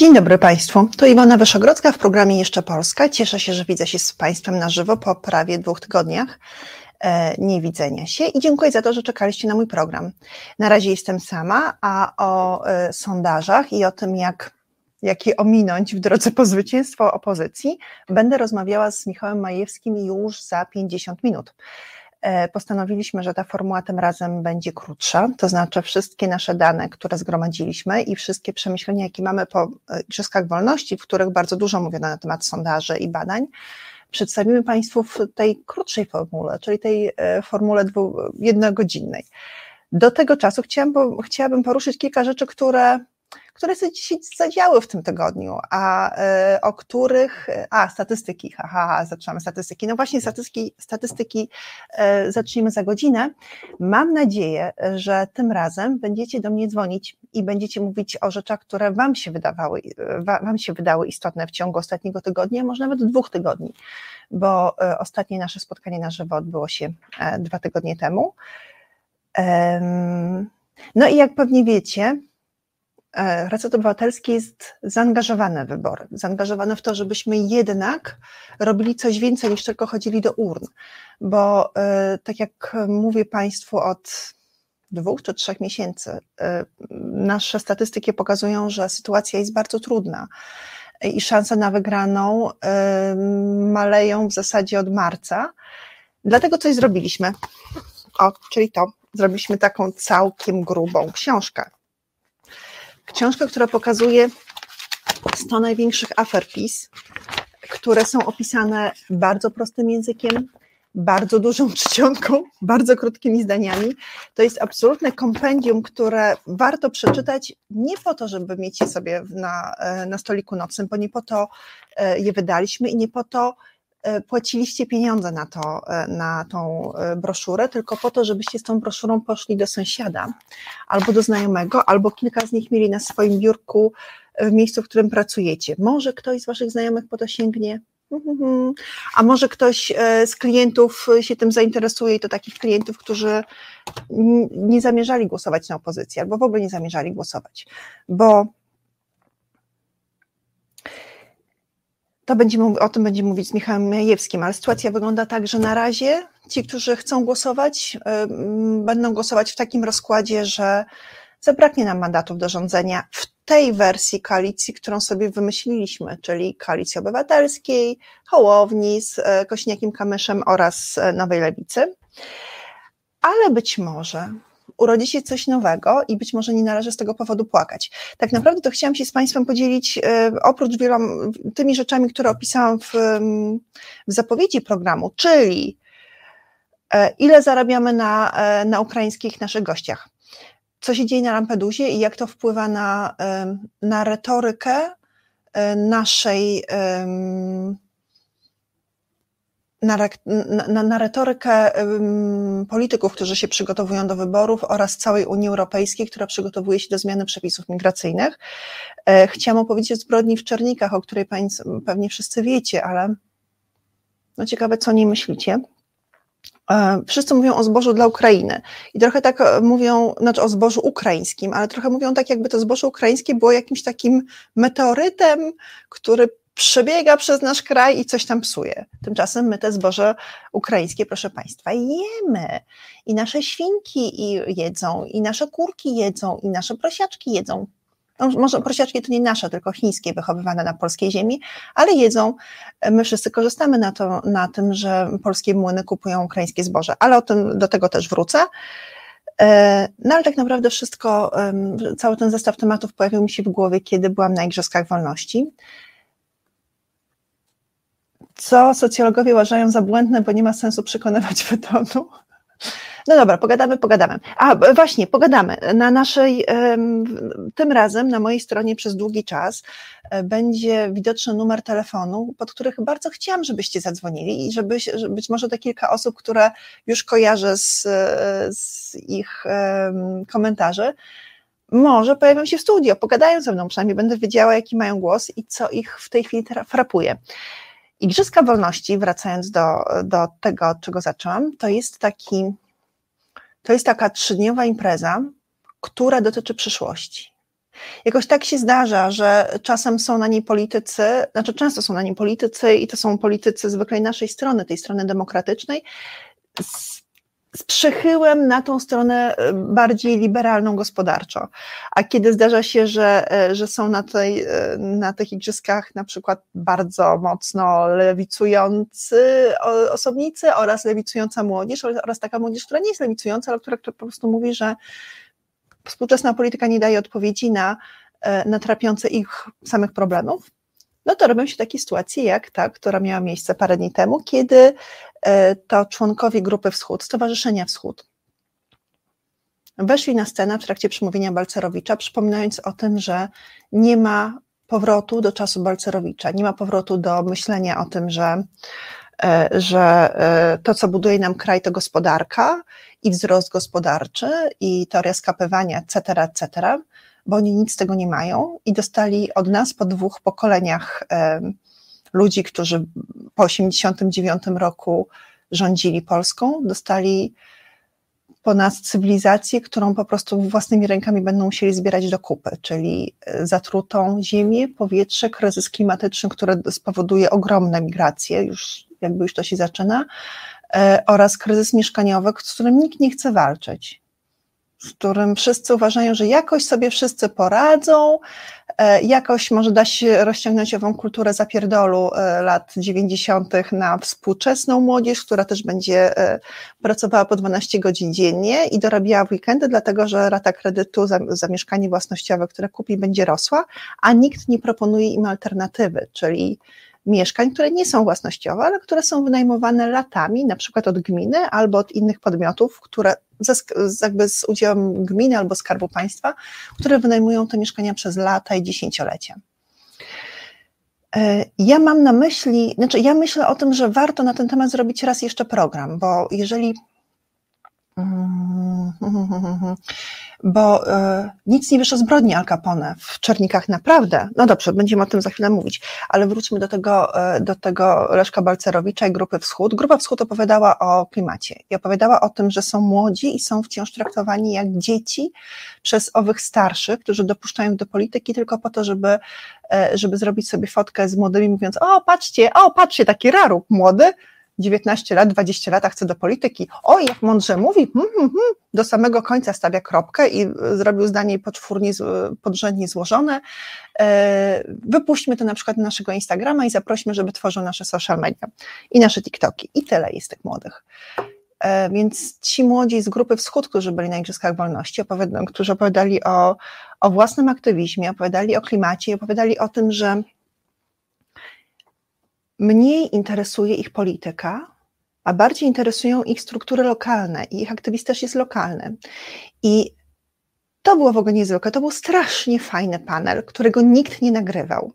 Dzień dobry Państwu. To Iwona Wyszogrodzka w programie Jeszcze Polska. Cieszę się, że widzę się z Państwem na żywo po prawie dwóch tygodniach e, niewidzenia się i dziękuję za to, że czekaliście na mój program. Na razie jestem sama, a o e, sondażach i o tym, jak, jak je ominąć w drodze po zwycięstwo opozycji, będę rozmawiała z Michałem Majewskim już za 50 minut. E, postanowiliśmy, że ta formuła tym razem będzie krótsza, to znaczy wszystkie nasze dane, które zgromadziliśmy i wszystkie przemyślenia, jakie mamy po e, Igrzyskach Wolności, w których bardzo dużo mówiono na temat sondaży i badań, przedstawimy Państwu w tej krótszej formule, czyli tej e, formule dwu, jednogodzinnej. Do tego czasu chciałam, chciałabym poruszyć kilka rzeczy, które które się zadziały w tym tygodniu, a e, o których, a statystyki, haha, zaczynamy statystyki, no właśnie statystyki, statystyki e, zaczniemy za godzinę. Mam nadzieję, że tym razem będziecie do mnie dzwonić i będziecie mówić o rzeczach, które wam się wydawały, e, wam się wydały istotne w ciągu ostatniego tygodnia, może nawet dwóch tygodni, bo ostatnie nasze spotkanie na żywo odbyło się dwa tygodnie temu. No i jak pewnie wiecie, E, Reset Obywatelski jest zaangażowane w wybory, zaangażowane w to, żebyśmy jednak robili coś więcej niż tylko chodzili do urn, bo e, tak jak mówię Państwu od dwóch czy trzech miesięcy, e, nasze statystyki pokazują, że sytuacja jest bardzo trudna i szanse na wygraną maleją w zasadzie od marca. Dlatego coś zrobiliśmy. O, czyli to. Zrobiliśmy taką całkiem grubą książkę Książka, która pokazuje 100 największych afer PiS, które są opisane bardzo prostym językiem, bardzo dużą czcionką, bardzo krótkimi zdaniami. To jest absolutne kompendium, które warto przeczytać nie po to, żeby mieć je sobie na, na stoliku nocnym, bo nie po to e, je wydaliśmy i nie po to E, płaciliście pieniądze na, to, e, na tą e, broszurę, tylko po to, żebyście z tą broszurą poszli do sąsiada albo do znajomego, albo kilka z nich mieli na swoim biurku w miejscu, w którym pracujecie. Może ktoś z Waszych znajomych po to sięgnie, a może ktoś z klientów się tym zainteresuje i to takich klientów, którzy nie zamierzali głosować na opozycję albo w ogóle nie zamierzali głosować, bo to będziemy, o tym będziemy mówić z Michałem Majewskim, ale sytuacja wygląda tak, że na razie ci, którzy chcą głosować, będą głosować w takim rozkładzie, że zabraknie nam mandatów do rządzenia w tej wersji koalicji, którą sobie wymyśliliśmy, czyli koalicji obywatelskiej, Hołowni z e, Kośniakiem Kamyszem oraz e, Nowej Lewicy. Ale być może urodzi się coś nowego i być może nie należy z tego powodu płakać. Tak naprawdę to chciałam się z Państwem podzielić, e, oprócz wielom, tymi rzeczami, które opisałam w, w zapowiedzi programu, czyli e, ile zarabiamy na, e, na ukraińskich naszych gościach, co się dzieje na Lampedusie i jak to wpływa na, na retorykę naszej na, na, na retorykę polityków, którzy się przygotowują do wyborów oraz całej Unii Europejskiej, która przygotowuje się do zmiany przepisów migracyjnych. E, chciałam opowiedzieć o zbrodni w Czernikach, o której Państwo pewnie wszyscy wiecie, ale no ciekawe, co o niej myślicie. E, wszyscy mówią o zbożu dla Ukrainy i trochę tak e, mówią, znaczy o zbożu ukraińskim, ale trochę mówią tak, jakby to zboże ukraińskie było jakimś takim meteorytem, który przebiega przez nasz kraj i coś tam psuje. Tymczasem my te zboże ukraińskie, proszę Państwa, jemy. I nasze świnki jedzą, i nasze kurki jedzą, i nasze prosiaczki jedzą. No, może prosiaczki to nie nasze, tylko chińskie, wychowywane na polskiej ziemi, ale jedzą. My wszyscy korzystamy na, to, na tym, że polskie młyny kupują ukraińskie zboże, ale o tym, do tego też wrócę. E, no ale tak naprawdę wszystko, cały ten zestaw tematów pojawił mi się w głowie, kiedy byłam na Igrzyskach Wolności co socjologowie uważają za błędne, bo nie ma sensu przekonywać wytonu. No dobra, pogadamy, pogadamy. A właśnie, pogadamy. Na naszej, tym razem na mojej stronie przez długi czas e, będzie widoczny numer telefonu, pod których bardzo chciałam, żebyście zadzwonili i żeby, być może te kilka osób, które już kojarzę z, z ich komentarzy, może pojawią się w studio, pogadają ze mną, przynajmniej będę wiedziała, jaki mają głos i co ich w tej chwili frapuje. Igrzyska Wolności, wracając do, do tego, od czego zaczęłam, to jest taki, to jest taka trzydniowa impreza, która dotyczy przyszłości. Jakoś tak się zdarza, że czasem są na niej politycy, znaczy często są na niej politycy i to są politycy zwykłej naszej strony, tej strony demokratycznej, z, z przychyłem na tą stronę e, bardziej liberalną gospodarczo. A kiedy zdarza się, że, e, że są na, tej, e, na tych igrzyskach na przykład bardzo mocno lewicujący osobnicy oraz lewicująca młodzież oraz taka młodzież, która nie jest lewicująca, ale która, która po prostu mówi, że współczesna polityka nie daje odpowiedzi na, na trapiące ich samych problemów, no to robią się takie sytuacje jak ta, która miała miejsce parę dni temu, kiedy e, to członkowie Grupy Wschód, Stowarzyszenia Wschód, weszli na scenę w trakcie przemówienia Balcerowicza, przypominając o tym, że nie ma powrotu do czasu Balcerowicza, nie ma powrotu do myślenia o tym, że, e, że to, co buduje nam kraj, to gospodarka i wzrost gospodarczy, i teoria skapywania, etc., etc., bo oni nic z tego nie mają i dostali od nas po dwóch pokoleniach ludzi, którzy po 89 roku rządzili Polską, dostali po nas cywilizację, którą po prostu własnymi rękami będą musieli zbierać do kupy, czyli e, zatrutą ziemię, powietrze, kryzys klimatyczny, który spowoduje ogromne migracje, już jakby już to się zaczyna, E, oraz kryzys mieszkaniowy, z którym nikt nie chce walczyć, z którym wszyscy uważają, że jakoś sobie wszyscy poradzą, e, jakoś może da się rozciągnąć ową kulturę zapierdolu e, lat 90. na współczesną młodzież, która też będzie pracowała po 12 godzin dziennie i dorabiała w weekendy, dlatego że rata kredytu za, za mieszkanie własnościowe, które kupi, będzie rosła, a nikt nie proponuje im alternatywy, czyli mieszkań, które nie są własnościowe, ale które są wynajmowane latami, na przykład od gminy albo od innych podmiotów, które ze, jakby z udziałem gminy albo Skarbu Państwa, które wynajmują te mieszkania przez lata i dziesięciolecia. E, ja mam na myśli, znaczy ja myślę o tym, że warto na ten temat zrobić raz jeszcze program, bo jeżeli bo e, nic nie wiesz o zbrodni Al Capone w Czernikach naprawdę. No dobrze, będziemy o tym za chwilę mówić, ale wróćmy do tego, e, do tego Leszka Balcerowicza i Grupy Wschód. Grupa Wschód opowiadała o klimacie i opowiadała o tym, że są młodzi i są wciąż traktowani jak dzieci przez owych starszych, którzy dopuszczają do polityki tylko po to, żeby, e, żeby zrobić sobie fotkę z młodymi, mówiąc, o patrzcie, o patrzcie, taki raruk młody, 19 lat, 20 lat, chce do polityki. O, jak mądrze mówi, hmm, hmm, hmm, do samego końca stawia kropkę i zrobił zdanie poczwórnie, podrzędnie złożone. E, wypuśćmy to na przykład na naszego Instagrama i zaprośmy, żeby tworzył nasze social media i nasze TikToki. I tyle jest tych młodych. E, więc ci młodzi z grupy Wschód, którzy byli na Igrzyskach Wolności, którzy opowiadali o, o własnym aktywizmie, opowiadali o klimacie, opowiadali o tym, że mniej interesuje ich polityka, a bardziej interesują ich struktury lokalne i ich aktywizm jest lokalny. I to było w ogóle niezwykłe. To był strasznie fajny panel, którego nikt nie nagrywał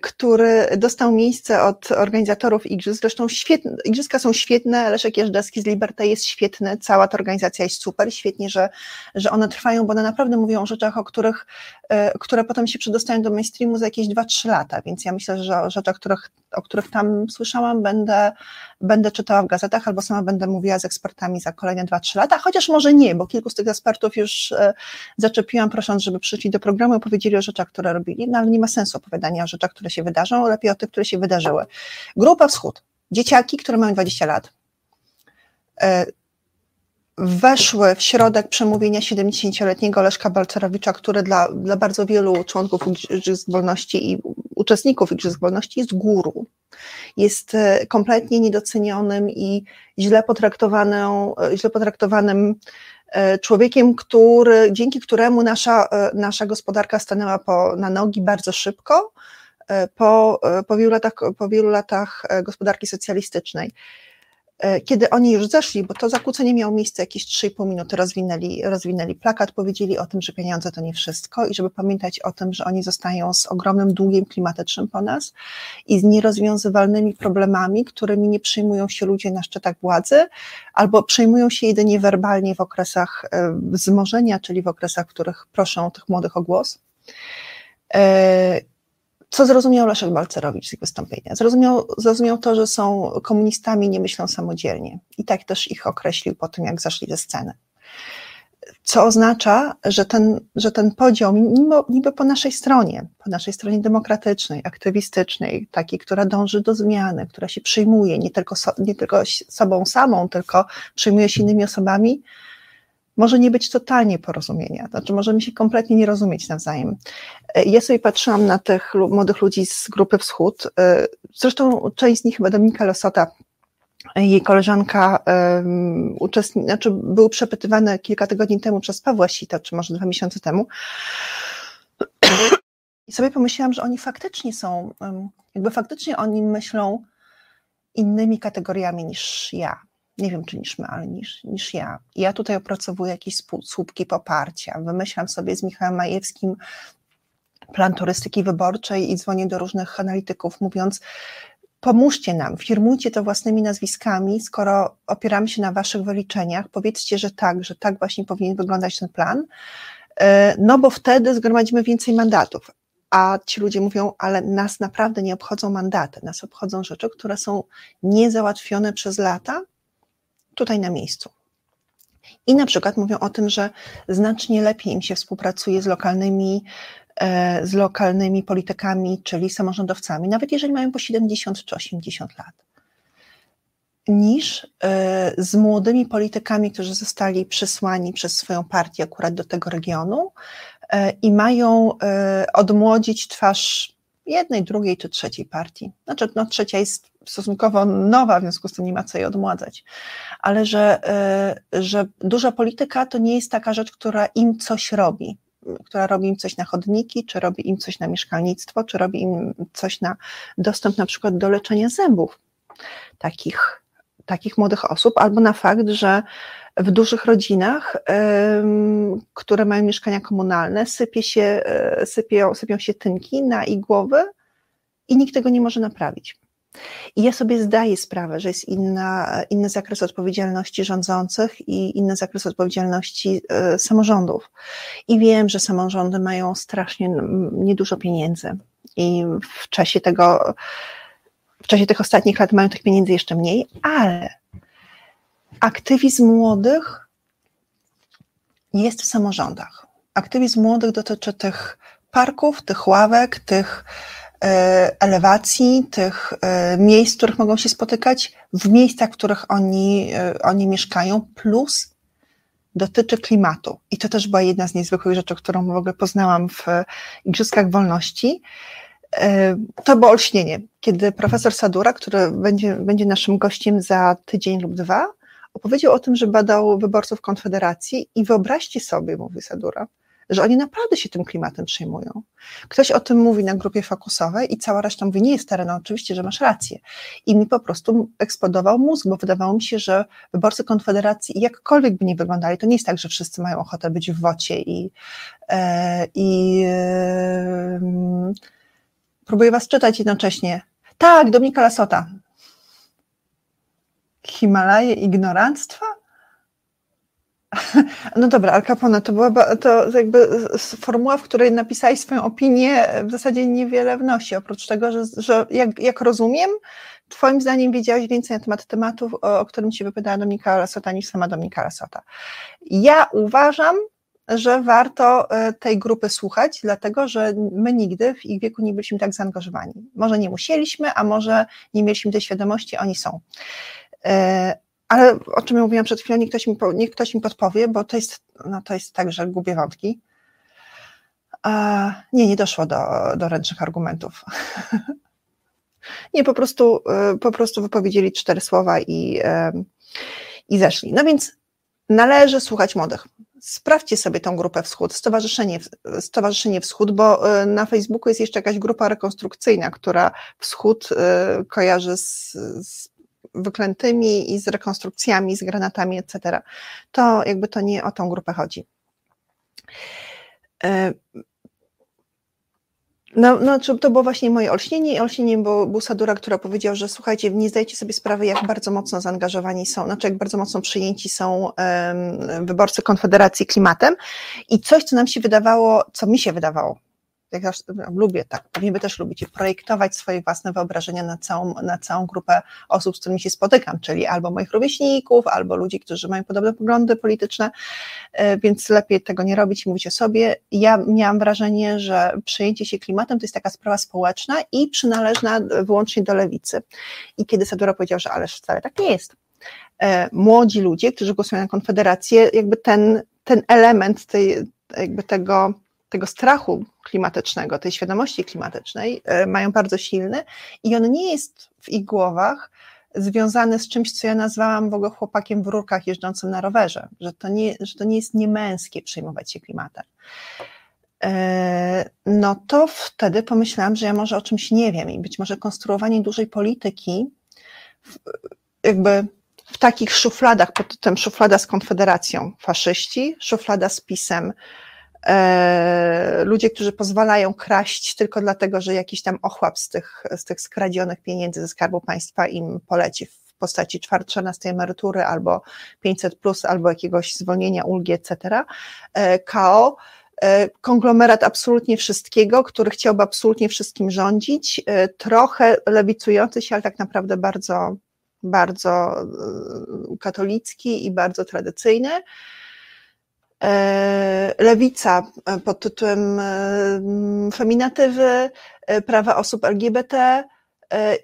który dostał miejsce od organizatorów igrzysk. Zresztą świetne, igrzyska są świetne, Leszek Jeżdżewski z Liberty jest świetny, cała ta organizacja jest super, świetnie, że, że one trwają, bo one naprawdę mówią o rzeczach, o których, e, które potem się przedostają do mainstreamu za jakieś 2-3 lata, więc ja myślę, że o rzeczach, których, o których tam słyszałam, będę, będę czytała w gazetach albo sama będę mówiła z ekspertami za kolejne 2-3 lata, chociaż może nie, bo kilku z tych ekspertów już e, zaczepiłam, prosząc, żeby przyszli do programu i opowiedzieli o rzeczach, które robili, no ale nie ma sensu opowiadania o rzeczach, które się wydarzą, lepiej o tych, które się wydarzyły. Grupa Wschód, dzieciaki, które mają 20 lat, e, weszły w środek przemówienia 70-letniego Leszka Balcerowicza, który dla, dla bardzo wielu członków Igrzysk Wolności i uczestników Igrzysk Wolności jest guru. Jest e, kompletnie niedocenionym i źle potraktowanym, e, źle potraktowanym człowiekiem, który, dzięki któremu nasza, nasza gospodarka stanęła po, na nogi bardzo szybko, E, po, e, po, wielu latach, po wielu latach e, gospodarki socjalistycznej. Kiedy oni już zeszli, bo to zakłócenie miało miejsce jakieś 3,5 minuty, rozwinęli, rozwinęli plakat, powiedzieli o tym, że pieniądze to nie wszystko i żeby pamiętać o tym, że oni zostają z ogromnym długiem klimatycznym po nas i z nierozwiązywalnymi problemami, którymi nie przyjmują się ludzie na szczytach władzy, albo przyjmują się jedynie werbalnie w okresach wzmożenia, czyli w okresach, w których proszą tych młodych o głos co zrozumiał Leszek Balcerowicz z ich wystąpienia? Zrozumiał, zrozumiał to, że są komunistami, nie myślą samodzielnie. I tak też ich określił po tym, jak zaszli ze sceny. co oznacza, że ten, że ten podział, mimo, niby po naszej stronie, po naszej stronie demokratycznej, aktywistycznej, takiej, która dąży do zmiany, która się przyjmuje nie tylko, so, nie tylko sobą samą, tylko przyjmuje się innymi osobami, może nie być totalnie porozumienia, znaczy możemy się kompletnie nie rozumieć nawzajem. Ja sobie patrzyłam na tych młodych ludzi z grupy Wschód, zresztą część z nich, chyba Dominika Losota, jej koleżanka uczestni- znaczy były przepytywane kilka tygodni temu przez Pawła Sita, czy może dwa miesiące temu. I sobie pomyślałam, że oni faktycznie są, jakby faktycznie oni myślą innymi kategoriami niż ja. Nie wiem, czy niż my, ale niż, niż ja. Ja tutaj opracowuję jakieś słupki poparcia. Wymyślam sobie z Michałem Majewskim plan turystyki wyborczej i dzwonię do różnych analityków, mówiąc, pomóżcie nam, firmujcie to własnymi nazwiskami, skoro opieramy się na waszych wyliczeniach, powiedzcie, że tak, że tak właśnie powinien wyglądać ten plan, e, no bo wtedy zgromadzimy więcej mandatów. A ci ludzie mówią, ale nas naprawdę nie obchodzą mandaty, nas obchodzą rzeczy, które są niezałatwione przez lata tutaj na miejscu. I na przykład mówią o tym, że znacznie lepiej im się współpracuje z lokalnymi E, z lokalnymi politykami, czyli samorządowcami, nawet jeżeli mają po 70 czy 80 lat, niż e, z młodymi politykami, którzy zostali przysłani przez swoją partię akurat do tego regionu e, i mają odmłodzić twarz jednej, drugiej czy trzeciej partii. Znaczy, no, trzecia jest stosunkowo nowa, w związku z tym nie ma co jej odmładzać, ale że, że duża polityka to nie jest taka rzecz, która im coś robi która robi im coś na chodniki, czy robi im coś na mieszkalnictwo, czy robi im coś na dostęp na przykład do leczenia zębów takich, takich młodych osób, albo na fakt, że w dużych rodzinach, które mają mieszkania komunalne, sypie się, e, sypią, sypią się tynki na ich głowy i nikt tego nie może naprawić. I ja sobie zdaję sprawę, że jest inna, inny zakres odpowiedzialności rządzących i inny zakres odpowiedzialności y, samorządów. I wiem, że samorządy mają strasznie niedużo pieniędzy i w czasie tego, w czasie tych ostatnich lat mają tych pieniędzy jeszcze mniej, ale aktywizm młodych jest w samorządach. Aktywizm młodych dotyczy tych parków, tych ławek, tych elewacji, tych e, miejsc, w których mogą się spotykać, w miejscach, w których oni, e, oni mieszkają, plus dotyczy klimatu. I to też była jedna z niezwykłych rzeczy, którą w ogóle poznałam w Igrzyskach Wolności. To było olśnienie, kiedy profesor Sadura, który będzie, będzie naszym gościem za tydzień lub dwa, opowiedział o tym, że badał wyborców Konfederacji i wyobraźcie sobie, mówi Sadura, że oni naprawdę się tym klimatem przejmują. Ktoś o tym mówi na grupie fokusowej i cała reszta mówi, nie jest teren, no oczywiście, że masz rację. I mi po prostu eksplodował mózg, bo wydawało mi się, że wyborcy Konfederacji, jakkolwiek by nie wyglądali, to nie jest tak, że wszyscy mają ochotę być w wocie i, e, i e, próbuję was czytać jednocześnie. Tak, Dominika Lasota. Himalaje ignoranstwa? No dobra, Al Capone, to była to jakby formuła, w której napisałeś swoją opinię, w zasadzie niewiele wnosi, oprócz tego, że, że jak, jak rozumiem, Twoim zdaniem wiedziałeś więcej na temat tematów, o, o którym Ci wypowiadała Dominika Lasota niż sama Dominika Lasota. Ja uważam, że warto e, tej grupy słuchać, dlatego że my nigdy w ich wieku nie byliśmy tak zaangażowani. Może nie musieliśmy, a może nie mieliśmy tej świadomości, oni są. Ale o czym ja mówiłam przed chwilą, niech ktoś mi, niech ktoś mi podpowie, bo to jest, no to jest tak, że gubię wątki. A, nie, nie doszło do, do ręcznych argumentów. nie, po prostu, e, po prostu wypowiedzieli cztery słowa i, i zeszli. No więc należy słuchać młodych. Sprawdźcie sobie tą grupę Wschód, Stowarzyszenie, Stowarzyszenie Wschód, bo e, na Facebooku jest jeszcze jakaś grupa rekonstrukcyjna, która Wschód e, kojarzy z, z wyklętymi i z rekonstrukcjami, z granatami, etc. To jakby to nie o tą grupę chodzi. E, no, no, to było właśnie moje olśnienie i olśnieniem był, był Sadura, która powiedział, że słuchajcie, nie zdajecie sobie sprawy, jak bardzo mocno zaangażowani są, znaczy jak bardzo mocno przyjęci są um, wyborcy Konfederacji klimatem i coś, co nam się wydawało, co mi się wydawało, jak ja lubię tak, pewnie wy też lubicie, projektować swoje własne wyobrażenia na całą, na całą grupę osób, z którymi się spotykam, czyli albo moich rówieśników, albo ludzi, którzy mają podobne poglądy polityczne, e, więc lepiej tego nie robić i mówić o sobie. Ja miałam wrażenie, że przejęcie się klimatem to jest taka sprawa społeczna i przynależna wyłącznie do lewicy. I kiedy Sadura powiedział, że ależ wcale tak nie jest, e, młodzi ludzie, którzy głosują na Konfederację, jakby ten, ten element tej, jakby tego tego strachu klimatycznego, tej świadomości klimatycznej e, mają bardzo silny i on nie jest w ich głowach związany z czymś, co ja nazwałam w ogóle chłopakiem w rurkach jeżdżącym na rowerze, że to nie, że to nie jest niemęskie przejmować się klimatem. E, no to wtedy pomyślałam, że ja może o czymś nie wiem i być może konstruowanie dużej polityki jakby w takich szufladach, pod tym szuflada z Konfederacją, faszyści, szuflada z PiSem, E, ludzie, którzy pozwalają kraść tylko dlatego, że jakiś tam ochłap z tych, z tych skradzionych pieniędzy ze Skarbu Państwa im poleci w postaci 14 emerytury albo 500 plus, albo jakiegoś zwolnienia ulgi, etc. E, KO, e, konglomerat absolutnie wszystkiego, który chciałby absolutnie wszystkim rządzić, trochę lewicujący się, ale tak naprawdę bardzo, bardzo katolicki i bardzo tradycyjny. E, lewica e, pod tytułem e, feminatywy, prawa osób LGBT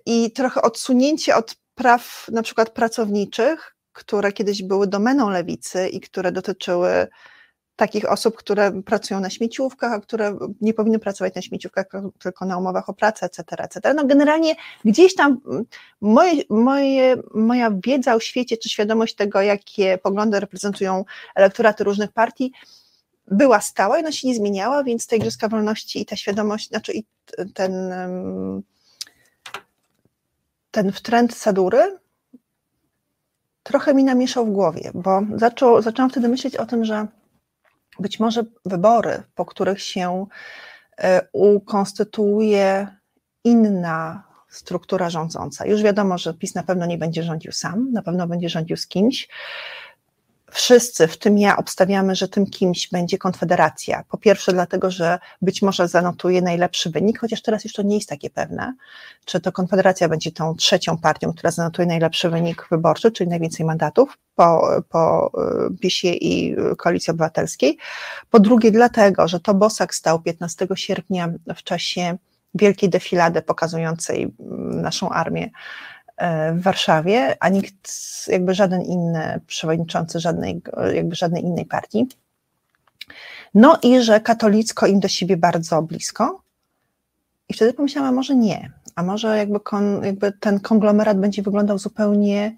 i trochę odsunięcie od praw na przykład pracowniczych, które kiedyś były domeną lewicy i które dotyczyły takich osób, które pracują na śmieciówkach, a które nie powinny pracować na śmieciówkach, tylko na umowach o pracę, etc., etc. No generalnie gdzieś tam moje, moje, moja wiedza o świecie, czy świadomość tego, jakie poglądy reprezentują elektoraty różnych partii, była stała i ona się nie zmieniała, więc ta Igrzyska Wolności i ta świadomość, znaczy i ten, ten trend Sadury trochę mi namieszał w głowie, bo zaczął, zaczęłam wtedy myśleć o tym, że być może wybory, po których się e, ukonstytuuje inna struktura rządząca. Już wiadomo, że PiS na pewno nie będzie rządził sam, na pewno będzie rządził z kimś wszyscy, w tym ja, obstawiamy, że tym kimś będzie Konfederacja. Po pierwsze, dlatego, że być może zanotuje najlepszy wynik, chociaż teraz już to nie jest takie pewne, czy to Konfederacja będzie tą trzecią partią, która zanotuje najlepszy wynik wyborczy, czyli najwięcej mandatów po, po y, PiSie i Koalicji Obywatelskiej. Po drugie, dlatego, że to Bosak stał 15 sierpnia w czasie wielkiej defilady pokazującej mm, naszą armię w Warszawie, a nikt, jakby żaden inny przewodniczący żadnej, jakby żadnej innej partii. No i że katolicko im do siebie bardzo blisko. I wtedy pomyślałam, a może nie, a może jakby, kon, jakby ten konglomerat będzie wyglądał zupełnie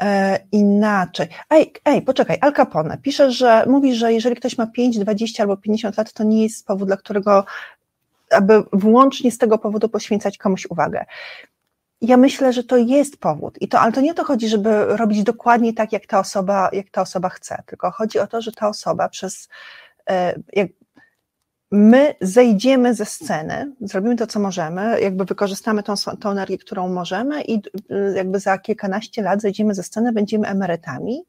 e, inaczej. Ej, ej, poczekaj, Al Capone pisze, że mówi, że jeżeli ktoś ma 5, 20 albo 50 lat, to nie jest powód, dla którego aby wyłącznie z tego powodu poświęcać komuś uwagę ja myślę, że to jest powód. I to, ale to nie o to chodzi, żeby robić dokładnie tak, jak ta osoba, jak ta osoba chce, tylko chodzi o to, że ta osoba przez e, jak my zejdziemy ze sceny, zrobimy to, co możemy, jakby wykorzystamy tą, tą energię, którą możemy i e, jakby za kilkanaście lat zejdziemy ze sceny, będziemy emerytami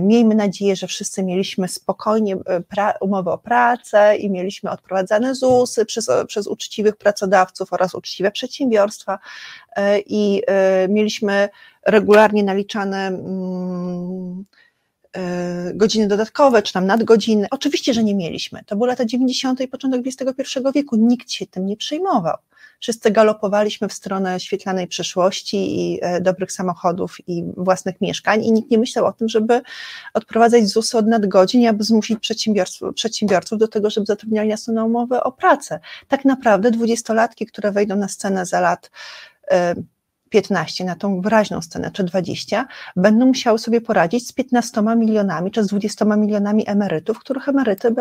miejmy nadzieję, że wszyscy mieliśmy spokojnie e, umowę o pracę i mieliśmy odprowadzane ZUSy przez, przez uczciwych pracodawców oraz uczciwe przedsiębiorstwa e, i mieliśmy regularnie naliczane mm, godziny dodatkowe, czy tam nadgodziny. Oczywiście, że nie mieliśmy. To były lata 90. i początek XXI wieku. Nikt się tym nie przejmował wszyscy galopowaliśmy w stronę świetlanej przyszłości i e, dobrych samochodów i własnych mieszkań i nikt nie myślał o tym, żeby odprowadzać ZUS od nadgodzin aby zmusić przedsiębiorców, przedsiębiorców do tego, żeby zatrudniali nas na umowę o pracę. Tak naprawdę dwudziestolatki, które wejdą na scenę za lat e, 15 na tą wyraźną scenę, czy 20, będą musiały sobie poradzić z 15 milionami, czy z 20 milionami emerytów, których, emeryty,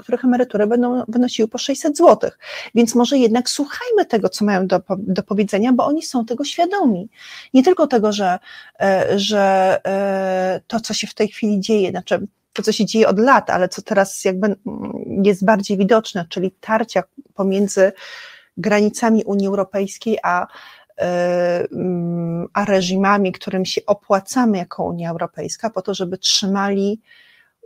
których emerytury będą wynosiły po 600 zł. Więc może jednak słuchajmy tego, co mają do, do powiedzenia, bo oni są tego świadomi. Nie tylko tego, że, e, że e, to, co się w tej chwili dzieje, znaczy to, co się dzieje od lat, ale co teraz jakby jest bardziej widoczne, czyli tarcia pomiędzy granicami Unii Europejskiej a a reżimami, którym się opłacamy jako Unia Europejska, po to, żeby trzymali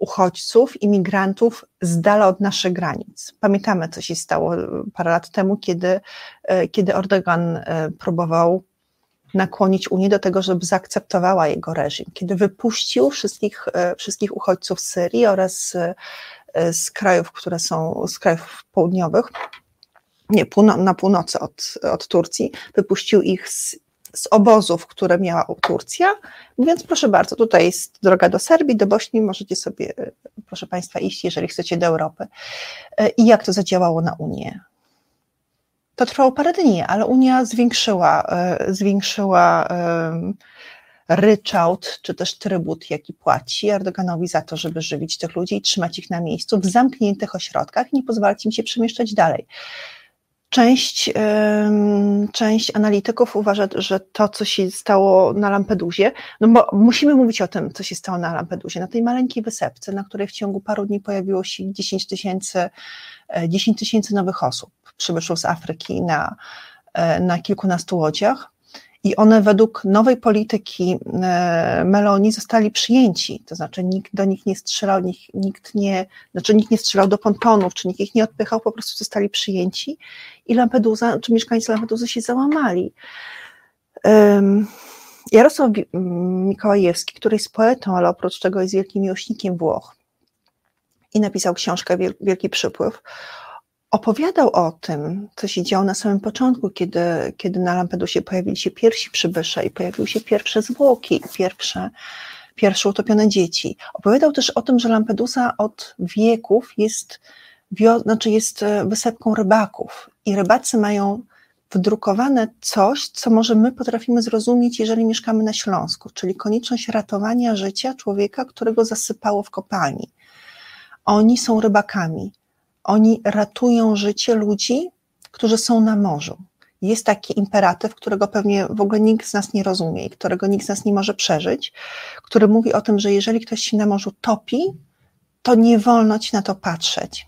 uchodźców, imigrantów z dala od naszych granic. Pamiętamy, co się stało parę lat temu, kiedy, kiedy Erdogan próbował nakłonić Unię do tego, żeby zaakceptowała jego reżim, kiedy wypuścił wszystkich, wszystkich uchodźców z Syrii oraz z krajów, które są z krajów południowych, nie, na północy od, od Turcji, wypuścił ich z, z obozów, które miała Turcja, mówiąc proszę bardzo, tutaj jest droga do Serbii, do Bośni, możecie sobie, proszę Państwa, iść, jeżeli chcecie do Europy. I jak to zadziałało na Unię? To trwało parę dni, ale Unia zwiększyła, e, zwiększyła ryczałt, czy też trybut, jaki płaci Erdoganowi za to, żeby żywić tych ludzi i trzymać ich na miejscu w zamkniętych ośrodkach i nie pozwalać im się przemieszczać dalej. Część, część analityków uważa, że to, co się stało na Lampedusie, no bo musimy mówić o tym, co się stało na Lampedusie, na tej maleńkiej wysepce, na której w ciągu paru dni pojawiło się 10 tysięcy 10 e, tysięcy nowych osób, przybyszło z Afryki na, e, na kilkunastu łodziach i one według nowej polityki e, Meloni zostali przyjęci, to znaczy nikt do nich nie strzelał, nikt, nie, znaczy nikt nie strzelał do pontonów, czy nikt ich nie odpychał, po prostu zostali przyjęci i Lampedusa, czy mieszkańcy Lampedusy się załamali. Jarosław Mikołajewski, który jest poetą, ale oprócz tego jest wielkim miłośnikiem Włoch i napisał książkę Wielki Przypływ, opowiadał o tym, co się działo na samym początku, kiedy, kiedy na Lampedusie pojawili się pierwsi przybysze i pojawiły się pierwsze zwłoki, pierwsze, pierwsze utopione dzieci. Opowiadał też o tym, że Lampedusa od wieków jest, wio, znaczy jest e, wysepką rybaków i rybacy mają wdrukowane coś, co może my potrafimy zrozumieć, jeżeli mieszkamy na Śląsku, czyli konieczność ratowania życia człowieka, którego zasypało w kopalni. Oni są rybakami oni ratują życie ludzi, którzy są na morzu. Jest taki imperatyw, którego pewnie w ogóle nikt z nas nie rozumie i którego nikt z nas nie może przeżyć, który mówi o tym, że jeżeli ktoś się na morzu topi, to nie wolno ci na to patrzeć.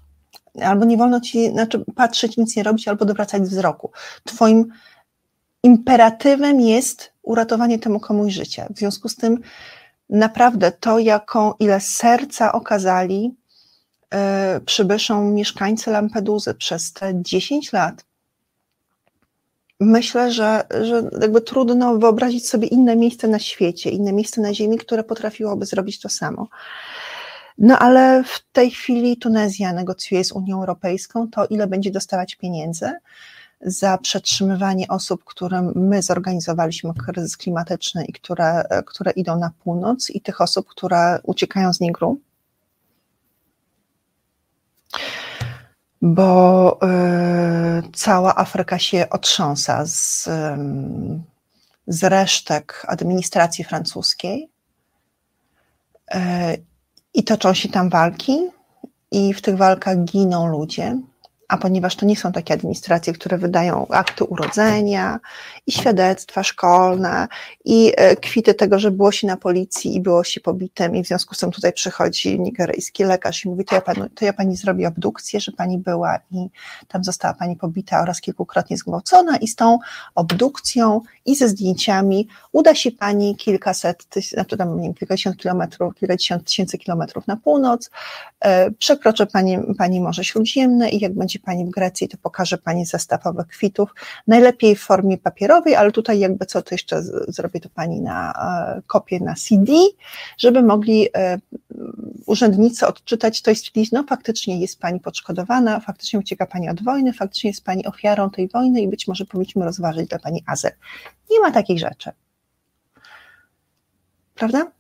Albo nie wolno ci znaczy patrzeć, nic nie robić, albo dowracać wzroku. Twoim imperatywem jest uratowanie temu komuś życia. W związku z tym naprawdę to, jaką ile serca okazali przybyszą mieszkańcy Lampeduzy przez te 10 lat, myślę, że, że jakby trudno wyobrazić sobie inne miejsce na świecie, inne miejsce na Ziemi, które potrafiłoby zrobić to samo. No ale w tej chwili Tunezja negocjuje z Unią Europejską to, ile będzie dostawać pieniędzy za przetrzymywanie osób, które my zorganizowaliśmy kryzys klimatyczny i które, które idą na północ, i tych osób, które uciekają z Nigru bo y, cała Afryka się otrząsa z, y, z resztek administracji francuskiej. Y, i toczą się tam walki, i w tych walkach giną ludzie a ponieważ to nie są takie administracje, które wydają akty urodzenia i świadectwa szkolne i e, kwity tego, że było się na policji i było się pobitym i w związku z tym tutaj przychodzi nigeryjski lekarz i mówi, to ja, panu, to ja pani zrobię obdukcję, że pani była i tam została pani pobita oraz kilkukrotnie zgwałcona i z tą obdukcją i ze zdjęciami uda się pani kilkaset, znaczy tam nie wiem, kilkadziesiąt kilometrów, kilkadziesiąt tysięcy kilometrów na północ, e, przekroczy pani, pani Morze Śródziemne i jak będzie Pani w Grecji, to pokaże Pani zestaw owych kwitów, najlepiej w formie papierowej, ale tutaj jakby co, to jeszcze zrobię to Pani na e, kopię na CD, żeby mogli e, urzędnicy odczytać, to jest list, no faktycznie jest Pani podszkodowana, faktycznie ucieka Pani od wojny, faktycznie jest Pani ofiarą tej wojny i być może powinniśmy rozważyć dla Pani azyl. Nie ma takich rzeczy. Prawda?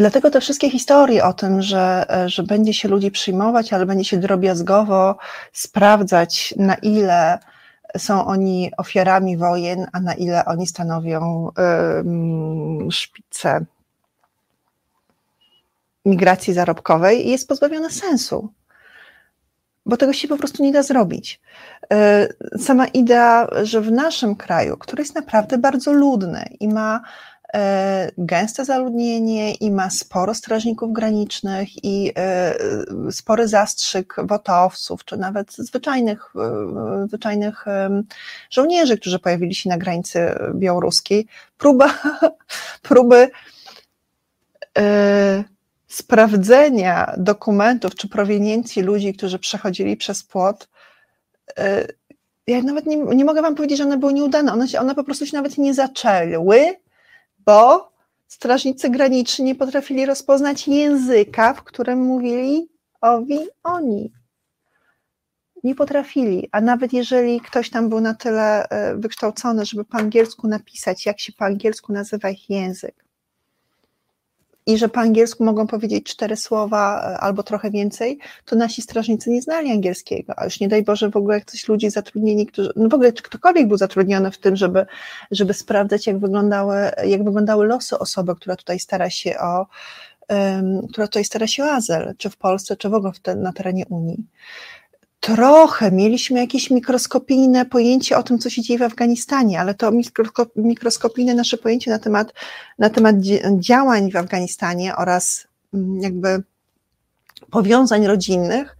Dlatego te wszystkie historie o tym, że, że będzie się ludzi przyjmować, ale będzie się drobiazgowo sprawdzać, na ile są oni ofiarami wojen, a na ile oni stanowią szpicę migracji zarobkowej, jest pozbawione sensu bo tego się po prostu nie da zrobić. Y, sama idea, że w naszym kraju, który jest naprawdę bardzo ludny i ma e, gęste zaludnienie i ma sporo strażników granicznych i e, spory zastrzyk wotowców, czy nawet zwyczajnych, zwyczajnych żołnierzy, którzy pojawili się na granicy białoruskiej. Próba, próby sprawdzenia dokumentów czy proweniencji ludzi, którzy przechodzili przez płot, ja nawet nie, nie mogę wam powiedzieć, że one były nieudane, one, się, one po prostu się nawet nie zaczęły, bo strażnicy graniczni nie potrafili rozpoznać języka, w którym mówili owi oni. Nie potrafili, a nawet jeżeli ktoś tam był na tyle e, wykształcony, żeby po angielsku napisać, jak się po angielsku nazywa ich język, i że po angielsku mogą powiedzieć cztery słowa e, albo trochę więcej, to nasi strażnicy nie znali angielskiego, a już nie daj Boże w ogóle jak coś ludzi zatrudnieni, którzy, no w ogóle czy ktokolwiek był zatrudniony w tym, żeby, żeby sprawdzać jak wyglądały, jak wyglądały losy osoby, która tutaj stara się o, um, która tutaj stara się o azyl, czy w Polsce, czy w ogóle te, na terenie Unii trochę mieliśmy jakieś mikroskopijne pojęcie o tym, co się dzieje w Afganistanie, ale to mikroskopijne nasze pojęcie na temat, na temat działań w Afganistanie oraz mm, jakby powiązań rodzinnych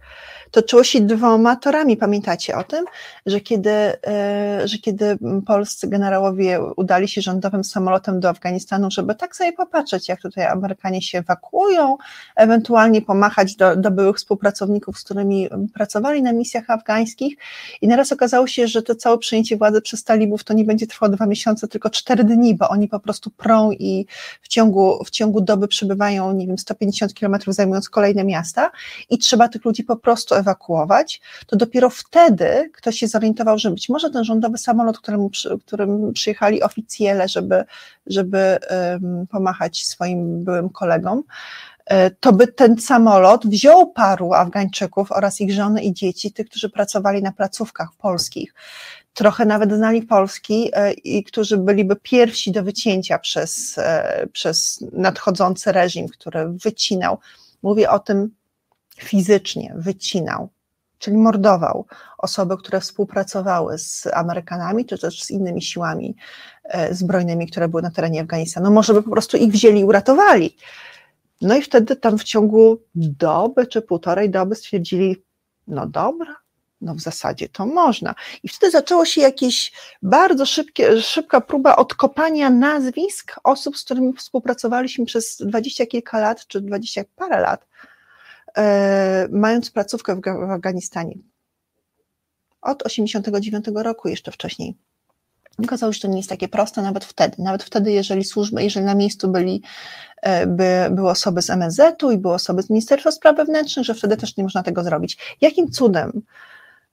toczyło się dwoma torami. Pamiętacie o tym, że kiedy, e, że kiedy polscy generałowie udali się rządowym samolotem do Afganistanu, żeby tak sobie popatrzeć, jak tutaj Amerykanie się ewakuują, ewentualnie pomachać do, do byłych współpracowników, z którymi pracowali na misjach afgańskich i naraz okazało się, że to całe przejęcie władzy przez talibów to nie będzie trwało dwa miesiące, tylko cztery dni, bo oni po prostu prą i w ciągu, w ciągu doby przebywają, nie wiem, 150 kilometrów zajmując kolejne miasta i trzeba tych ludzi po prostu ewakuować, to dopiero wtedy ktoś się zorientował, że być może ten rządowy samolot, którym, którym przyjechali oficjele, żeby, żeby pomachać swoim byłym kolegom, e, to by ten samolot wziął paru Afgańczyków oraz ich żony i dzieci, tych, którzy pracowali na placówkach polskich, trochę nawet znali Polski e, i którzy byliby pierwsi do wycięcia przez, e, przez nadchodzący reżim, który wycinał. Mówię o tym fizycznie wycinał, czyli mordował osoby, które współpracowały z Amerykanami, czy też z innymi siłami e, zbrojnymi, które były na terenie Afganistanu. Może by po prostu ich wzięli i uratowali. No i wtedy tam w ciągu doby czy półtorej doby stwierdzili, no dobra, no w zasadzie to można. I wtedy zaczęło się jakieś bardzo szybkie, szybka próba odkopania nazwisk osób, z którymi współpracowaliśmy przez dwadzieścia kilka lat, czy dwadzieścia parę lat, mając placówkę w Afganistanie. Od 89 roku, jeszcze wcześniej. Okazało się, że to nie jest takie proste nawet wtedy. Nawet wtedy, jeżeli służby, jeżeli na miejscu byli, e, by, były osoby z MSZ-u i były osoby z Ministerstwa Spraw Wewnętrznych, że wtedy też nie można tego zrobić. Jakim cudem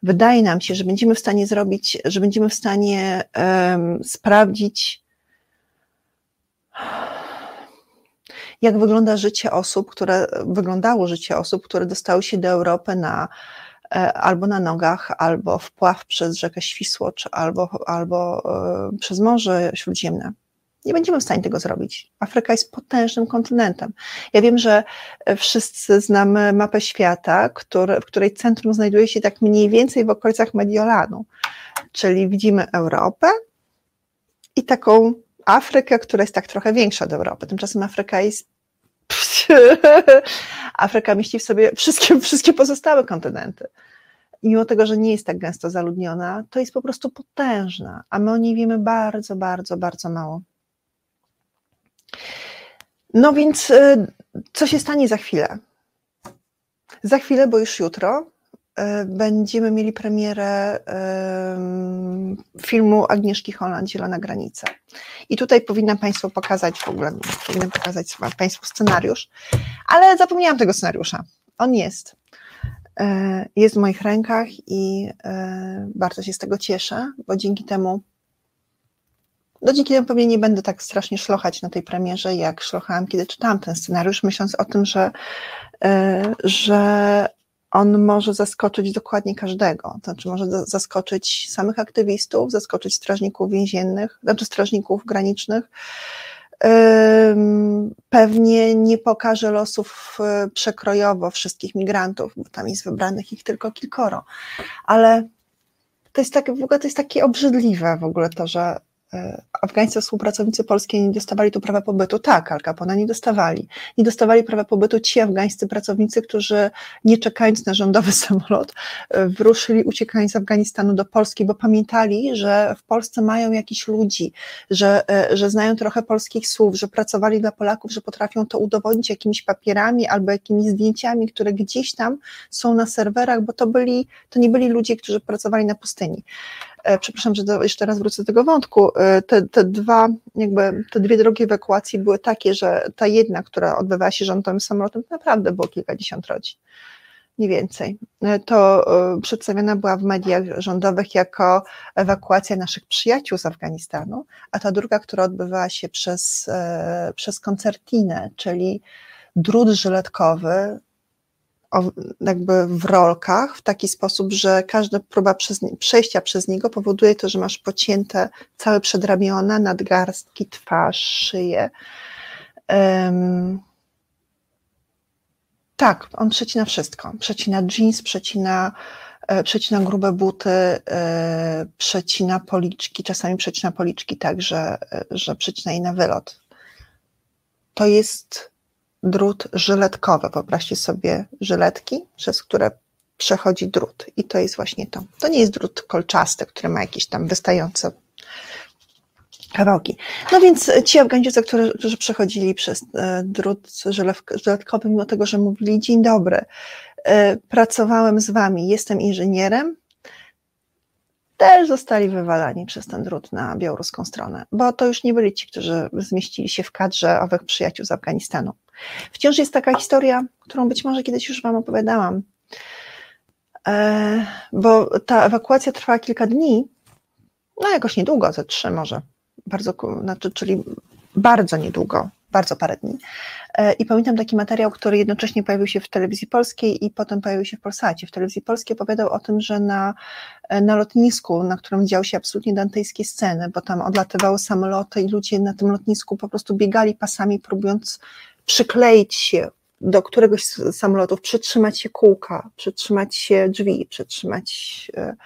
wydaje nam się, że będziemy w stanie zrobić, że będziemy w stanie um, sprawdzić jak wygląda życie osób, które wyglądało życie osób, które dostały się do Europy na e, albo na nogach, albo wpław przez rzekę Świsłocz, albo, albo e, przez Morze Śródziemne. Nie będziemy w stanie tego zrobić. Afryka jest potężnym kontynentem. Ja wiem, że wszyscy znamy mapę świata, który, w której centrum znajduje się tak mniej więcej w okolicach Mediolanu, czyli widzimy Europę i taką Afrykę, która jest tak trochę większa od Europy. Tymczasem Afryka jest. Afryka mieści w sobie wszystkie, wszystkie pozostałe kontynenty. I mimo tego, że nie jest tak gęsto zaludniona, to jest po prostu potężna, a my o niej wiemy bardzo, bardzo, bardzo mało. No więc, y, co się stanie za chwilę? Za chwilę, bo już jutro, będziemy mieli premierę filmu Agnieszki Holland Zielona Granica. I tutaj powinnam Państwu pokazać w ogóle, powinnam pokazać Państwu scenariusz, ale zapomniałam tego scenariusza. On jest. E, jest w moich rękach i e, bardzo się z tego cieszę, bo dzięki temu no dzięki temu pewnie nie będę tak strasznie szlochać na tej premierze, jak szlochałam, kiedy czytałam ten scenariusz, myśląc o tym, że, że on może zaskoczyć dokładnie każdego. To znaczy może zaskoczyć samych aktywistów, zaskoczyć strażników więziennych, znaczy strażników granicznych. Pewnie nie pokaże losów e, przekrojowo wszystkich migrantów, bo tam jest wybranych ich tylko kilkoro. Ale to jest tak, w ogóle to jest takie obrzydliwe w ogóle to, że afgańscy współpracownicy polskie nie dostawali tu prawa pobytu. Tak, Al Capone nie dostawali. Nie dostawali prawa pobytu ci afgańscy pracownicy, którzy nie czekając na rządowy samolot, e, wyruszyli uciekając z Afganistanu do Polski, bo pamiętali, że w Polsce mają jakichś ludzi, że, e, że znają trochę polskich słów, że pracowali dla Polaków, że potrafią to udowodnić jakimiś papierami albo jakimiś zdjęciami, które gdzieś tam są na serwerach, bo to byli, to nie byli ludzie, którzy pracowali na pustyni. E, przepraszam, że do, jeszcze raz wrócę do tego wątku, e, te, te dwa, jakby te dwie drogi ewakuacji były takie, że ta jedna, która odbywała się rządowym samolotem, naprawdę było kilkadziesiąt rodzin. Nie więcej. E, to przedstawiona była w mediach rządowych jako ewakuacja naszych przyjaciół z Afganistanu, a ta druga, która odbywała się przez, przez koncertinę, czyli drut żyletkowy jakby w rolkach w taki sposób, że każda próba przez, przejścia przez niego powoduje to, że masz pocięte całe przedramiona, nadgarstki, twarz, szyję. Um, tak, on przecina wszystko. Przecina jeans, przecina, e, przecina grube buty, e, przecina policzki, czasami przecina policzki tak, że, że przecina jej na wylot. To jest drut żyletkowy. Wyobraźcie sobie żyletki, przez które przechodzi drut. I to jest właśnie to. To nie jest drut kolczasty, który ma jakieś tam wystające kawałki. No więc ci Afgańczycy, którzy, którzy przechodzili przez e, drut żyletkowy, mimo tego, że mówili dzień dobry, e, pracowałem z wami, jestem inżynierem, też zostali wywalani przez ten drut na białoruską stronę, bo to już nie byli ci, którzy zmieścili się w kadrze owych przyjaciół z Afganistanu. Wciąż jest taka historia, którą być może kiedyś już Wam opowiadałam, e, bo ta ewakuacja trwała kilka dni, no jakoś niedługo, ze trzy może, bardzo, znaczy, czyli bardzo niedługo, bardzo parę dni. E, I pamiętam taki materiał, który jednocześnie pojawił się w telewizji polskiej i potem pojawił się w Polsacie. W telewizji polskiej opowiadał o tym, że na, e, na lotnisku, na którym działy się absolutnie dantejskie sceny, bo tam odlatywały samoloty i ludzie na tym lotnisku po prostu biegali pasami, próbując przykleić się do któregoś z samolotów, przytrzymać się kółka, przytrzymać się drzwi, przytrzymać, e,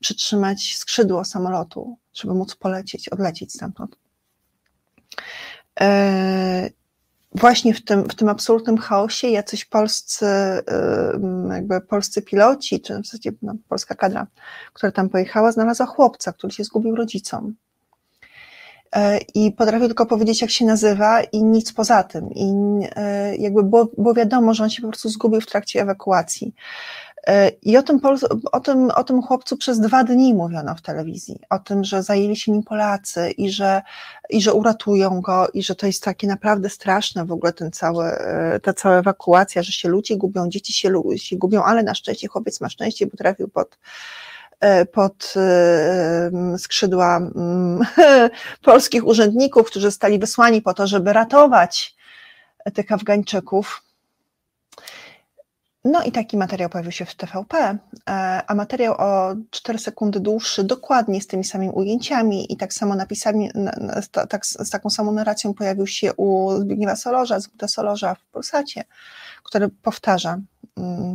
przytrzymać skrzydło samolotu, żeby móc polecieć, odlecieć stamtąd. E, właśnie w tym, w tym absolutnym chaosie jacyś polscy, e, jakby polscy piloci, czy w zasadzie no, polska kadra, która tam pojechała, znalazła chłopca, który się zgubił rodzicom. E, i potrafił tylko powiedzieć, jak się nazywa i nic poza tym. I e, jakby było, było wiadomo, że on się po prostu zgubił w trakcie ewakuacji. E, I o tym, o, tym, o tym chłopcu przez dwa dni mówiono w telewizji, o tym, że zajęli się nim Polacy i że, i że uratują go, i że to jest takie naprawdę straszne w ogóle ten cały, ta cała ewakuacja, że się ludzie gubią, dzieci się, się gubią, ale na szczęście chłopiec ma szczęście, bo trafił pod, pod e, skrzydła polskich urzędników, którzy zostali wysłani po to, żeby ratować tych Afgańczyków. No i taki materiał pojawił się w TVP, e, a materiał o 4 sekundy dłuższy, dokładnie z tymi samymi ujęciami i tak samo napisami, tak, z taką samą narracją pojawił się u Zbigniewa Solorza, Zbigniewa Solorza w Polsacie, który powtarza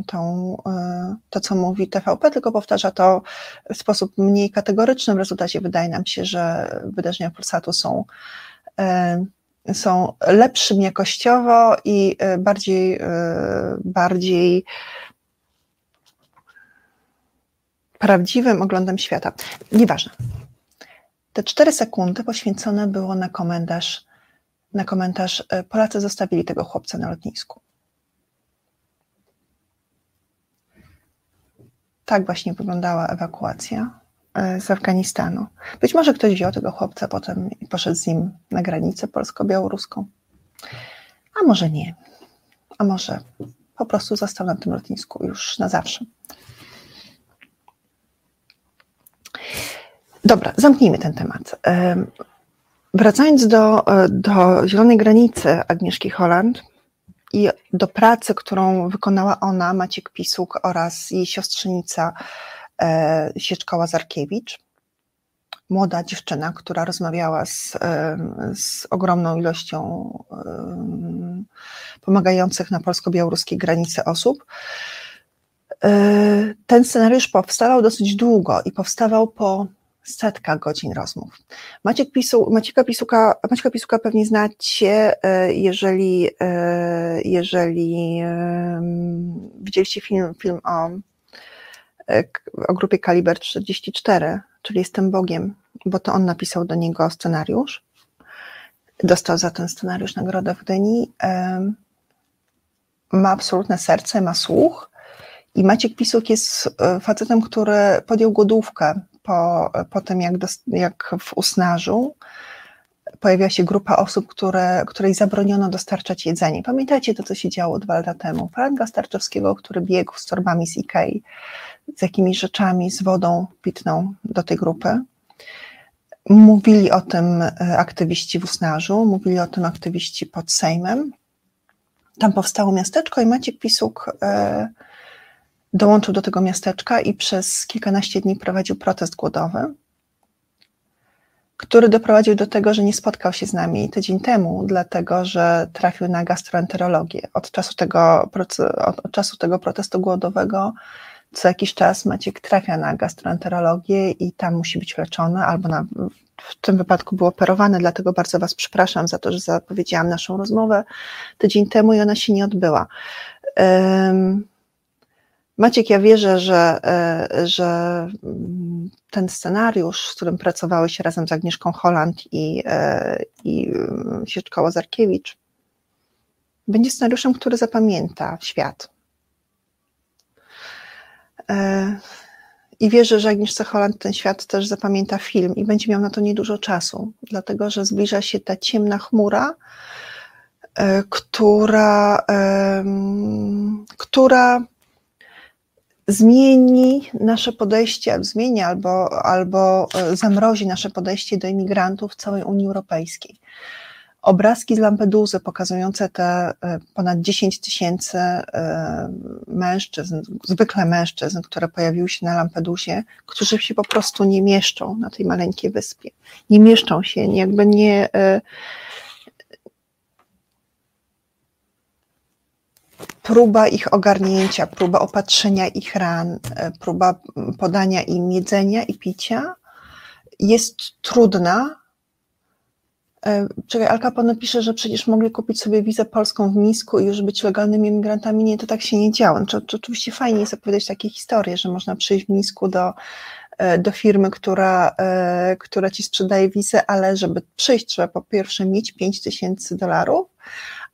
tą, e, to, co mówi TVP, tylko powtarza to w sposób mniej kategoryczny. W rezultacie wydaje nam się, że wydarzenia Polsatu są, e, są lepszym jakościowo i e, bardziej, bardziej prawdziwym oglądem świata. Nieważne. Te cztery sekundy poświęcone było na komentarz, na komentarz Polacy zostawili tego chłopca na lotnisku. Tak właśnie wyglądała ewakuacja e, z Afganistanu. Być może ktoś wziął tego chłopca potem i poszedł z nim na granicę polsko-białoruską. A może nie. A może po prostu został na tym lotnisku już na zawsze. Dobra, zamknijmy ten temat. Wracając do, e, do Zielonej Granicy Agnieszki Holland, i do pracy, którą wykonała ona, Maciek Pisuk oraz jej siostrzenica e, Sieczka Łazarkiewicz, młoda dziewczyna, która rozmawiała z, e, z ogromną ilością e, pomagających na polsko-białoruskiej granicy osób. E, ten scenariusz powstawał dosyć długo i powstawał po setka godzin rozmów. Maciek Pisu, Macieka, Pisuka, Macieka Pisuka pewnie znacie, e, jeżeli, e, jeżeli widzieliście film, film o, e, o grupie Kaliber 44, czyli Jestem Bogiem, bo to on napisał do niego scenariusz. Dostał za ten scenariusz nagrodę w Gdyni. Ma absolutne serce, ma słuch. I Maciek Pisuk jest facetem, który podjął głodówkę po, po tym, jak, jak w Usnarzu pojawiła się grupa osób, które, której zabroniono dostarczać jedzenie. Pamiętacie to, co się działo dwa lata temu? Franka Starczewskiego, który biegł z torbami z Ikei, z jakimiś rzeczami, z wodą pitną do tej grupy. Mówili o tym e, aktywiści w Usnarzu, mówili o tym aktywiści pod Sejmem. Tam powstało miasteczko i Maciek Pisuk e, dołączył do tego miasteczka i przez kilkanaście dni prowadził protest głodowy, który doprowadził do tego, że nie spotkał się z nami tydzień temu, dlatego że trafił na gastroenterologię. Od czasu tego, od czasu tego protestu głodowego co jakiś czas Maciek trafia na gastroenterologię i tam musi być leczony, albo na, w tym wypadku był operowany, dlatego bardzo Was przepraszam za to, że zapowiedziałam naszą rozmowę tydzień temu i ona się nie odbyła. Maciek, ja wierzę, że, e, że mm, ten scenariusz, z którym pracowałeś razem z Agnieszką Holland i, e, i mm, Sieczką Łazarkiewicz, będzie scenariuszem, który zapamięta świat. E, I wierzę, że Agnieszka Holland ten świat też zapamięta film i będzie miał na to niedużo czasu, dlatego że zbliża się ta ciemna chmura, która, która zmieni nasze podejście, zmieni albo, albo e, zamrozi nasze podejście do imigrantów w całej Unii Europejskiej. Obrazki z Lampeduzy pokazujące te e, ponad 10 tysięcy e, mężczyzn, zwykle mężczyzn, które pojawiły się na Lampedusie, którzy się po prostu nie mieszczą na tej maleńkiej wyspie. Nie mieszczą się, jakby nie próba ich ogarnięcia, próba opatrzenia ich ran, e, próba podania im jedzenia i picia jest trudna. E, czekaj, Al Capone pisze, że przecież mogli kupić sobie wizę polską w Misku i już być legalnymi emigrantami. Nie, to tak się nie działo. To oczywiście fajnie jest opowiadać takie historie, że można przyjść w Misku do, e, do firmy, która, która ci sprzedaje wizę, ale żeby przyjść, trzeba po pierwsze mieć 5 tysięcy dolarów,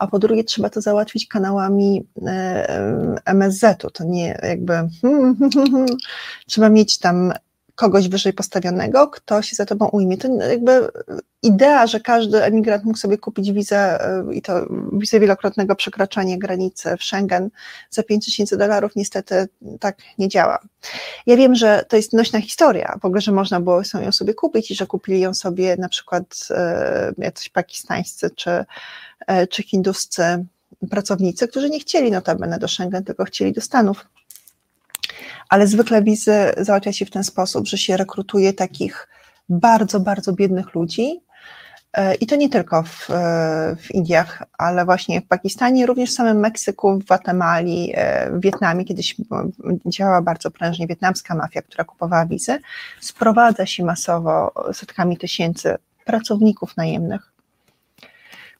a po drugie trzeba to załatwić kanałami e, MSZ-u, to nie jakby trzeba mieć tam kogoś wyżej postawionego, kto się za tobą ujmie. To jakby idea, że każdy emigrant mógł sobie kupić wizę e, i to wizę wielokrotnego przekraczania granicy w Schengen za 5000 dolarów niestety tak nie działa. Ja wiem, że to jest nośna historia, w ogóle, że można było ją sobie kupić i że kupili ją sobie na przykład e, jacyś pakistańscy czy E, czy hinduscy pracownicy, którzy nie chcieli notabene do Schengen, tylko chcieli do Stanów. Ale zwykle wizy załatwia się w ten sposób, że się rekrutuje takich bardzo, bardzo biednych ludzi, e, i to nie tylko w, e, w, Indiach, ale właśnie w Pakistanie, również w samym Meksyku, w Gwatemali, w Wietnamie, kiedyś działała bardzo prężnie wietnamska mafia, która kupowała wizy, sprowadza się masowo setkami tysięcy pracowników najemnych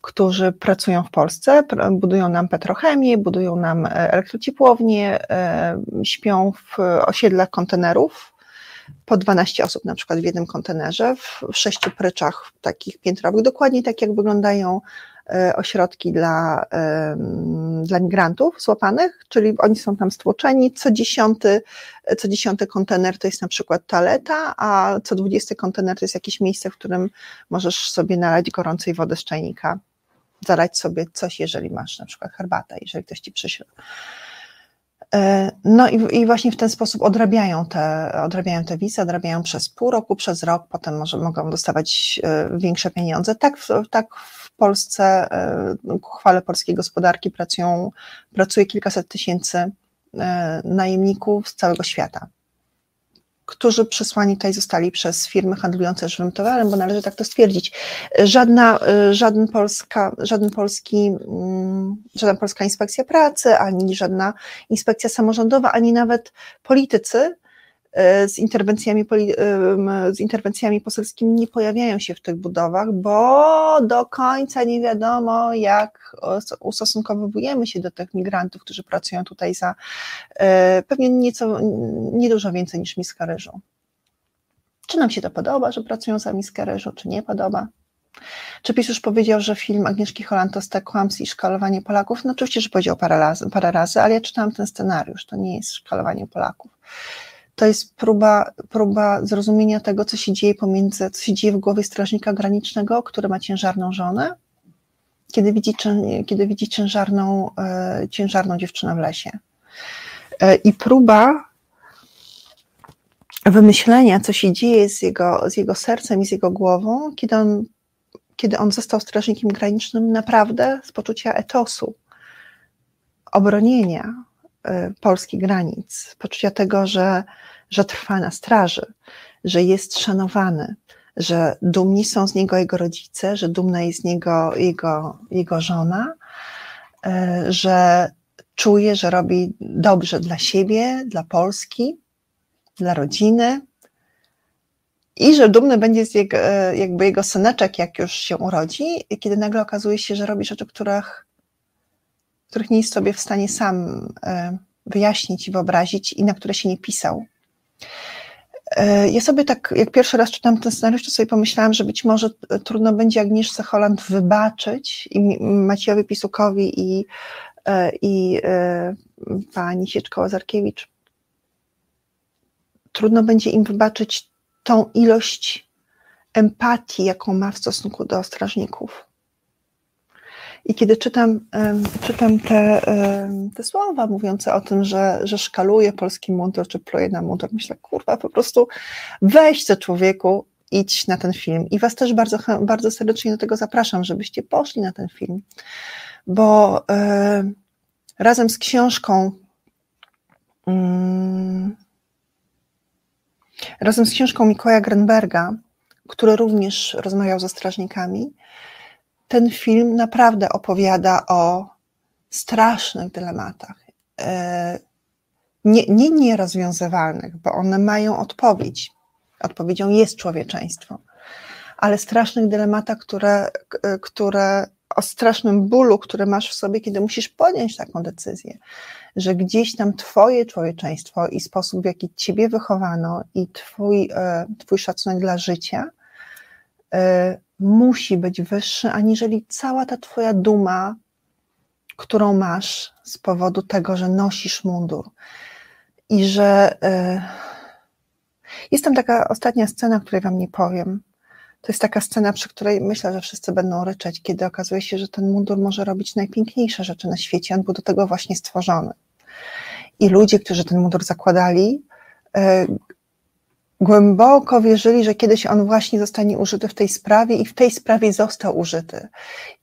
którzy pracują w Polsce, budują nam petrochemię, budują nam e, elektrociepłownie, e, śpią w osiedlach kontenerów, po 12 osób na przykład w jednym kontenerze, w sześciu pryczach takich piętrowych, dokładnie tak jak wyglądają e, ośrodki dla, dla migrantów złapanych, czyli oni są tam stłoczeni, co dziesiąty, co dziesiąty kontener to jest na przykład toaleta, a co dwudziesty kontener to jest jakieś miejsce, w którym możesz sobie nalać gorącej wody z czajnika zalać sobie coś, jeżeli masz na przykład herbatę, jeżeli ktoś ci przyśle. E, no i, i, właśnie w ten sposób odrabiają te, odrabiają te wizy, odrabiają przez pół roku, przez rok, potem może mogą dostawać e, większe pieniądze. Tak, tak w Polsce e, ku chwale polskiej gospodarki pracują, pracuje kilkaset tysięcy najemników z całego świata którzy przysłani tutaj zostali przez firmy handlujące żywym towarem, bo należy tak to stwierdzić. Żadna, żaden, polska, żaden polski, mm, żadna polska inspekcja pracy, ani żadna inspekcja samorządowa, ani nawet politycy z interwencjami, z interwencjami poselskimi nie pojawiają się w tych budowach, bo do końca nie wiadomo, jak ustosunkowujemy się do tych migrantów, którzy pracują tutaj za e, pewnie nieco, niedużo więcej niż miska ryżu. Czy nam się to podoba, że pracują za miskę ryżu, czy nie podoba? Czy PiS już powiedział, że film Agnieszki Holland to stek kłamstw i szkalowanie Polaków? No oczywiście, że powiedział parę razy, parę razy, ale ja czytałam ten scenariusz, to nie jest szkalowanie Polaków. To jest próba, próba zrozumienia tego, co się dzieje pomiędzy, co się dzieje w głowie strażnika granicznego, który ma ciężarną żonę, kiedy widzi, kiedy widzi ciężarną, e, ciężarną dziewczynę w lesie. E, I próba wymyślenia, co się dzieje z jego, z jego sercem i z jego głową, kiedy on kiedy on został strażnikiem granicznym, naprawdę z poczucia etosu, obronienia y, polskich granic, poczucia tego, że, że trwa na straży, że jest szanowany, że dumni są z niego jego rodzice, że dumna jest z niego jego, jego żona, y, że czuje, że robi dobrze dla siebie, dla Polski, dla rodziny, i że dumny będzie z jego, e, jakby jego syneczek, jak już się urodzi, kiedy nagle okazuje się, że robi rzeczy, których, których nie jest sobie w stanie sam e, wyjaśnić i wyobrazić i na które się nie pisał. E, ja sobie tak, jak pierwszy raz czytam ten scenariusz, to sobie pomyślałam, że być może trudno będzie Agnieszce Holland wybaczyć i Maciejowi Pisukowi i, i pani Sieczko-Łazarkiewicz. Trudno będzie im wybaczyć tą ilość empatii, jaką ma w stosunku do strażników. I kiedy czytam, czytam te, te słowa mówiące o tym, że, że szkaluje polski mundur, czy pluje na mundur, myślę, kurwa, po prostu weź co człowieku, idź na ten film. I Was też bardzo, bardzo serdecznie do tego zapraszam, żebyście poszli na ten film, bo razem z książką mm, Razem z książką Mikołaja Grenberga, który również rozmawiał ze strażnikami, ten film naprawdę opowiada o strasznych dylematach. E, nie, nie nierozwiązywalnych, bo one mają odpowiedź. Odpowiedzią jest człowieczeństwo, ale strasznych dylematach, które, które o strasznym bólu, który masz w sobie, kiedy musisz podjąć taką decyzję że gdzieś tam Twoje człowieczeństwo i sposób, w jaki Ciebie wychowano i Twój, e, twój szacunek dla życia e, musi być wyższy, aniżeli cała ta Twoja duma, którą masz z powodu tego, że nosisz mundur. I że e, jest tam taka ostatnia scena, której Wam nie powiem. To jest taka scena, przy której myślę, że wszyscy będą ryczeć, kiedy okazuje się, że ten mundur może robić najpiękniejsze rzeczy na świecie. On był do tego właśnie stworzony. I ludzie, którzy ten mundur zakładali, e, głęboko wierzyli, że kiedyś on właśnie zostanie użyty w tej sprawie i w tej sprawie został użyty.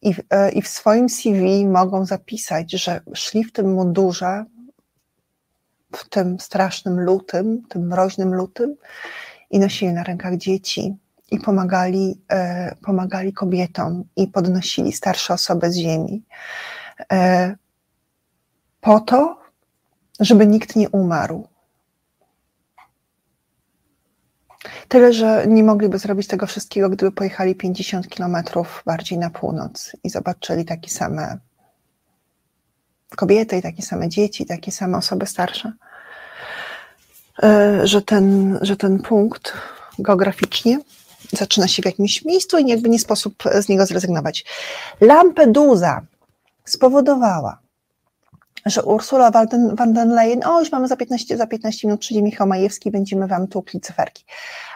I, e, i w swoim CV mogą zapisać, że szli w tym mundurze, w tym strasznym lutym, tym mroźnym lutym i nosili na rękach dzieci i pomagali, e, pomagali kobietom i podnosili starsze osoby z ziemi. Po to, żeby nikt nie umarł. Tyle, że nie mogliby zrobić tego wszystkiego, gdyby pojechali 50 kilometrów bardziej na północ i zobaczyli takie same kobiety, takie same dzieci, takie same osoby starsze. E, że ten, że ten punkt geograficznie zaczyna się w jakimś miejscu i jakby nie sposób z niego zrezygnować. Lampedusa spowodowała, że Ursula van den Leyen, o już mamy za 15, za 15 minut przyjdzie Michał Majewski, będziemy wam tłukli cyferki.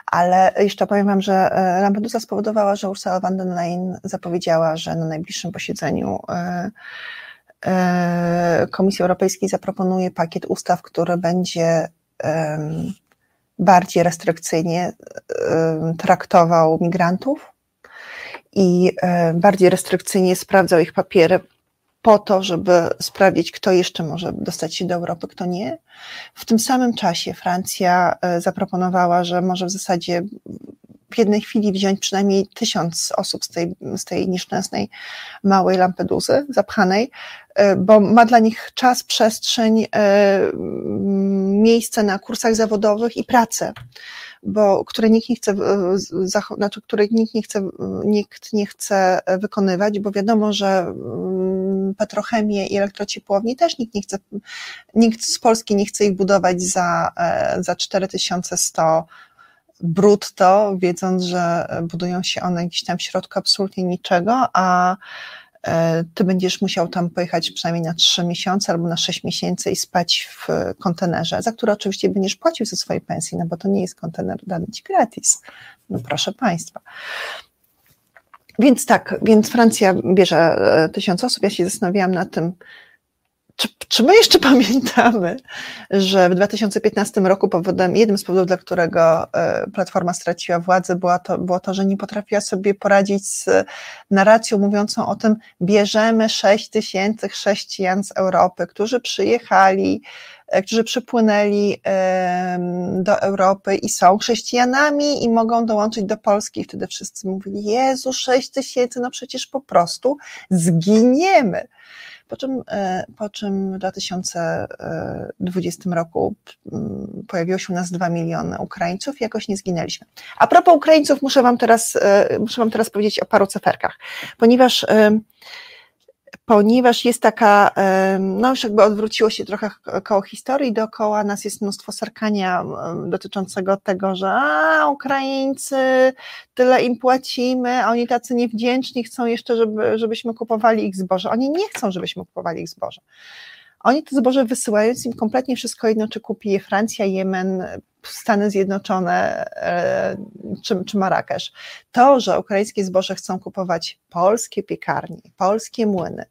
Ale jeszcze powiem wam, że e, Lampedusa spowodowała, że Ursula van den Leyen zapowiedziała, że na najbliższym posiedzeniu e, e, Komisji Europejskiej zaproponuje pakiet ustaw, który będzie bardziej restrykcyjnie traktował migrantów i bardziej restrykcyjnie sprawdzał ich papiery po to, żeby sprawdzić, kto jeszcze może dostać się do Europy, kto nie. W tym samym czasie Francja e, zaproponowała, że może w zasadzie w jednej chwili wziąć przynajmniej tysiąc osób z tej, z tej nieszczęsnej małej Lampeduzy zapchanej, e, bo ma dla nich czas, przestrzeń, e, miejsce na kursach zawodowych i pracę, bo które nikt nie chce, znaczy, których nikt nie chce, nikt nie chce wykonywać, bo wiadomo, że mm, petrochemię i elektrociepłowni też nikt nie chce, nikt z Polski nie chce ich budować za, e, za 4100 brutto, wiedząc, że budują się one gdzieś tam w środku absolutnie niczego, a e, ty będziesz musiał tam pojechać przynajmniej na 3 miesiące albo na 6 miesięcy i spać w kontenerze, za które oczywiście będziesz płacił ze swojej pensji, no bo to nie jest kontener dany ci gratis. No proszę Państwa. Więc tak, więc Francja bierze e, tysiąc osób. Ja się zastanawiałam nad tym, czy, czy, my jeszcze pamiętamy, że w 2015 roku powodem, jednym z powodów, dla którego e, Platforma straciła władzę, było to, było to, że nie potrafiła sobie poradzić z narracją mówiącą o tym, bierzemy 6 tysięcy chrześcijan z Europy, którzy przyjechali, e, którzy przypłynęli do Europy i są chrześcijanami i mogą dołączyć do Polski. I wtedy wszyscy mówili, Jezu, 6 tysięcy, no przecież po prostu zginiemy po czym, e, po czym w 2020 roku mm, pojawiło się u nas 2 miliony Ukraińców i jakoś nie zginęliśmy. A propos Ukraińców, muszę Wam teraz, e, muszę Wam teraz powiedzieć o paru cyferkach, ponieważ ponieważ jest taka, no już jakby odwróciło się trochę koło historii, dookoła nas jest mnóstwo sarkania dotyczącego tego, że a, Ukraińcy, tyle im płacimy, a oni tacy niewdzięczni, chcą jeszcze, żeby, żebyśmy kupowali ich zboże. Oni nie chcą, żebyśmy kupowali ich zboże. Oni to zboże wysyłając im kompletnie wszystko jedno, czy kupi je Francja, Jemen, Stany Zjednoczone e, czy, czy Marrakesz. To, że ukraińskie zboże chcą kupować polskie piekarnie, polskie młyny,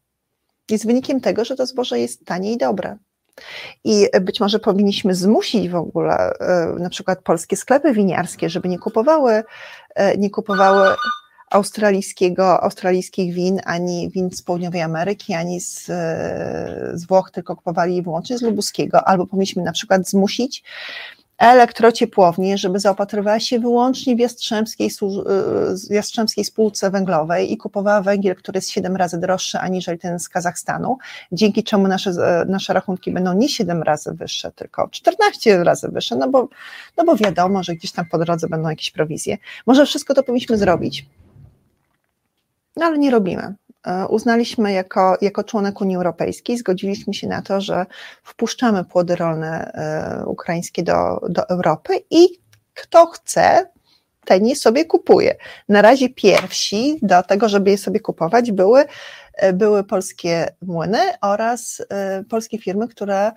jest wynikiem tego, że to zboże jest tanie i dobre. I być może powinniśmy zmusić w ogóle e, na przykład polskie sklepy winiarskie, żeby nie kupowały, e, nie kupowały australijskiego, australijskich win, ani win z południowej Ameryki, ani z, z Włoch, tylko kupowali wyłącznie z lubuskiego, albo powinniśmy na przykład zmusić elektrociepłownię, żeby zaopatrywała się wyłącznie w jastrzębskiej, y, jastrzębskiej spółce węglowej i kupowała węgiel, który jest 7 razy droższy aniżeli ten z Kazachstanu, dzięki czemu nasze, e, nasze rachunki będą nie 7 razy wyższe, tylko 14 razy wyższe, no bo, no bo wiadomo, że gdzieś tam po drodze będą jakieś prowizje. Może wszystko to powinniśmy zrobić, no ale nie robimy. E, uznaliśmy jako, jako członek Unii Europejskiej, zgodziliśmy się na to, że wpuszczamy płody rolne e, ukraińskie do, do Europy i kto chce, ten je sobie kupuje. Na razie pierwsi do tego, żeby je sobie kupować, były, e, były polskie młyny oraz polskie firmy, które,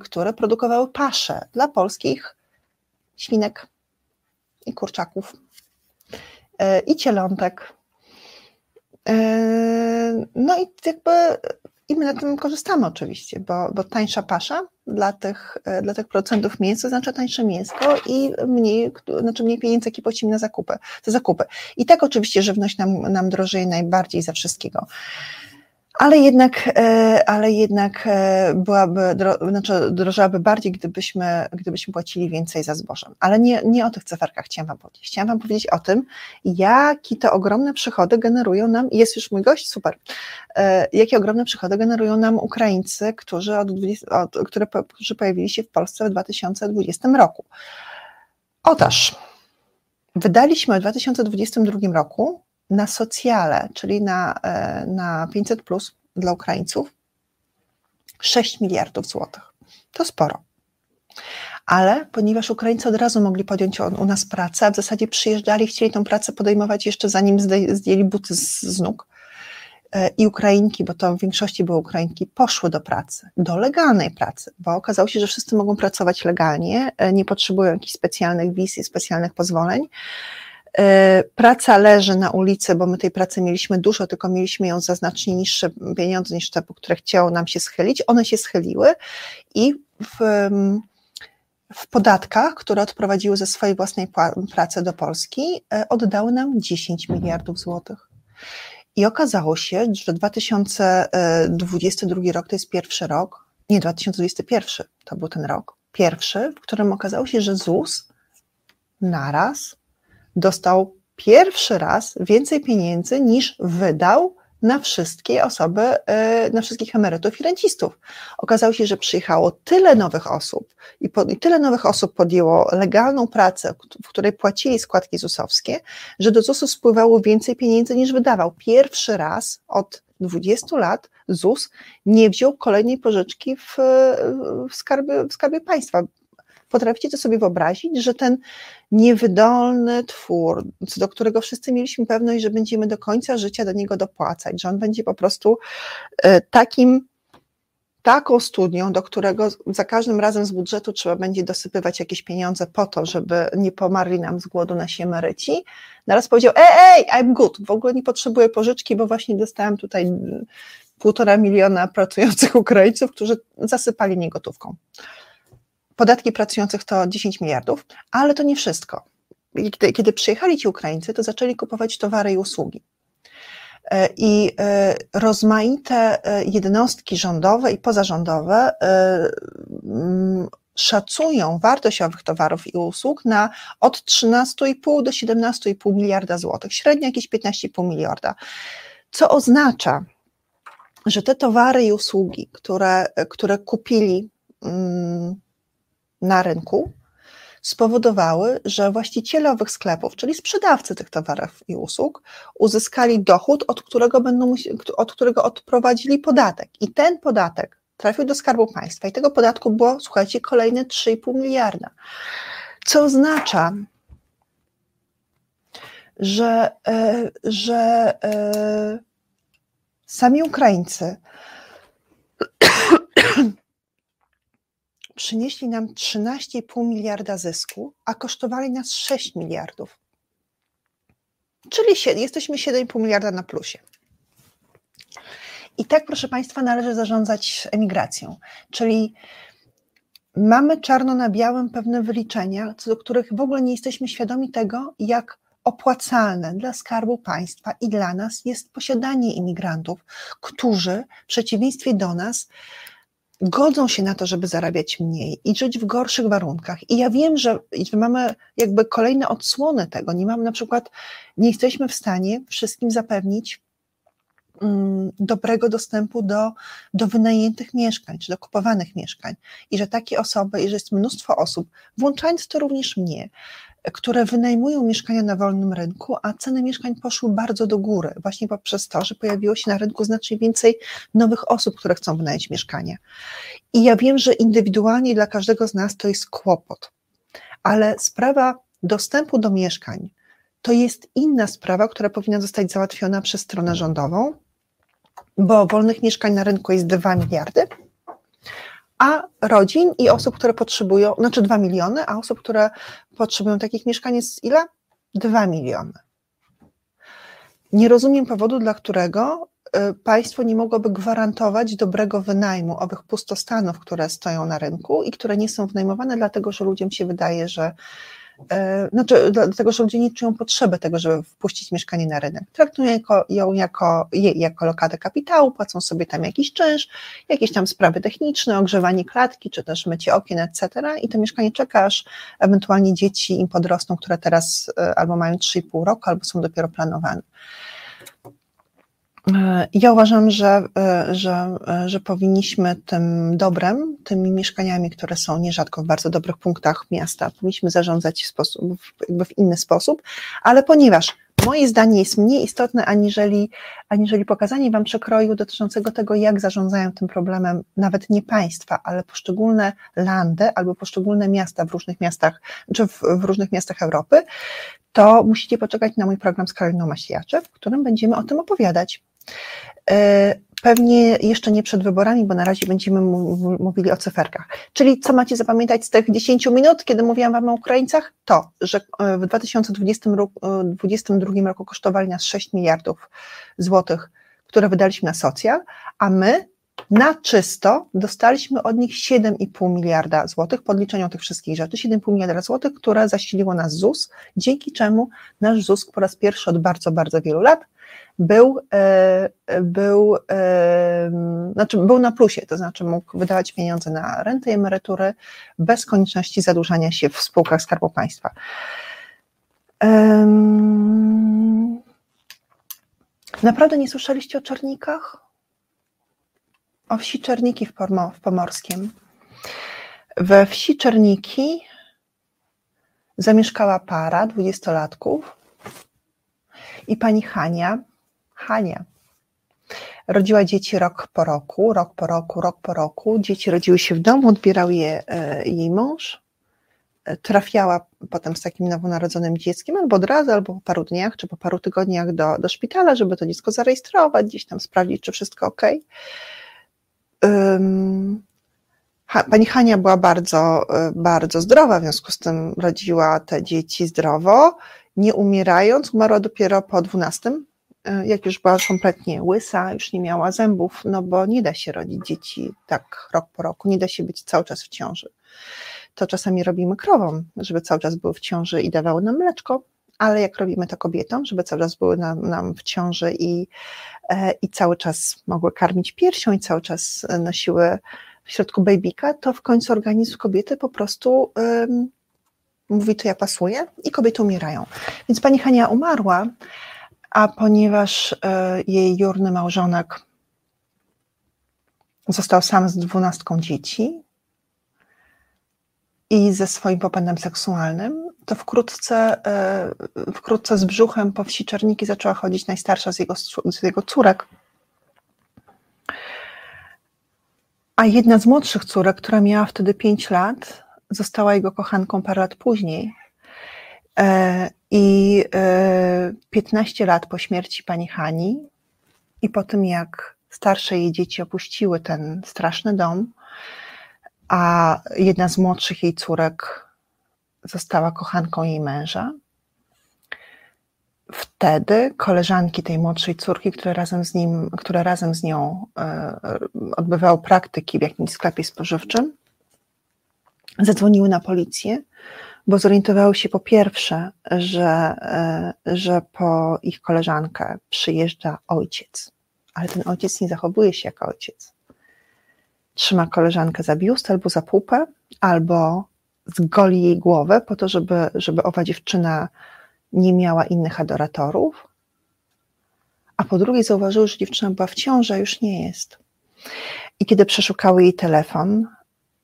które produkowały pasze dla polskich świnek i kurczaków i cielątek no i jakby i my na tym korzystamy oczywiście, bo, bo tańsza pasza dla tych, yy, dla tych producentów mięsa znaczy tańsze mięsko i mniej, znaczy mniej pieniędzy, jakie płacimy na zakupy, za zakupy. I tak oczywiście żywność nam, nam drożeje najbardziej za wszystkiego ale jednak, e, ale jednak e, byłaby, znaczy drożałaby bardziej, gdybyśmy, gdybyśmy płacili więcej za zboże. Ale nie, nie o tych cyferkach chciałam Wam powiedzieć. Chciałam Wam powiedzieć o tym, jakie to ogromne przychody generują nam, jest już mój gość, super, e, jakie ogromne przychody generują nam Ukraińcy, którzy, od 20, od, które, którzy pojawili się w Polsce w 2020 roku. Otóż, wydaliśmy w 2022 roku na socjale, czyli na, e, na 500 plus dla Ukraińców, 6 miliardów złotych. To sporo. Ale ponieważ Ukraińcy od razu mogli podjąć u nas pracę, a w zasadzie przyjeżdżali, chcieli tą pracę podejmować jeszcze zanim zdjęli buty z, z nóg, e, i Ukrainki, bo to w większości były Ukrainki, poszły do pracy, do legalnej pracy, bo okazało się, że wszyscy mogą pracować legalnie, e, nie potrzebują jakichś specjalnych wiz i specjalnych pozwoleń. E, praca leży na ulicy, bo my tej pracy mieliśmy dużo, tylko mieliśmy ją za znacznie niższe pieniądze niż te, po które chciało nam się schylić. One się schyliły i w, w podatkach, które odprowadziły ze swojej własnej pracy do Polski, e, oddały nam 10 miliardów złotych. I okazało się, że 2022 rok to jest pierwszy rok, nie 2021 to był ten rok, pierwszy, w którym okazało się, że ZUS naraz dostał pierwszy raz więcej pieniędzy niż wydał na wszystkie osoby, e, na wszystkich emerytów i rencistów. Okazało się, że przyjechało tyle nowych osób i, po, i tyle nowych osób podjęło legalną pracę, w której płacili składki ZUS-owskie, że do ZUS-u spływało więcej pieniędzy niż wydawał. Pierwszy raz od 20 lat ZUS nie wziął kolejnej pożyczki w, w, w skarbie państwa. Potraficie to sobie wyobrazić, że ten niewydolny twór, do którego wszyscy mieliśmy pewność, że będziemy do końca życia do niego dopłacać, że on będzie po prostu e, takim taką studią, do którego za każdym razem z budżetu trzeba będzie dosypywać jakieś pieniądze po to, żeby nie pomarli nam z głodu nasi emeryci. Naraz powiedział, ej, ej, I'm good, w ogóle nie potrzebuję pożyczki, bo właśnie dostałem tutaj półtora miliona pracujących Ukraińców, którzy zasypali niegotówką. Podatki pracujących to 10 miliardów, ale to nie wszystko. Kiedy, kiedy przyjechali ci Ukraińcy, to zaczęli kupować towary i usługi. E, I e, rozmaite e, jednostki rządowe i pozarządowe mm, szacują wartość owych towarów i usług na od 13,5 do 17,5 miliarda złotych, średnio jakieś 15,5 miliarda. Co oznacza, że te towary i usługi, które, które kupili mm, na rynku, spowodowały, że właściciele owych sklepów, czyli sprzedawcy tych towarów i usług, uzyskali dochód, od którego, będą, od którego odprowadzili podatek. I ten podatek trafił do Skarbu Państwa i tego podatku było, słuchajcie, kolejne 3,5 miliarda. Co oznacza, że, e, że e, sami Ukraińcy przynieśli nam 13,5 miliarda zysku, a kosztowali nas 6 miliardów. Czyli jesteśmy 7,5 miliarda na plusie. I tak, proszę Państwa, należy zarządzać emigracją. Czyli mamy czarno na białym pewne wyliczenia, co do których w ogóle nie jesteśmy świadomi tego, jak opłacalne dla Skarbu Państwa i dla nas jest posiadanie imigrantów, którzy w przeciwieństwie do nas godzą się na to, żeby zarabiać mniej i żyć w gorszych warunkach. I ja wiem, że mamy jakby kolejne odsłony tego. Nie mamy na przykład, nie jesteśmy w stanie wszystkim zapewnić mm, dobrego dostępu do, do wynajętych mieszkań, czy do kupowanych mieszkań. I że takie osoby, i że jest mnóstwo osób, włączając to również mnie, które wynajmują mieszkania na wolnym rynku, a ceny mieszkań poszły bardzo do góry, właśnie poprzez to, że pojawiło się na rynku znacznie więcej nowych osób, które chcą wynająć mieszkania. I ja wiem, że indywidualnie dla każdego z nas to jest kłopot, ale sprawa dostępu do mieszkań to jest inna sprawa, która powinna zostać załatwiona przez stronę rządową, bo wolnych mieszkań na rynku jest 2 miliardy a rodzin i osób, które potrzebują, znaczy 2 miliony, a osób, które potrzebują takich mieszkań jest ile? 2 miliony. Nie rozumiem powodu, dla którego y, państwo nie mogłoby gwarantować dobrego wynajmu owych pustostanów, które stoją na rynku i które nie są wynajmowane, dlatego że ludziom się wydaje, że znaczy, dlatego, że ludzie nie czują potrzeby tego, żeby wpuścić mieszkanie na rynek. Traktują jako, ją jako, je, jako lokatę kapitału, płacą sobie tam jakiś czynsz, jakieś tam sprawy techniczne, ogrzewanie klatki, czy też mycie okien, etc. I to mieszkanie czeka, aż ewentualnie dzieci im podrosną, które teraz e, albo mają 3,5 roku, albo są dopiero planowane. Ja uważam, że, że, że powinniśmy tym dobrem, tymi mieszkaniami, które są nierzadko w bardzo dobrych punktach miasta, powinniśmy zarządzać w, sposób, jakby w inny sposób, ale ponieważ moje zdanie jest mniej istotne aniżeli, aniżeli pokazanie Wam przekroju dotyczącego tego, jak zarządzają tym problemem nawet nie państwa, ale poszczególne landy albo poszczególne miasta w różnych miastach, czy w, w różnych miastach Europy, to musicie poczekać na mój program z Karoliną Maśliaczek, w którym będziemy o tym opowiadać. E, pewnie jeszcze nie przed wyborami, bo na razie będziemy mówili o cyferkach. Czyli co macie zapamiętać z tych 10 minut, kiedy mówiłam Wam o Ukraińcach? To, że e, w 2020 roku, 2022 roku kosztowali nas 6 miliardów złotych, które wydaliśmy na socjal, a my na czysto dostaliśmy od nich 7,5 miliarda złotych, podliczeniu tych wszystkich rzeczy, 7,5 miliarda złotych, które zasiliło nas ZUS, dzięki czemu nasz ZUS po raz pierwszy od bardzo, bardzo wielu lat był, e, był, e, znaczy był na plusie, to znaczy mógł wydawać pieniądze na renty i emerytury bez konieczności zadłużania się w spółkach Skarbu Państwa. Naprawdę nie słyszeliście o Czernikach? O wsi Czerniki w, Pormo, w Pomorskiem. We wsi Czerniki zamieszkała para dwudziestolatków i pani Hania, Hania, rodziła dzieci rok po roku, rok po roku, rok po roku. Dzieci rodziły się w domu, odbierał je e, jej mąż. E, trafiała potem z takim nowonarodzonym dzieckiem, albo od razu, albo po paru dniach, czy po paru tygodniach do, do szpitala, żeby to dziecko zarejestrować, gdzieś tam sprawdzić, czy wszystko ok. Pani Hania była bardzo, e, bardzo zdrowa, w związku z tym rodziła te dzieci zdrowo, nie umierając. Umarła dopiero po 12, e, jak już była kompletnie łysa, już nie miała zębów, no bo nie da się rodzić dzieci tak rok po roku, nie da się być cały czas w ciąży. To czasami robimy krowom, żeby cały czas były w ciąży i dawały nam mleczko, ale jak robimy to kobietom, żeby cały czas były nam, nam w ciąży i, e, i cały czas mogły karmić piersią i cały czas nosiły w środku babyka, to w końcu organizm kobiety po prostu um, mówi, to ja pasuję i kobiety umierają. Więc pani Hania umarła, a ponieważ e, jej jurny małżonek został sam z dwunastką dzieci i ze swoim popędem seksualnym, to wkrótce, e, wkrótce z brzuchem po wsi Czerniki zaczęła chodzić najstarsza z jego, z jego córek, A jedna z młodszych córek, która miała wtedy 5 lat, została jego kochanką parę lat później. E, I 15 e, lat po śmierci pani Hani i po tym, jak starsze jej dzieci opuściły ten straszny dom, a jedna z młodszych jej córek została kochanką jej męża, wtedy koleżanki tej młodszej córki, które razem z nim, które razem z nią e, odbywały praktyki w jakimś sklepie spożywczym, zadzwoniły na policję, bo zorientowały się po pierwsze, że, e, że po ich koleżankę przyjeżdża ojciec, ale ten ojciec nie zachowuje się jak ojciec. Trzyma koleżankę za biust albo za pupę, albo zgoli jej głowę po to, żeby, żeby owa dziewczyna nie miała innych adoratorów, a po drugie zauważyły, że dziewczyna była w ciąży, a już nie jest. I kiedy przeszukały jej telefon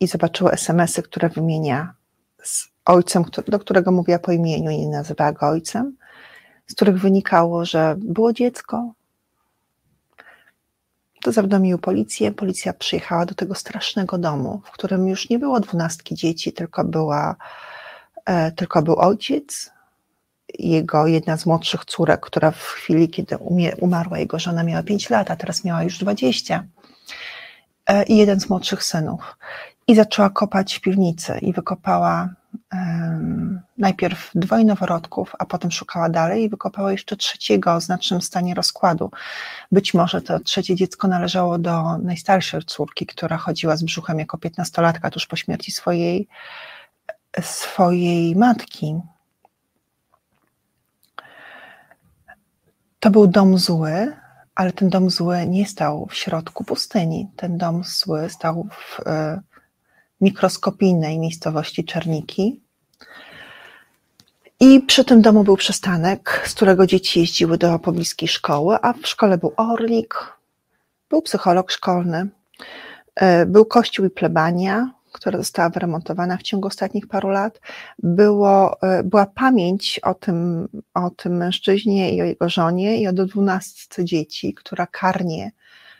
i zobaczyły SMS-y, które wymienia z ojcem, do którego mówiła po imieniu i nie nazywała go ojcem, z których wynikało, że było dziecko, to zawiadomił policję. Policja przyjechała do tego strasznego domu, w którym już nie było dwunastki dzieci, tylko, była, e, tylko był ojciec, jego jedna z młodszych córek, która w chwili, kiedy umarła jego żona, miała 5 lat, a teraz miała już 20. E, I jeden z młodszych synów. I zaczęła kopać w piwnicy i wykopała um, najpierw dwoje noworodków, a potem szukała dalej i wykopała jeszcze trzeciego o znacznym stanie rozkładu. Być może to trzecie dziecko należało do najstarszej córki, która chodziła z brzuchem jako piętnastolatka tuż po śmierci swojej, swojej matki. To był dom zły, ale ten dom zły nie stał w środku pustyni. Ten dom zły stał w mikroskopijnej miejscowości Czerniki. I przy tym domu był przystanek, z którego dzieci jeździły do pobliskiej szkoły, a w szkole był orlik, był psycholog szkolny, e, był kościół i plebania, która została wyremontowana w ciągu ostatnich paru lat, było, e, była pamięć o tym, o tym mężczyźnie i o jego żonie i o dwunastce dzieci, która karnie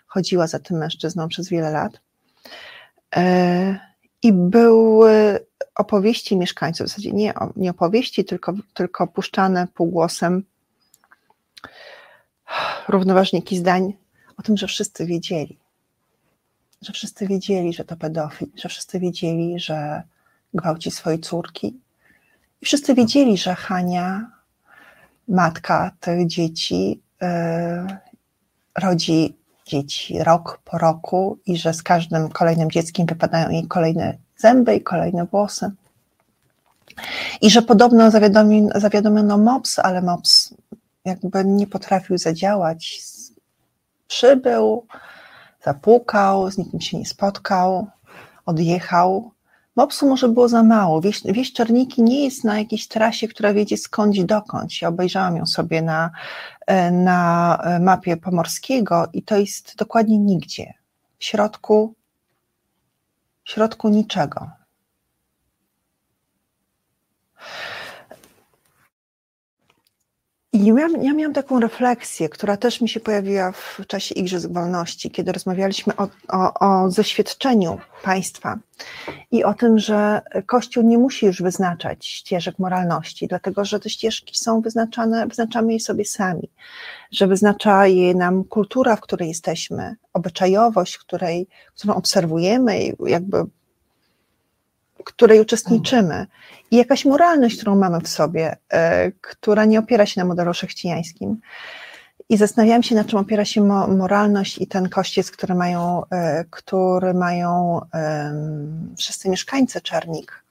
chodziła za tym mężczyzną przez wiele lat. I były opowieści mieszkańców, w zasadzie nie, nie opowieści, tylko, tylko puszczane półgłosem równoważniki zdań o tym, że wszyscy wiedzieli, że wszyscy wiedzieli, że to pedofil, że wszyscy wiedzieli, że gwałci swoje córki. I wszyscy wiedzieli, że Hania, matka tych dzieci, yy, rodzi dzieci rok po roku i że z każdym kolejnym dzieckiem wypadają jej kolejne zęby i kolejne włosy. I że podobno zawiadomiono, MOPS, ale MOPS jakby nie potrafił zadziałać. Przybył, zapukał, z nikim się nie spotkał, odjechał, Mopsu może było za mało. Wieś, wieś Czerniki nie jest na jakiejś trasie, która wiedzie skądś dokądś. Ja obejrzałam ją sobie na, e, na mapie Pomorskiego i to jest dokładnie nigdzie. W środku, w środku niczego. I miałam, ja miałam taką refleksję, która też mi się pojawiła w czasie Igrzysk Wolności, kiedy rozmawialiśmy o, o, o zaświadczeniu państwa i o tym, że Kościół nie musi już wyznaczać ścieżek moralności, dlatego że te ścieżki są wyznaczane, wyznaczamy je sobie sami, że wyznacza je nam kultura, w której jesteśmy, obyczajowość, której, którą obserwujemy, jakby której uczestniczymy. I jakaś moralność, którą mamy w sobie, e, która nie opiera się na modelu chrześcijańskim. I zastanawiałam się, na czym opiera się moralność i ten kościec, który mają, e, który mają wszyscy mieszkańcy Czernik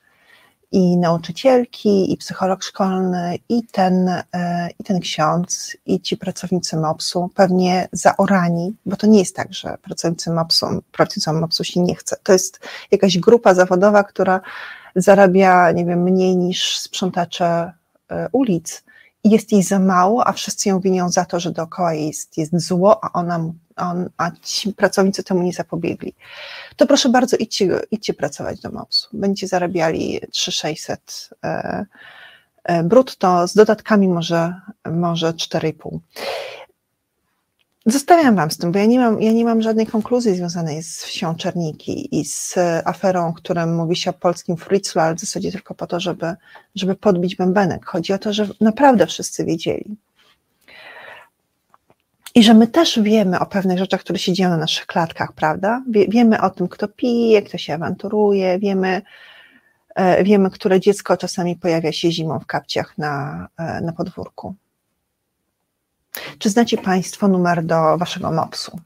i nauczycielki, i psycholog szkolny, i ten, e, i ten ksiądz, i ci pracownicy MOPS-u, pewnie zaorani, bo to nie jest tak, że pracownicy MOPS-u, pracownicom MOPS-u się nie chce. To jest jakaś grupa zawodowa, która zarabia, nie wiem, mniej niż sprzątacze e, ulic i jest jej za mało, a wszyscy ją winią za to, że dookoła jest, jest zło, a ona on, a ci pracownicy temu nie zapobiegli. To proszę bardzo, idźcie, idźcie pracować do MOPS-u. Będziecie zarabiali 3600 e, e, brutto, z dodatkami może, może 4,5. Zostawiam Wam z tym, bo ja nie mam, ja nie mam żadnej konkluzji związanej z wsią Czerniki i z aferą, którym mówi się o polskim Fritzlu, ale w zasadzie tylko po to, żeby, żeby podbić bębenek. Chodzi o to, że naprawdę wszyscy wiedzieli. I że my też wiemy o pewnych rzeczach, które się dzieją na naszych klatkach, prawda? Wie, wiemy o tym, kto pije, kto się awanturuje, wiemy, e, wiemy, które dziecko czasami pojawia się zimą w kapciach na, e, na podwórku. Czy znacie Państwo numer do Waszego MOPS-u?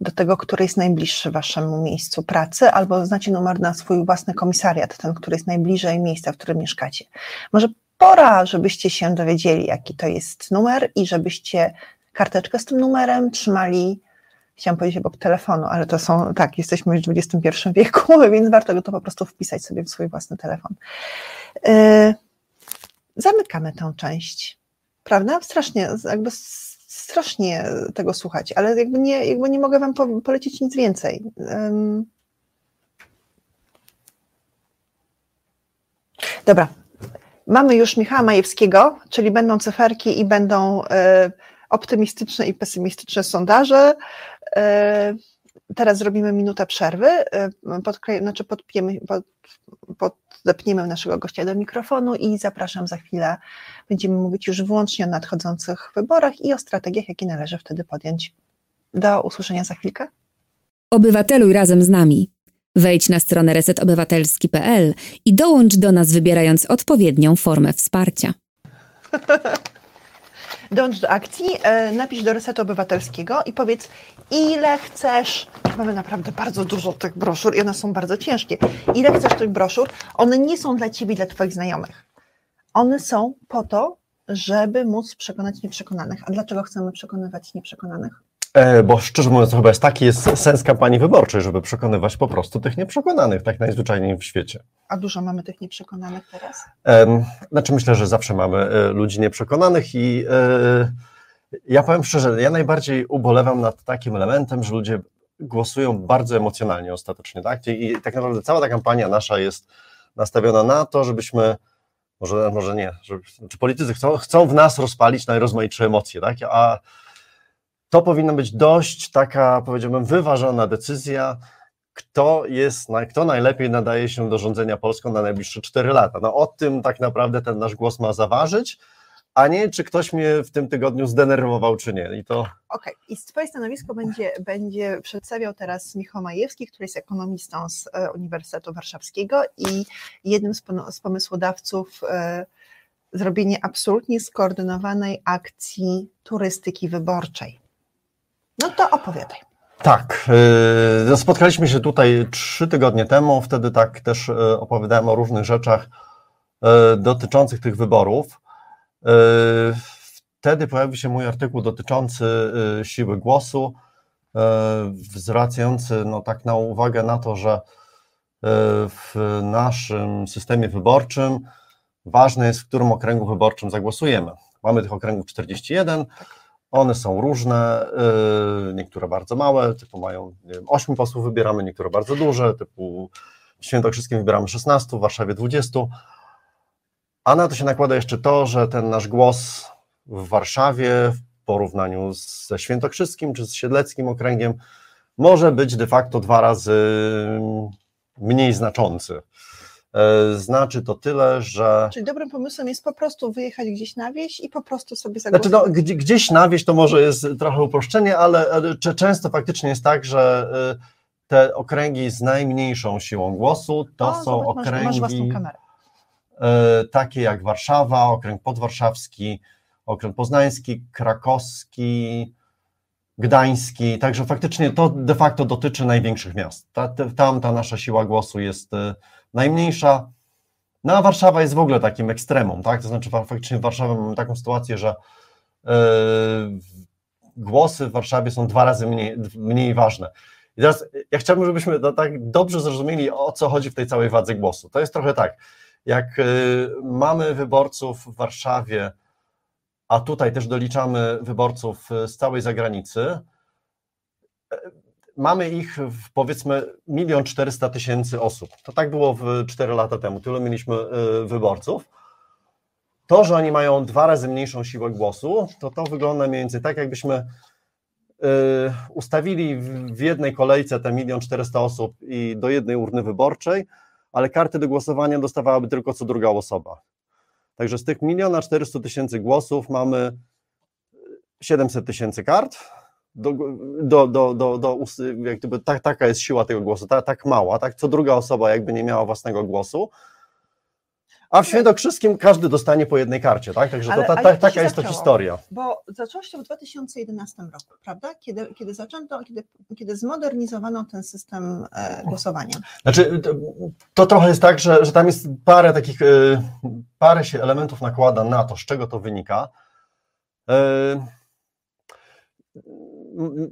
Do tego, który jest najbliższy Waszemu miejscu pracy, albo znacie numer na swój własny komisariat, ten, który jest najbliżej miejsca, w którym mieszkacie. Może pora, żebyście się dowiedzieli, jaki to jest numer i żebyście karteczkę z tym numerem, trzymali, chciałam powiedzieć obok telefonu, ale to są, tak, jesteśmy już w XXI wieku, więc warto go to po prostu wpisać sobie w swój własny telefon. Yy, zamykamy tę część, prawda? Strasznie, jakby strasznie tego słuchać, ale jakby nie, jakby nie mogę Wam polecić nic więcej. Yy. Dobra, Mamy już Michała Majewskiego, czyli będą cyferki i będą yy, optymistyczne i pesymistyczne sondaże. E, teraz zrobimy minutę przerwy, e, podkre, znaczy podpiemy, pod, podepniemy naszego gościa do mikrofonu i zapraszam za chwilę. Będziemy mówić już wyłącznie o nadchodzących wyborach i o strategiach, jakie należy wtedy podjąć. Do usłyszenia za chwilkę. Obywateluj razem z nami. Wejdź na stronę resetobywatelski.pl i dołącz do nas wybierając odpowiednią formę wsparcia. Dąż do akcji, e, napisz do Resetu Obywatelskiego i powiedz, ile chcesz. Mamy naprawdę bardzo dużo tych broszur i one są bardzo ciężkie. Ile chcesz tych broszur? One nie są dla ciebie, dla twoich znajomych. One są po to, żeby móc przekonać nieprzekonanych. A dlaczego chcemy przekonywać nieprzekonanych? E, bo szczerze mówiąc, chyba jest taki jest sens kampanii wyborczej, żeby przekonywać po prostu tych nieprzekonanych, tak najzwyczajniej w świecie. A dużo mamy tych nieprzekonanych teraz? Znaczy myślę, że zawsze mamy e, ludzi nieprzekonanych i e, ja powiem szczerze, ja najbardziej ubolewam nad takim elementem, że ludzie głosują bardzo emocjonalnie ostatecznie, tak? I tak naprawdę cała ta kampania nasza jest nastawiona na to, żebyśmy może, może nie, żeby, czy politycy chcą, chcą w nas rozpalić najrozmaitsze emocje, tak? A to powinna być dość taka, powiedziałbym, wyważona decyzja, kto jest, kto najlepiej nadaje się do rządzenia Polską na najbliższe 4 lata. No o tym tak naprawdę ten nasz głos ma zaważyć, a nie czy ktoś mnie w tym tygodniu zdenerwował, czy nie. I to... Okej, okay. i swoje stanowisko będzie, będzie przedstawiał teraz Michał Majewski, który jest ekonomistą z e, Uniwersytetu Warszawskiego i jednym z, z pomysłodawców e, zrobienia absolutnie skoordynowanej akcji turystyki wyborczej. No to opowiadaj. Tak, yy, spotkaliśmy się tutaj trzy tygodnie temu, wtedy tak też yy, opowiadałem o różnych rzeczach yy, dotyczących tych wyborów. Wtedy pojawił się mój artykuł dotyczący siły głosu, zwracający no, tak na uwagę na to, że w naszym systemie wyborczym ważne jest, w którym okręgu wyborczym zagłosujemy. Mamy tych okręgów 41, one są różne, y, niektóre bardzo małe, typu mają nie wiem, 8 posłów wybieramy, niektóre bardzo duże, typu w Świętokrzyskim wybieramy 16, w Warszawie 20. A na to się nakłada jeszcze to, że ten nasz głos w Warszawie w porównaniu ze Świętokrzyskim czy z Siedleckim okręgiem może być de facto dwa razy mniej znaczący. E, znaczy to tyle, że. Czyli dobrym pomysłem jest po prostu wyjechać gdzieś na wieś i po prostu sobie zagłosować. Znaczy, no, gdzieś na wieś to może jest trochę uproszczenie, ale często faktycznie jest tak, że e, te okręgi z najmniejszą siłą głosu to o, są zobacz, okręgi masz, masz e, takie jak Warszawa, okręg podwarszawski, okręg poznański, krakowski, gdański, także faktycznie to de facto dotyczy największych miast. Ta, tam ta nasza siła głosu jest najmniejsza. No a Warszawa jest w ogóle takim ekstremum, tak? To znaczy faktycznie w Warszawie mamy taką sytuację, że yy, głosy w Warszawie są dwa razy mniej, mniej ważne. I teraz ja chciałbym, żebyśmy tak dobrze zrozumieli, o co chodzi w tej całej wadze głosu. To jest trochę tak, jak yy, mamy wyborców w Warszawie, a tutaj też doliczamy wyborców z całej zagranicy, mamy ich w, powiedzmy milion czterysta tysięcy osób. To tak było w 4 lata temu, tyle mieliśmy y, wyborców. To, że oni mają dwa razy mniejszą siłę głosu, to to wygląda mniej więcej tak, jakbyśmy y, ustawili w jednej kolejce te milion czterysta osób i do jednej urny wyborczej, ale karty do głosowania dostawałaby tylko co druga osoba. Także z tych miliona czterystu tysięcy głosów mamy 700 tysięcy kart, do, do, do, do, do jak gdyby tak, taka jest siła tego głosu, tak, tak mała, tak, co druga osoba jakby nie miała własnego głosu, a w Świętokrzyskim każdy dostanie po jednej karcie, tak? Także ale, to, ta, ta, taka jest to historia. Bo zaczęło się w 2011 roku, prawda? Kiedy, kiedy zaczęto, kiedy, kiedy zmodernizowano ten system e, głosowania. Znaczy, to, to, trochę jest tak, że, że tam jest parę takich, e, parę się elementów nakłada na to, z czego to wynika. E,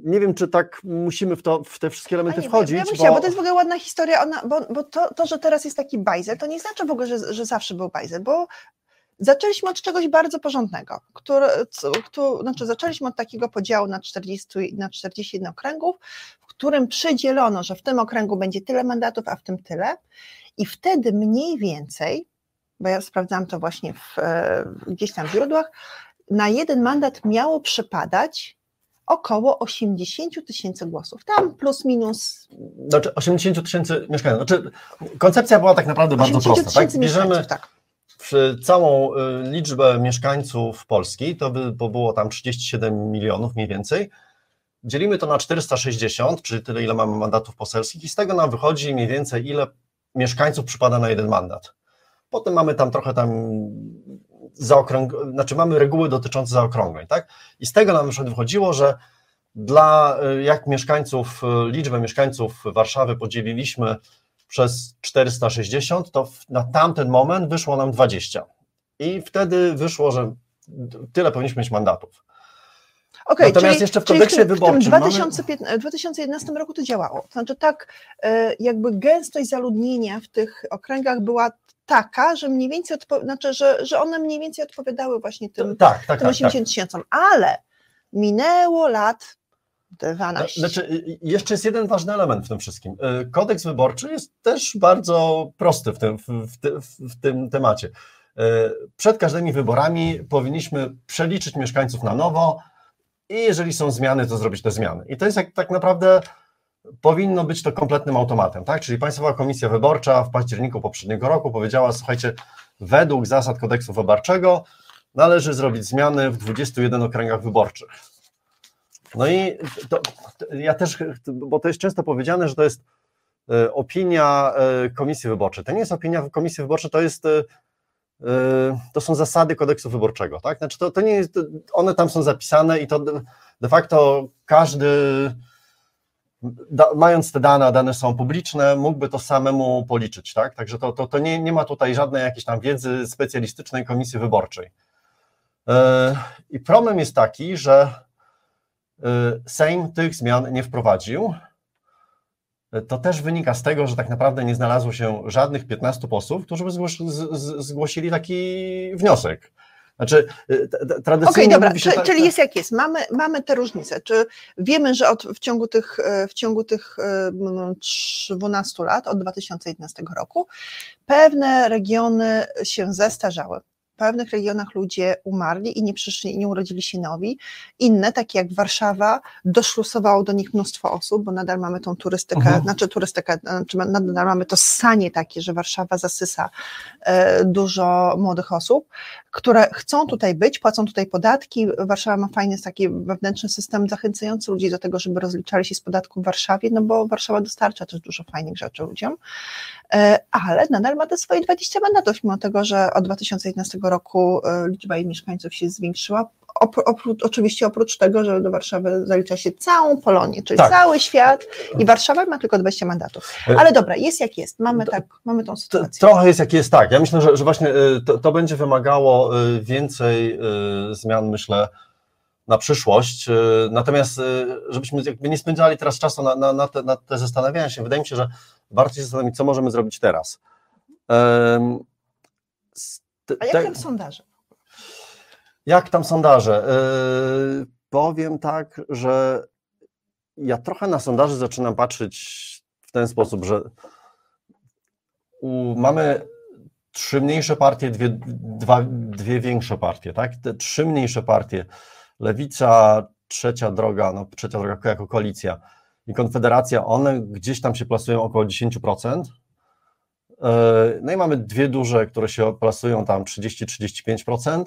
nie wiem, czy tak musimy w, to, w te wszystkie elementy nie, wchodzić. Ja bym chciała, bo... bo... to jest w ogóle ładna historia, ona, bo, bo to, to, że teraz jest taki bajzel, to nie znaczy w ogóle, że, że zawsze był bajzel, bo zaczęliśmy od czegoś bardzo porządnego, który, który, znaczy zaczęliśmy od takiego podziału na 40, na 41 okręgów, w którym przydzielono, że w tym okręgu będzie tyle mandatów, a w tym tyle i wtedy mniej więcej, bo ja sprawdzałam to właśnie w, e, gdzieś tam w źródłach, na jeden mandat miało przypadać około 80 tysięcy głosów. Tam plus minus. Znaczy 80 tysięcy mieszkańców. Znaczy, koncepcja była tak naprawdę bardzo prosta. Tak? Bierzemy tak. całą y, liczbę mieszkańców Polski, to by było tam 37 milionów mniej więcej. Dzielimy to na 460, czyli tyle, ile mamy mandatów poselskich, i z tego nam wychodzi mniej więcej, ile mieszkańców przypada na jeden mandat. Potem mamy tam trochę tam zaokrąg... znaczy mamy reguły dotyczące zaokrągleń, tak? I z tego nam na przykład wychodziło, że dla y, jak mieszkańców, y, liczbę mieszkańców Warszawy podzieliliśmy przez 460, to na tamten moment wyszło nam 20. I wtedy wyszło, że tyle powinniśmy mieć mandatów. Okay, Natomiast czyli, jeszcze w kodeksie w wyborczym. W 2015, 2011 roku to działało. To znaczy, tak, y, jakby gęstość zaludnienia w tych okręgach była taka, że mniej więcej, odpo- znaczy, że, że one mniej więcej odpowiadały właśnie tym, tak, tak, tym 80 tak, tysiącom, ale minęło lat 12. Znaczy, jeszcze jest jeden ważny element w tym wszystkim. Y, kodeks wyborczy jest też bardzo prosty w tym, w, w, w tym temacie. Y, przed każdymi wyborami powinniśmy przeliczyć mieszkańców na nowo i jeżeli są zmiany, to zrobić te zmiany. I to jest jak, tak naprawdę powinno być to kompletnym automatem, tak? Czyli Państwowa Komisja Wyborcza w październiku poprzedniego roku powiedziała, słuchajcie, według zasad kodeksu wyborczego należy zrobić zmiany w 21 okręgach wyborczych. No i to, to, ja też, bo to jest często powiedziane, że to jest e, opinia e, Komisji Wyborczej. To nie jest opinia Komisji Wyborczej, to jest e, to są zasady kodeksu wyborczego, tak? Znaczy to, to nie jest, one tam są zapisane i to de facto każdy da, mając te dane, a dane są publiczne, mógłby to samemu policzyć, tak? Także to, to, to nie, nie ma tutaj żadnej jakiejś tam wiedzy specjalistycznej komisji wyborczej. Yy, I problem jest taki, że yy, Sejm tych zmian nie wprowadził, to też wynika z tego, że tak naprawdę nie znalazło się żadnych 15 posłów, którzy by zgłosili taki wniosek. Znaczy, y, tradycyjnie. Okej, okay, dobra, się, tak, czyli jest jak jest. Mamy, mamy te różnice. Czy wiemy, że od, w ciągu tych, w ciągu tych 12 lat, od 2011 roku, pewne regiony się zestarzały pewnych regionach ludzie umarli i nie przyszli, nie urodzili się nowi. Inne, takie jak Warszawa, doszlusowało do nich mnóstwo osób, bo nadal mamy tą turystykę, mhm. znaczy turystykę, znaczy nadal mamy to sanie takie, że Warszawa zasysa e, dużo młodych osób, które chcą tutaj być, płacą tutaj podatki. Warszawa ma fajny taki wewnętrzny system zachęcający ludzi do tego, żeby rozliczali się z podatku w Warszawie, no bo Warszawa dostarcza też dużo fajnych rzeczy ludziom, ale nadal ma te swoje 20 mandatów, mimo tego, że od 2011 roku e, liczba jej mieszkańców się zwiększyła. Oprócz, oczywiście oprócz tego, że do Warszawy zalicza się całą Polonię, czyli tak. cały świat i Warszawa ma tylko 20 mandatów. E, Ale dobra, jest jak jest, mamy, tak, mamy tą sytuację. Trochę jest jak jest, tak. Ja myślę, że, że właśnie e, to, to będzie wymagało więcej zmian, myślę, na przyszłość. Natomiast, żebyśmy jakby nie spędzali teraz czasu na, na, na, te, na te zastanawiania się, wydaje mi się, że warto się zastanowić, co możemy zrobić teraz. A jak tam sondaże? Jak tam sondaże? Yy, powiem tak, że ja trochę na sondaże zaczynam patrzeć w ten sposób, że u, mamy trzy mniejsze partie, dwie, dwa, dwie większe partie, tak? Te trzy mniejsze partie, Lewica, Trzecia Droga, no Trzecia Droga jako koalicja i Konfederacja, one gdzieś tam się plasują około 10%, E, no i mamy dwie duże, które się plasują tam 30-35%.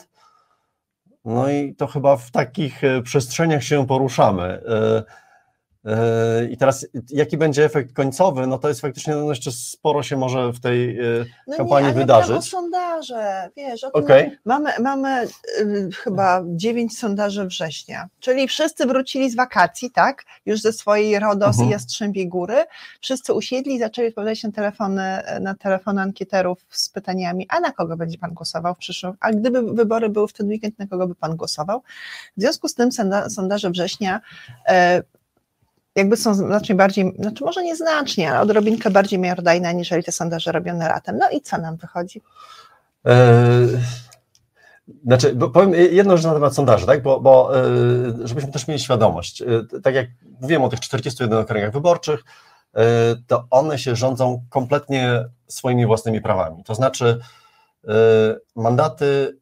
No i to chyba w takich e, przestrzeniach się poruszamy. E, I teraz jaki będzie efekt końcowy, no to jest faktycznie no jeszcze sporo się może w tej e, no kampanii nie, wydarzyć. No sondaże, wiesz, okay. mamy, mamy y, chyba dziewięć sondaży września, czyli wszyscy wrócili z wakacji, tak, już ze swojej RODOS -huh. i mhm. Jastrzębiej Góry, wszyscy usiedli i zaczęli odpowiadać na telefony, na telefony ankieterów z pytaniami, a na kogo będzie Pan głosował w przyszłym, a gdyby wybory były w ten weekend, na kogo by Pan głosował? W związku z tym sondaże września e, jakby są znacznie bardziej, znaczy może nieznacznie, ale odrobinkę bardziej miarodajne, aniżeli te sondaże robione latem. No i co nam wychodzi? Eee, znaczy, powiem jedną rzecz na temat sondaży, tak? bo, bo e, żebyśmy też mieli świadomość. E, tak jak mówiłem o tych 41 okręgach wyborczych, e, to one się rządzą kompletnie swoimi własnymi prawami. To znaczy, mandaty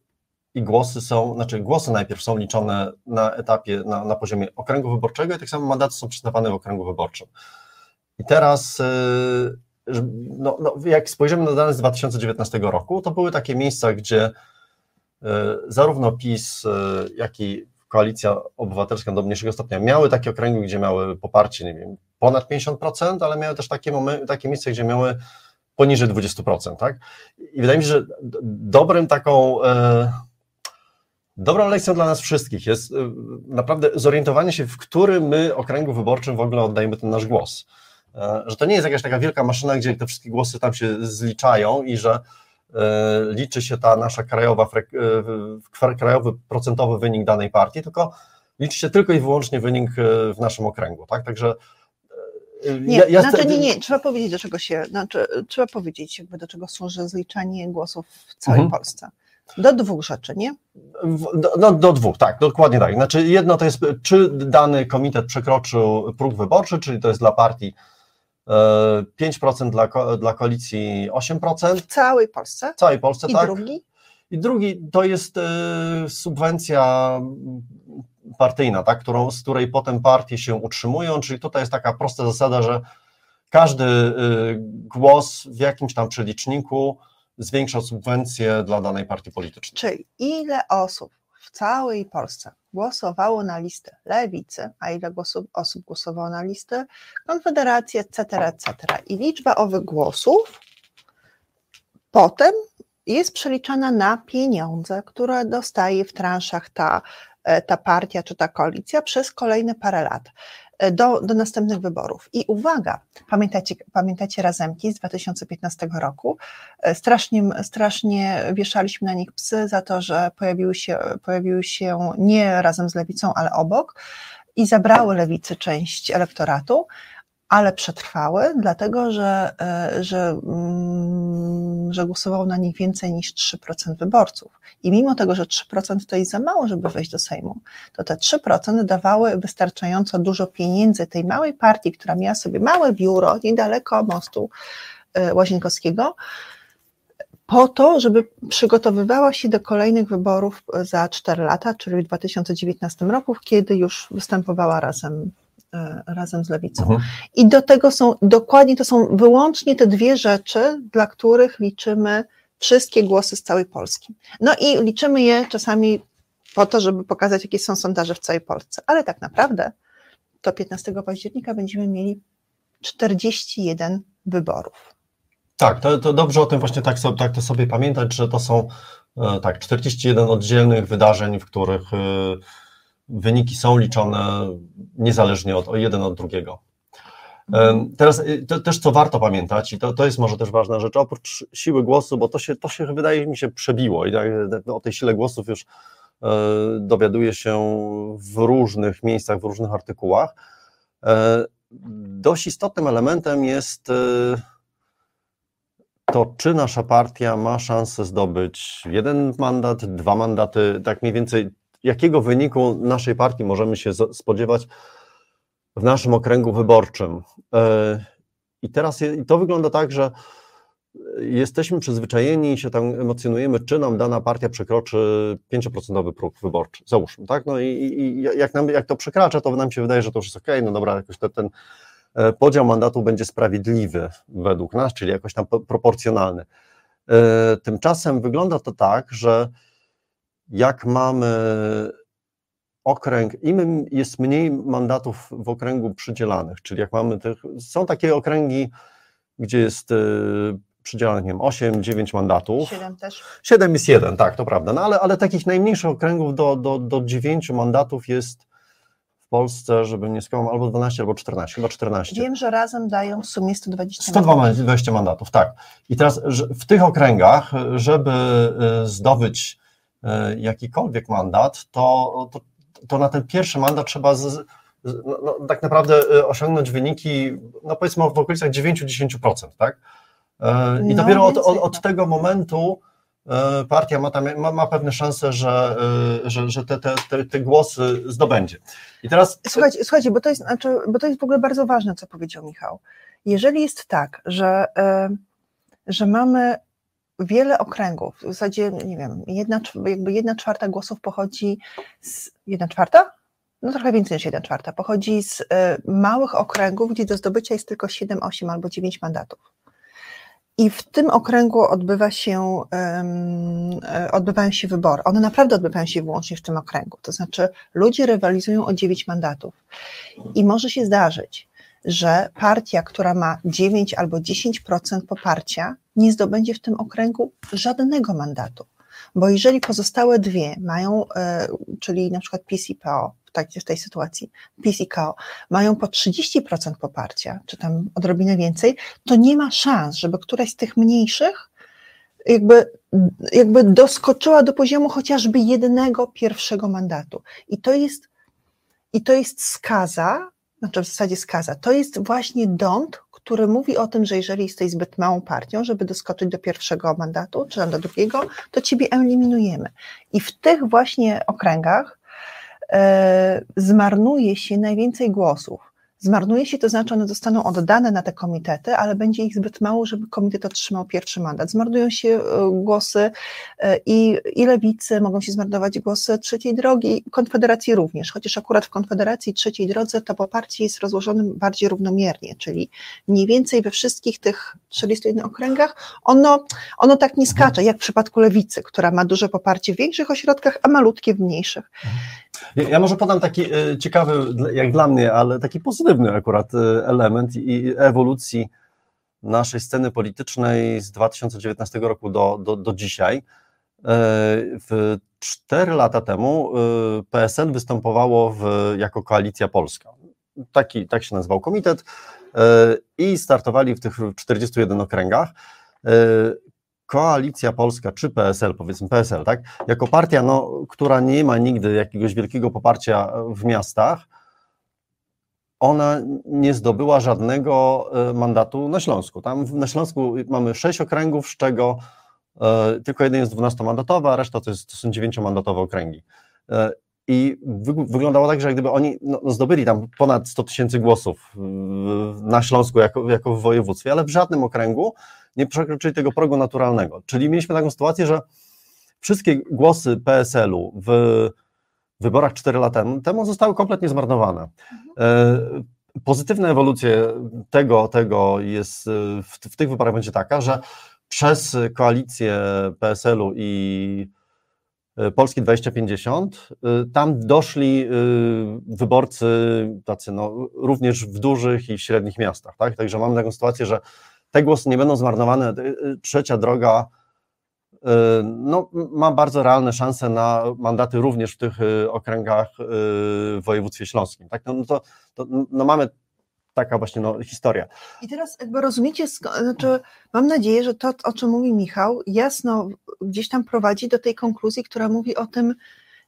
i głosy są, znaczy głosy najpierw są liczone na etapie, na, na poziomie okręgu wyborczego i tak samo mandaty są przyznawane w okręgu wyborczym. I teraz, y, no, no, jak spojrzymy na dane z 2019 roku, to były takie miejsca, gdzie y, zarówno PiS, y, jak i Koalicja Obywatelska do mniejszego stopnia miały takie okręgi, gdzie miały poparcie, nie wiem, ponad 50%, ale miały też takie, momenty, takie miejsca, gdzie miały poniżej 20%, tak? I wydaje mi się, że dobrym taką Dobrą lekcją dla nas wszystkich jest y, naprawdę zorientowanie się, w którym my okręgu wyborczym w ogóle oddajemy ten nasz głos. E, że to nie jest jakaś taka wielka maszyna, gdzie te wszystkie głosy tam się zliczają i że e, liczy się ta nasza krajowa, e, krajowy procentowy wynik danej partii, tylko liczy się tylko i wyłącznie wynik w naszym okręgu. Tak? Także nie, ja, ja znaczy, nie, nie, trzeba powiedzieć, do czego się, znaczy, trzeba powiedzieć, jakby do czego służy zliczanie głosów w całej mhm. Polsce. Do dwóch rzeczy, nie? Do, no, do dwóch, tak, dokładnie tak. Znaczy jedno to jest, czy dany komitet przekroczył próg wyborczy, czyli to jest dla partii 5% e, dla, dla koalicji 8%. W całej Polsce? W całej Polsce, I tak. I drugi? I drugi to jest e, subwencja partyjna, tak, którą, z której potem partie się utrzymują, czyli tutaj jest taka prosta zasada, że każdy e, głos w jakimś tam przeliczniku zwiększa subwencje dla danej partii politycznej. Czyli ile osób w całej Polsce głosowało na listę lewicy, a ile osób głosowało na listę Konfederacji, etc., etc. I liczba owych głosów potem jest przeliczana na pieniądze, które dostaje w transzach ta, e, ta partia czy ta koalicja przez kolejne parę lat do, do następnych wyborów. I uwaga, pamiętacie, pamiętacie razemki z 2015 roku? E, strasznie, strasznie wieszaliśmy na nich psy za to, że pojawiły się, pojawiły się nie razem z lewicą, ale obok i zabrały lewicy część elektoratu. Ale przetrwały, dlatego że, e, że, mm, że głosowało na nich więcej niż 3% wyborców. I mimo tego, że 3% to jest za mało, żeby wejść do Sejmu, to te 3% dawały wystarczająco dużo pieniędzy tej małej partii, która miała sobie małe biuro niedaleko mostu e, Łazienkowskiego, po to, żeby przygotowywała się do kolejnych wyborów za 4 lata, czyli w 2019 roku, kiedy już występowała razem razem z lewicą. Mhm. I do tego są, dokładnie to są wyłącznie te dwie rzeczy, dla których liczymy wszystkie głosy z całej Polski. No i liczymy je czasami po to, żeby pokazać, jakie są sondaże w całej Polsce. Ale tak naprawdę to 15 października będziemy mieli 41 wyborów. Tak, to, to dobrze o tym właśnie tak, sobie, tak to sobie pamiętać, że to są e, tak 41 oddzielnych wydarzeń, w których e, wyniki są liczone niezależnie od, jeden od drugiego. Teraz y, to, też co warto pamiętać, i to, to jest może też ważna rzecz, oprócz siły głosu, bo to się, to się wydaje mi się przebiło i tak, o tej sile głosów już e, dowiaduje się w różnych miejscach, w różnych artykułach. E, dość istotnym elementem jest e, to, czy nasza partia ma szansę zdobyć jeden mandat, dwa mandaty, tak mniej więcej jakiego wyniku naszej partii możemy się spodziewać w naszym okręgu wyborczym. E, I teraz to wygląda tak, że jesteśmy przyzwyczajeni i się tam emocjonujemy, czy nam dana partia przekroczy 5% próg wyborczy, załóżmy, tak? No i, i jak, nam, jak to przekracza, to nam się wydaje, że to już jest ok, no dobra, jakoś ten e, podział mandatu będzie sprawiedliwy według nas, czyli jakoś tam proporcjonalny. E, tymczasem wygląda to tak, że jak mamy okręg, im jest mniej mandatów w okręgu przydzielanych, czyli jak mamy tych, są takie okręgi, gdzie jest y, przydzielanych, nie wiem, 8, 9 mandatów. 7 też. 7 jest jeden, tak, to prawda, no ale, ale takich najmniejszych okręgów do, do, do 9 mandatów jest w Polsce, żeby nie skłamał, albo 12, albo 14, chyba 14. Wiem, że razem dają w sumie 120 120 mandatów. 120 mandatów, tak. I teraz w tych okręgach, żeby y, zdobyć jakikolwiek mandat, to, to, to na ten pierwszy mandat trzeba z, no, no, tak naprawdę e, osiągnąć wyniki, no powiedzmy w okolicach 9-10%, tak? E, I no, dopiero od, od, od, tego momentu partia ma, tam, ma, ma pewne szanse, że, że, że te, te, te, te, głosy zdobędzie. I teraz... Słuchajcie, słuchajcie bo, to jest, znaczy, bo to jest w ogóle bardzo ważne, co powiedział Michał. Jeżeli jest tak, że, że mamy wiele okręgów, w zasadzie, nie wiem, jedna, jakby jedna czwarta głosów pochodzi z, jedna czwarta? No trochę więcej niż jedna czwarta, pochodzi z y, małych okręgów, gdzie do zdobycia jest tylko 7, 8 albo 9 mandatów. I w tym okręgu odbywa się, um, odbywają się wybory. One naprawdę odbywają się wyłącznie w tym okręgu. To znaczy, ludzie rywalizują o 9 mandatów. I może się zdarzyć, że partia, która ma 9 albo 10% poparcia, nie zdobędzie w tym okręgu żadnego mandatu. Bo jeżeli pozostałe dwie mają, e, czyli na przykład PiS i PO, w tej, sytuacji, PiS i KO, mają po 30% poparcia, czy tam odrobinę więcej, to nie ma szans, żeby któraś z tych mniejszych jakby, jakby doskoczyła do poziomu chociażby jednego pierwszego mandatu. I to jest, i to jest skaza, znaczy w zasadzie skaza, to jest właśnie dąd, który mówi o tym, że jeżeli jesteś zbyt małą partią, żeby doskoczyć do pierwszego mandatu, czy do drugiego, to ciebie eliminujemy. I w tych właśnie okręgach e, zmarnuje się najwięcej głosów Zmarnuje się, to znaczy one zostaną oddane na te komitety, ale będzie ich zbyt mało, żeby komitet otrzymał pierwszy mandat. Zmarnują się e, głosy e, i, i lewicy, mogą się zmarnować głosy trzeciej drogi, Konfederacji również, chociaż akurat w Konfederacji trzeciej drodze to poparcie jest rozłożone bardziej równomiernie, czyli mniej więcej we wszystkich tych 41 okręgach ono, ono tak nie skacze, jak w przypadku lewicy, która ma duże poparcie w większych ośrodkach, a malutkie w mniejszych. Ja, ja może podam taki e, ciekawy, jak dla mnie, ale taki pozytywny akurat e, element i ewolucji naszej sceny politycznej z 2019 roku do, do, do dzisiaj. E, w cztery lata temu PSL występowało w, jako Koalicja Polska. Taki, tak się nazywał komitet i startowali w tych 41 okręgach. Koalicja Polska czy PSL, powiedzmy PSL, tak, jako partia, no, która nie ma nigdy jakiegoś wielkiego poparcia w miastach, ona nie zdobyła żadnego mandatu na Śląsku. Tam na Śląsku mamy sześć okręgów, z czego tylko jeden jest dwunastomandatowy, a reszta to, jest, to są dziewięciomandatowe okręgi. I wyglądało tak, że gdyby oni no, no zdobyli tam ponad 100 tysięcy głosów na Śląsku jako, jako w województwie, ale w żadnym okręgu nie przekroczyli tego progu naturalnego. Czyli mieliśmy taką sytuację, że wszystkie głosy PSL-u w wyborach 4 lata temu zostały kompletnie zmarnowane. E, pozytywna ewolucja tego, tego jest w, w tych wyborach będzie taka, że przez koalicję PSL-u i E, Polski 2050, e, tam doszli e, wyborcy tacy no, również w dużych i średnich miastach, tak? Także mamy taką sytuację, że te głosy nie będą zmarnowane. Trzecia droga no, ma bardzo realne szanse na mandaty również w tych okręgach w województwie śląskim. Tak? No, no to, to no, mamy taka właśnie no, historia. I teraz jakby rozumiecie, znaczy mam nadzieję, że to, o czym mówi Michał, jasno gdzieś tam prowadzi do tej konkluzji, która mówi o tym,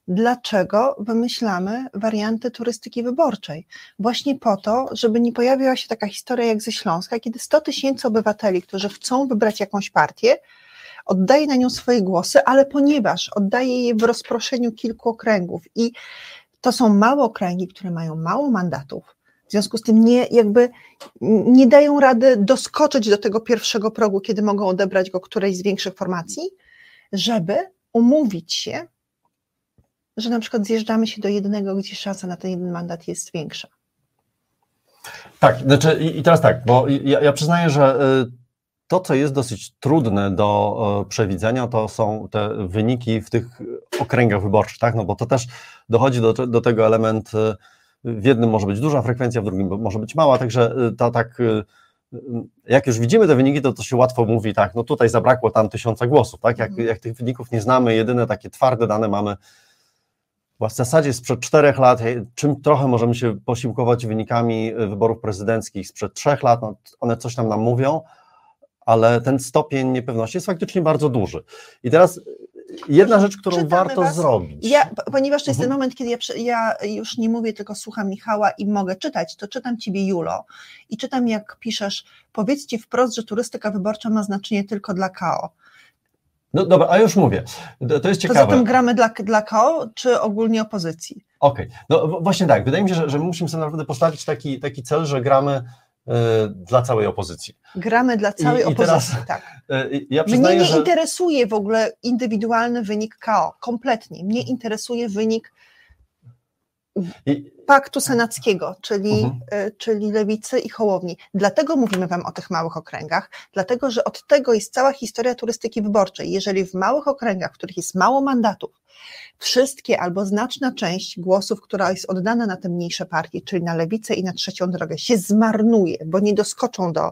dlaczego wymyślamy warianty turystyki wyborczej. Właśnie po to, żeby nie pojawiła się taka historia jak ze Śląska, kiedy 100 tysięcy obywateli, którzy chcą wybrać jakąś partię, oddaje na nią swoje głosy, ale ponieważ oddaje je w rozproszeniu kilku okręgów i to są małe okręgi, które mają mało mandatów, w związku z tym nie, jakby nie dają rady doskoczyć do tego pierwszego progu, kiedy mogą odebrać go którejś z większych formacji, żeby umówić się, że na przykład zjeżdżamy się do jednego, gdzie szansa na ten jeden mandat jest większa. Tak, znaczy i, teraz tak, bo ja, ja przyznaję, że y, to, co jest dosyć trudne do przewidzenia, to są te wyniki w tych okręgach wyborczych, tak? No bo to też dochodzi do, do tego element y, w jednym może być duża frekwencja, w drugim może być mała, także y, to tak, jak już widzimy te wyniki, to to się łatwo mówi, tak, no tutaj zabrakło tam tysiąca głosów, tak, jak, mhm. jak tych wyników nie znamy, jedyne takie twarde dane mamy w zasadzie sprzed czterech lat, czym trochę możemy się posiłkować wynikami wyborów prezydenckich sprzed trzech lat, no one coś tam nam mówią, ale ten stopień niepewności jest faktycznie bardzo duży. I teraz jedna rzecz, którą Czytamy warto was. zrobić. Ja, ponieważ to jest mhm. ten moment, kiedy ja, ja, już nie mówię, tylko słucham Michała i mogę czytać, to czytam Ciebie, Julo, i czytam, jak piszesz, powiedzcie wprost, że turystyka wyborcza ma znaczenie tylko dla KO. No dobra, a już mówię. To jest ciekawe. Poza tym gramy dla, dla KO, czy ogólnie opozycji? Okej, okay. no właśnie tak. Wydaje mi się, że, że musimy sobie naprawdę postawić taki, taki cel, że gramy dla całej opozycji. Gramy dla całej I, opozycji, i teraz, tak. E, ja Mnie nie że... interesuje w ogóle indywidualny wynik KO, kompletnie. Mnie interesuje wynik I... paktu senackiego, czyli, mhm. -huh. czyli lewicy i hołowni. Dlatego mówimy Wam o tych małych okręgach, dlatego że od tego jest cała historia turystyki wyborczej. Jeżeli w małych okręgach, w których jest mało mandatów, wszystkie albo znaczna część głosów, która jest oddana na te mniejsze partie, czyli na lewicę i na trzecią drogę, się zmarnuje, bo nie doskoczą do,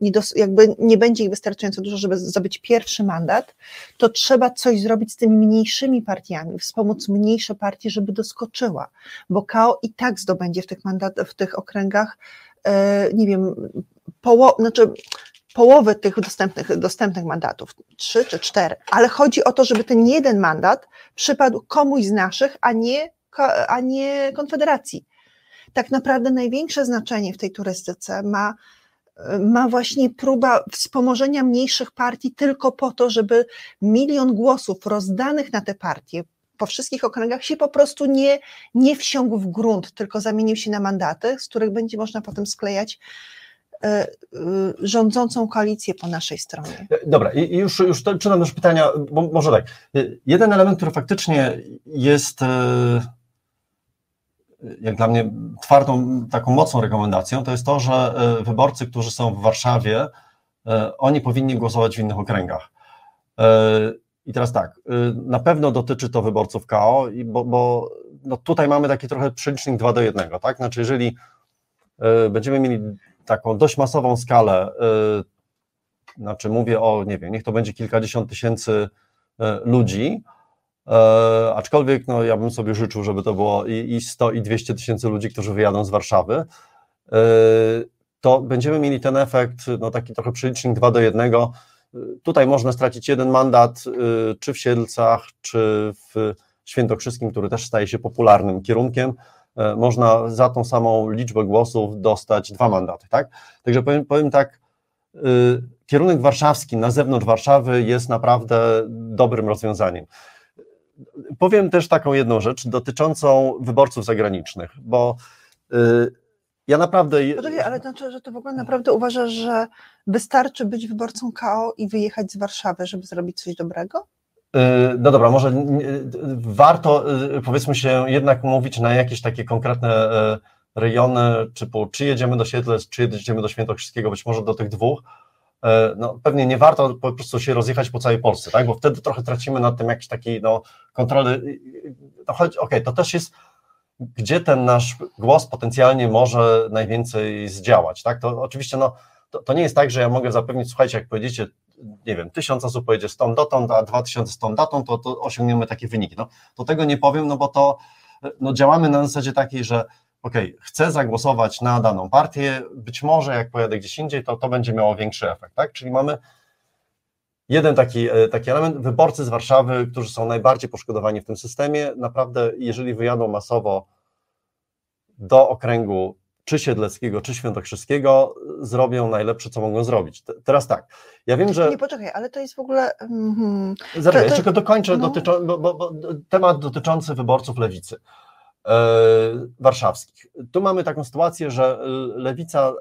nie dos, jakby nie będzie ich wystarczająco dużo, żeby zdobyć pierwszy mandat, to trzeba coś zrobić z tymi mniejszymi partiami, wspomóc mniejsze partie, żeby doskoczyła, bo KO i tak zdobędzie w tych mandatach, w tych okręgach, e, nie wiem, poło, znaczy połowy tych dostępnych, dostępnych mandatów, trzy czy cztery, ale chodzi o to, żeby ten jeden mandat przypadł komuś z naszych, a nie, a nie Konfederacji. Tak naprawdę największe znaczenie w tej turystyce ma, ma właśnie próba wspomożenia mniejszych partii tylko po to, żeby milion głosów rozdanych na te partie po wszystkich okręgach się po prostu nie, nie wsiągł w grunt, tylko zamienił się na mandaty, z których będzie można potem sklejać rządzącą koalicję po naszej stronie. Dobra, i już, już czytam już pytania, bo może tak. Jeden element, który faktycznie jest e, jak dla mnie twardą, taką mocną rekomendacją, to jest to, że wyborcy, którzy są w Warszawie, oni powinni głosować w innych okręgach. I teraz tak, na pewno dotyczy to wyborców KO, bo, bo no tutaj mamy taki trochę przelicznik 2 do 1, tak? Znaczy, jeżeli będziemy mieli taką dość masową skalę, y, znaczy mówię o, nie wiem, niech to będzie kilkadziesiąt tysięcy y, ludzi, y, aczkolwiek no, ja bym sobie życzył, żeby to było i 100 i 200 tysięcy ludzi, którzy wyjadą z Warszawy, to będziemy mieli ten efekt, no taki trochę przelicznik 2 do 1. Tutaj można stracić jeden mandat, czy w Siedlcach, czy w Świętokrzyskim, który też staje się popularnym kierunkiem, można za tą samą liczbę głosów dostać dwa mandaty, tak? Także powiem, powiem tak, y, kierunek warszawski na zewnątrz Warszawy jest naprawdę dobrym rozwiązaniem. Powiem też taką jedną rzecz dotyczącą wyborców zagranicznych, bo y, ja naprawdę. Poczekaj, ale znaczy, że to w ogóle naprawdę uważasz, że wystarczy być wyborcą KO i wyjechać z Warszawy, żeby zrobić coś dobrego? Y, no dobra, może warto powiedzmy się jednak mówić na jakieś takie konkretne rejony, typu czy jedziemy do Siedlec, czy jedziemy do Świętokrzyskiego, być może do tych dwóch, no, pewnie nie warto po prostu się rozjechać po całej Polsce, tak? bo wtedy trochę tracimy nad tym jakiś taki no, kontroli. No, okej, okay, to też jest, gdzie ten nasz głos potencjalnie może najwięcej zdziałać. Tak? To oczywiście no, to, to nie jest tak, że ja mogę zapewnić, słuchajcie, jak powiedziecie, nie wiem, tysiąc osób pojedzie stąd dotąd, a dwa tysiące stąd dotąd, to, to osiągniemy takie wyniki. No, to tego nie powiem, no bo to no, działamy na zasadzie takiej, że ok, chcę zagłosować na daną partię, być może jak pojadę gdzieś indziej, to to będzie miało większy efekt, tak? Czyli mamy jeden taki, e, taki element, wyborcy z Warszawy, którzy są najbardziej poszkodowani w tym systemie, naprawdę jeżeli wyjadą masowo do okręgu czy Siedleckiego, czy Świętokrzyskiego, zrobią najlepsze, co mogą zrobić. Teraz tak, ja wiem, że... Nie, poczekaj, ale to jest w ogóle... Mm, Zaraz, to, to... jeszcze dokończę no. dotyczą, bo, bo, bo, temat dotyczący wyborców lewicy. E, warszawskich. Tu mamy taką sytuację, że lewica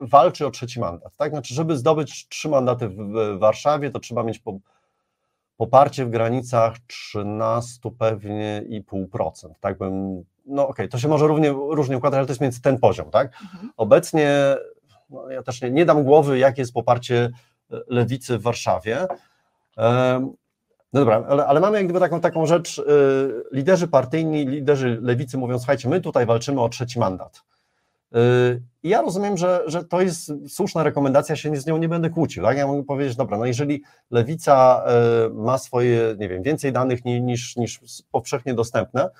walczy o trzeci mandat. Tak? Znaczy, żeby zdobyć trzy mandaty w Warszawie, to trzeba mieć poparcie w granicach 13 pewnie i pół procent. Tak bym, no okej, okay, to się może równie, różnie układać, ale to jest między ten poziom. Tak? Mhm. Obecnie, no ja też nie, nie dam głowy, jakie jest poparcie lewicy w Warszawie. No dobra, ale, ale, mamy jak gdyby taką, taką rzecz, yy, liderzy partyjni, liderzy lewicy mówią, słuchajcie, my tutaj walczymy o trzeci mandat. Yy, ja rozumiem, że, że to jest słuszna rekomendacja, się z nią nie będę kłócił. Tak? Ja mogę powiedzieć, dobra, no jeżeli lewica yy, ma swoje, nie wiem, więcej danych niż, niż powszechnie dostępne,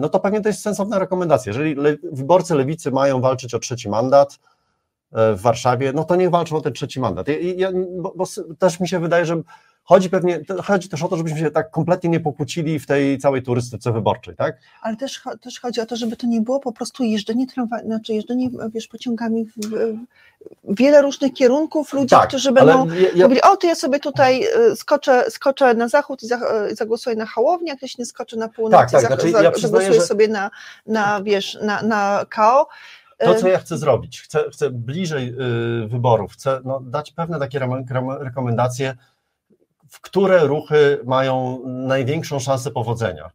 no to pewnie to jest sensowna rekomendacja. Jeżeli le, wyborcy lewicy mają walczyć o trzeci mandat, y, w Warszawie, no to niech walczą o ten trzeci mandat. Bo, bo też mi się wydaje, że Chodzi pewnie, chodzi też o to, żebyśmy się tak kompletnie nie pokłócili w tej całej turystyce wyborczej, tak? Ale też, też chodzi o to, żeby to nie było po prostu jeżdżenie tramwaj, znaczy jeżdżenie, wiesz, pociągami w, w wiele różnych kierunków, ludzie, tak, którzy będą ja, ja... mówili, o, to ja sobie tutaj y, skoczę, skoczę na zachód i y, zagłosuję na Hołownię, a ktoś nie skoczy na północ tak, tak, i znaczy, ja zagłosuję że... sobie na, na, wiesz, na, na KO. To, co ja chcę zrobić, chcę, chcę bliżej y, wyborów, chcę no, dać pewne takie rekomendacje, w które ruchy mają największą szansę powodzenia.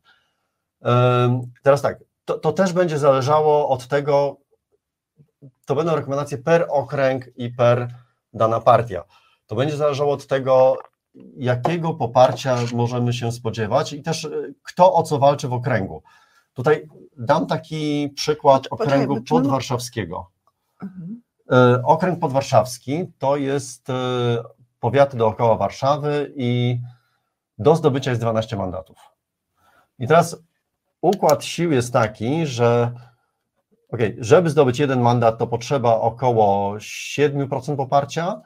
Teraz tak, to, to też będzie zależało od tego, to będą rekomendacje per okręg i per dana partia. To będzie zależało od tego, jakiego poparcia możemy się spodziewać i też y, kto o co walczy w okręgu. Tutaj dam taki przykład okręgu podwarszawskiego. Mhm. Y, okręg podwarszawski to jest y, powiaty dookoła Warszawy i do zdobycia jest 12 mandatów. I teraz układ sił jest taki, że okay, żeby zdobyć jeden mandat, to potrzeba około 7% poparcia,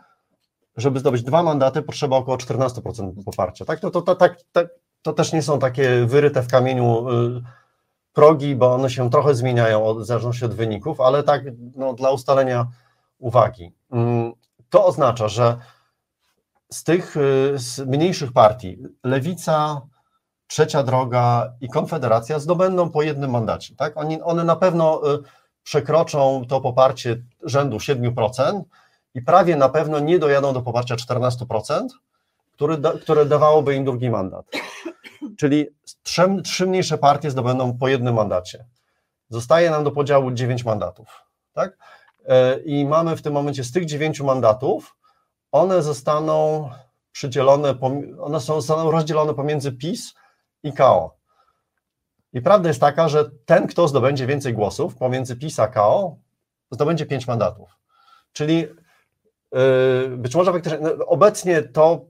żeby zdobyć dwa mandaty, potrzeba około 14% poparcia. Tak? To, to, to, to, to też nie są takie wyryte w kamieniu y, progi, bo one się trochę zmieniają w zależności od wyników, ale tak no, dla ustalenia uwagi. Mm, to oznacza, że z tych y, z mniejszych partii, Lewica, Trzecia Droga i Konfederacja zdobędą po jednym mandacie. Tak? Oni, one na pewno y, przekroczą to poparcie rzędu 7% i prawie na pewno nie dojadą do poparcia 14%, który które dawałoby im drugi mandat. Czyli trzy, trzy mniejsze partie zdobędą po jednym mandacie. Zostaje nam do podziału 9 mandatów. Tak? E, I mamy w tym momencie z tych 9 mandatów one zostaną przydzielone, one są, zostaną rozdzielone pomiędzy PiS i KO. I prawda jest taka, że ten, kto zdobędzie więcej głosów pomiędzy PiS a KO, zdobędzie pięć mandatów. Czyli yy, być może faktycznie, no, obecnie to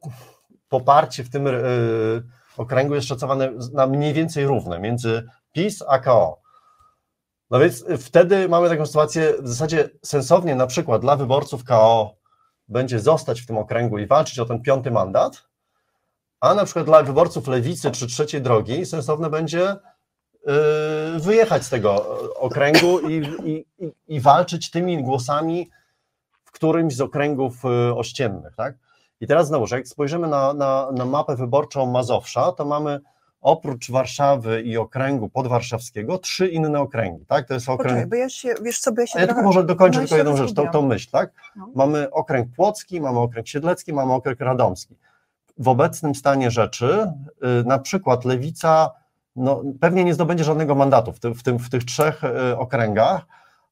poparcie w tym yy, okręgu jest szacowane na mniej więcej równe między PiS a KO. No więc wtedy mamy taką sytuację w zasadzie sensownie na przykład dla wyborców KO będzie zostać w tym okręgu i walczyć o ten piąty mandat, a na przykład dla wyborców lewicy czy trzeciej drogi sensowne będzie y, wyjechać z tego okręgu i, i, i walczyć tymi głosami w którymś z okręgów y, ościennych. Tak? I teraz znowu, jak spojrzymy na, na, na mapę wyborczą Mazowsza, to mamy oprócz Warszawy i okręgu podwarszawskiego trzy inne okręgi, tak? To jest okręg... Poczekaj, bo ja się, wiesz co, bo ja się ja tylko może dokończę no tylko jedną rzecz, tą, tą myśl, tak? No. Mamy okręg płocki, mamy okręg siedlecki, mamy okręg radomski. W obecnym stanie rzeczy y, na przykład Lewica no, pewnie nie zdobędzie żadnego mandatu w, tym, w, tym, w tych trzech y, okręgach,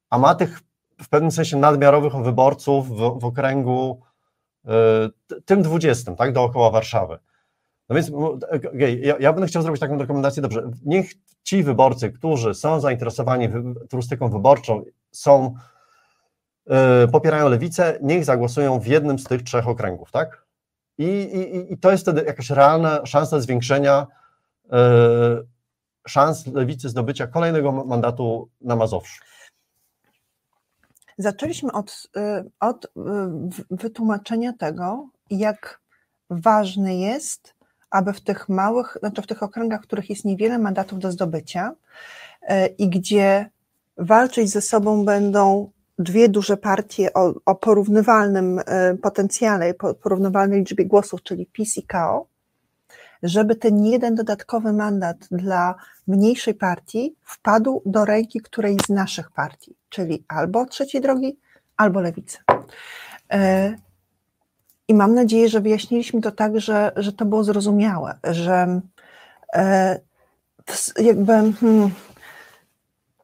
a ma tych w pewnym sensie nadmiarowych wyborców w, w okręgu y, tym dwudziestym, tak, dookoła Warszawy. No więc okay, ja, ja, chciał zrobić taką rekomendację, dobrze, niech ci wyborcy, którzy są zainteresowani turystyką wyborczą, są, yy, popierają lewicę, niech zagłosują w jednym z tych trzech okręgów, tak? I, i, i to jest wtedy jakaś realna szansa zwiększenia yy, szans lewicy zdobycia kolejnego mandatu na Mazowszu. Zaczęliśmy od, y, od wytłumaczenia tego, jak ważny jest aby w tych małych, znaczy w tych okręgach, w których jest niewiele mandatów do zdobycia e, i gdzie walczyć ze sobą będą dwie duże partie o, o porównywalnym e, potencjale, porównywalnej liczbie głosów, czyli PiS i KO, żeby ten jeden dodatkowy mandat dla mniejszej partii wpadł do ręki którejś z naszych partii, czyli albo trzeciej drogi, albo lewicy. I mam nadzieję, że wyjaśniliśmy to tak, że, że to było zrozumiałe, że e, jakby, hmm,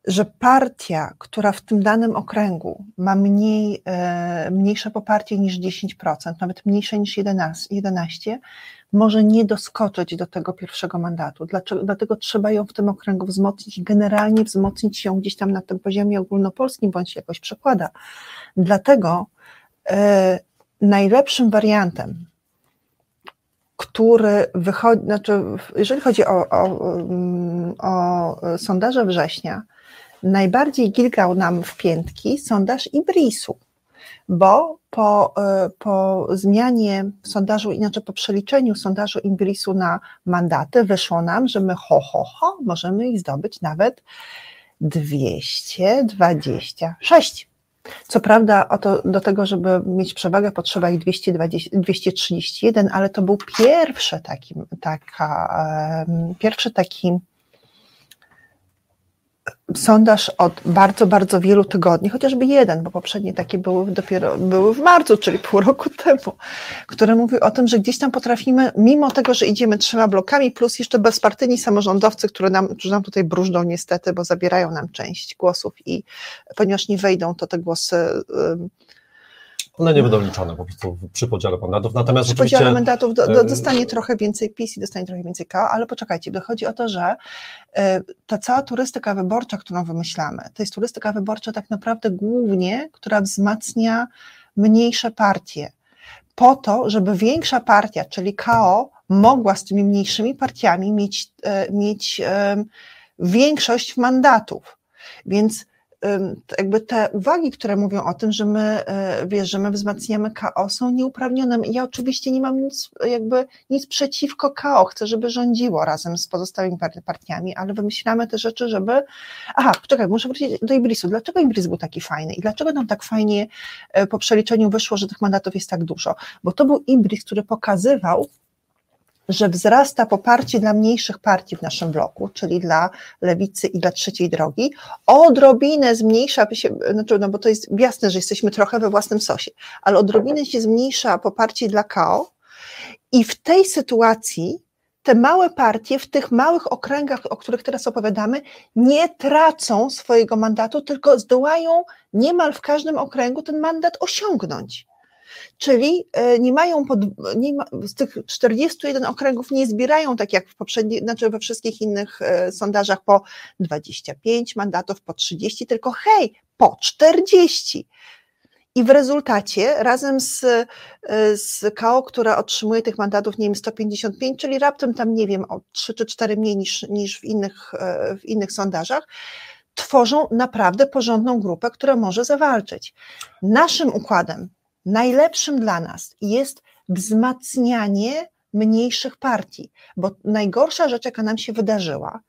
że partia, która w tym danym okręgu ma mniej, e, mniejsze poparcie niż 10%, nawet mniejsze niż 11, 11 może nie doskoczyć do tego pierwszego mandatu. Dlaczego, dlatego trzeba ją w tym okręgu wzmocnić, generalnie wzmocnić ją gdzieś tam na tym poziomie ogólnopolskim, bądź jakoś przekłada. Dlatego e, najlepszym wariantem, który wychodzi, znaczy, jeżeli chodzi o, o, o sondaże września, najbardziej gilgał nam w piętki sondaż Ibrisu, bo po, po zmianie sondażu, inaczej po przeliczeniu sondażu Ibrisu na mandaty, wyszło nam, że my ho, ho, ho, możemy ich zdobyć nawet 226. Co prawda, to, do tego, żeby mieć przewagę, potrzeba ich 220, 231, ale to był pierwszy taki, taka, pierwszy taki sondaż od bardzo, bardzo wielu tygodni, chociażby jeden, bo poprzednie takie były dopiero były w marcu, czyli pół roku temu, które mówi o tym, że gdzieś tam potrafimy, mimo tego, że idziemy trzema blokami, plus jeszcze bezpartyjni samorządowcy, które nam, którzy nam tutaj brużdą niestety, bo zabierają nam część głosów i ponieważ nie wejdą, to te głosy one nie będą liczone po prostu przy podziale mandatów. Natomiast przy podziale mandatów do, do, dostanie trochę więcej PiS i dostanie trochę więcej KO, ale poczekajcie, dochodzi o to, że e, ta cała turystyka wyborcza, którą wymyślamy, to jest turystyka wyborcza tak naprawdę głównie, która wzmacnia mniejsze partie. Po to, żeby większa partia, czyli KO, mogła z tymi mniejszymi partiami mieć, e, mieć większość mandatów. Więc jakby te uwagi, które mówią o tym, że my, e, wiesz, że my wzmacniamy KO są nieuprawnione. Ja oczywiście nie mam nic, jakby nic przeciwko KO, chcę, żeby rządziło razem z pozostałymi partiami, ale wymyślamy te rzeczy, żeby, aha, czekaj, muszę wrócić do Ibrisu. Dlaczego Ibris był taki fajny i dlaczego nam tak fajnie e, po przeliczeniu wyszło, że tych mandatów jest tak dużo? Bo to był Ibris, który pokazywał, że wzrasta poparcie dla mniejszych partii w naszym bloku, czyli dla lewicy i dla trzeciej drogi, odrobinę zmniejsza się, znaczy, no bo to jest jasne, że jesteśmy trochę we własnym sosie, ale odrobinę się zmniejsza poparcie dla KO i w tej sytuacji te małe partie w tych małych okręgach, o których teraz opowiadamy, nie tracą swojego mandatu, tylko zdołają niemal w każdym okręgu ten mandat osiągnąć czyli e, nie mają, pod, nie ma, z tych 41 okręgów nie zbierają, tak jak w poprzednich, znaczy we wszystkich innych e, sondażach, po 25 mandatów, po 30, tylko hej, po 40. I w rezultacie razem z, e, z KO, która otrzymuje tych mandatów, nie wiem, 155, czyli raptem tam, nie wiem, o 3 czy 4 mniej niż, niż w, innych, w innych sondażach, tworzą naprawdę porządną grupę, która może zawalczyć. Naszym układem najlepszym dla nas jest wzmacnianie mniejszych partii, bo najgorsza rzecz, jaka nam się wydarzyła,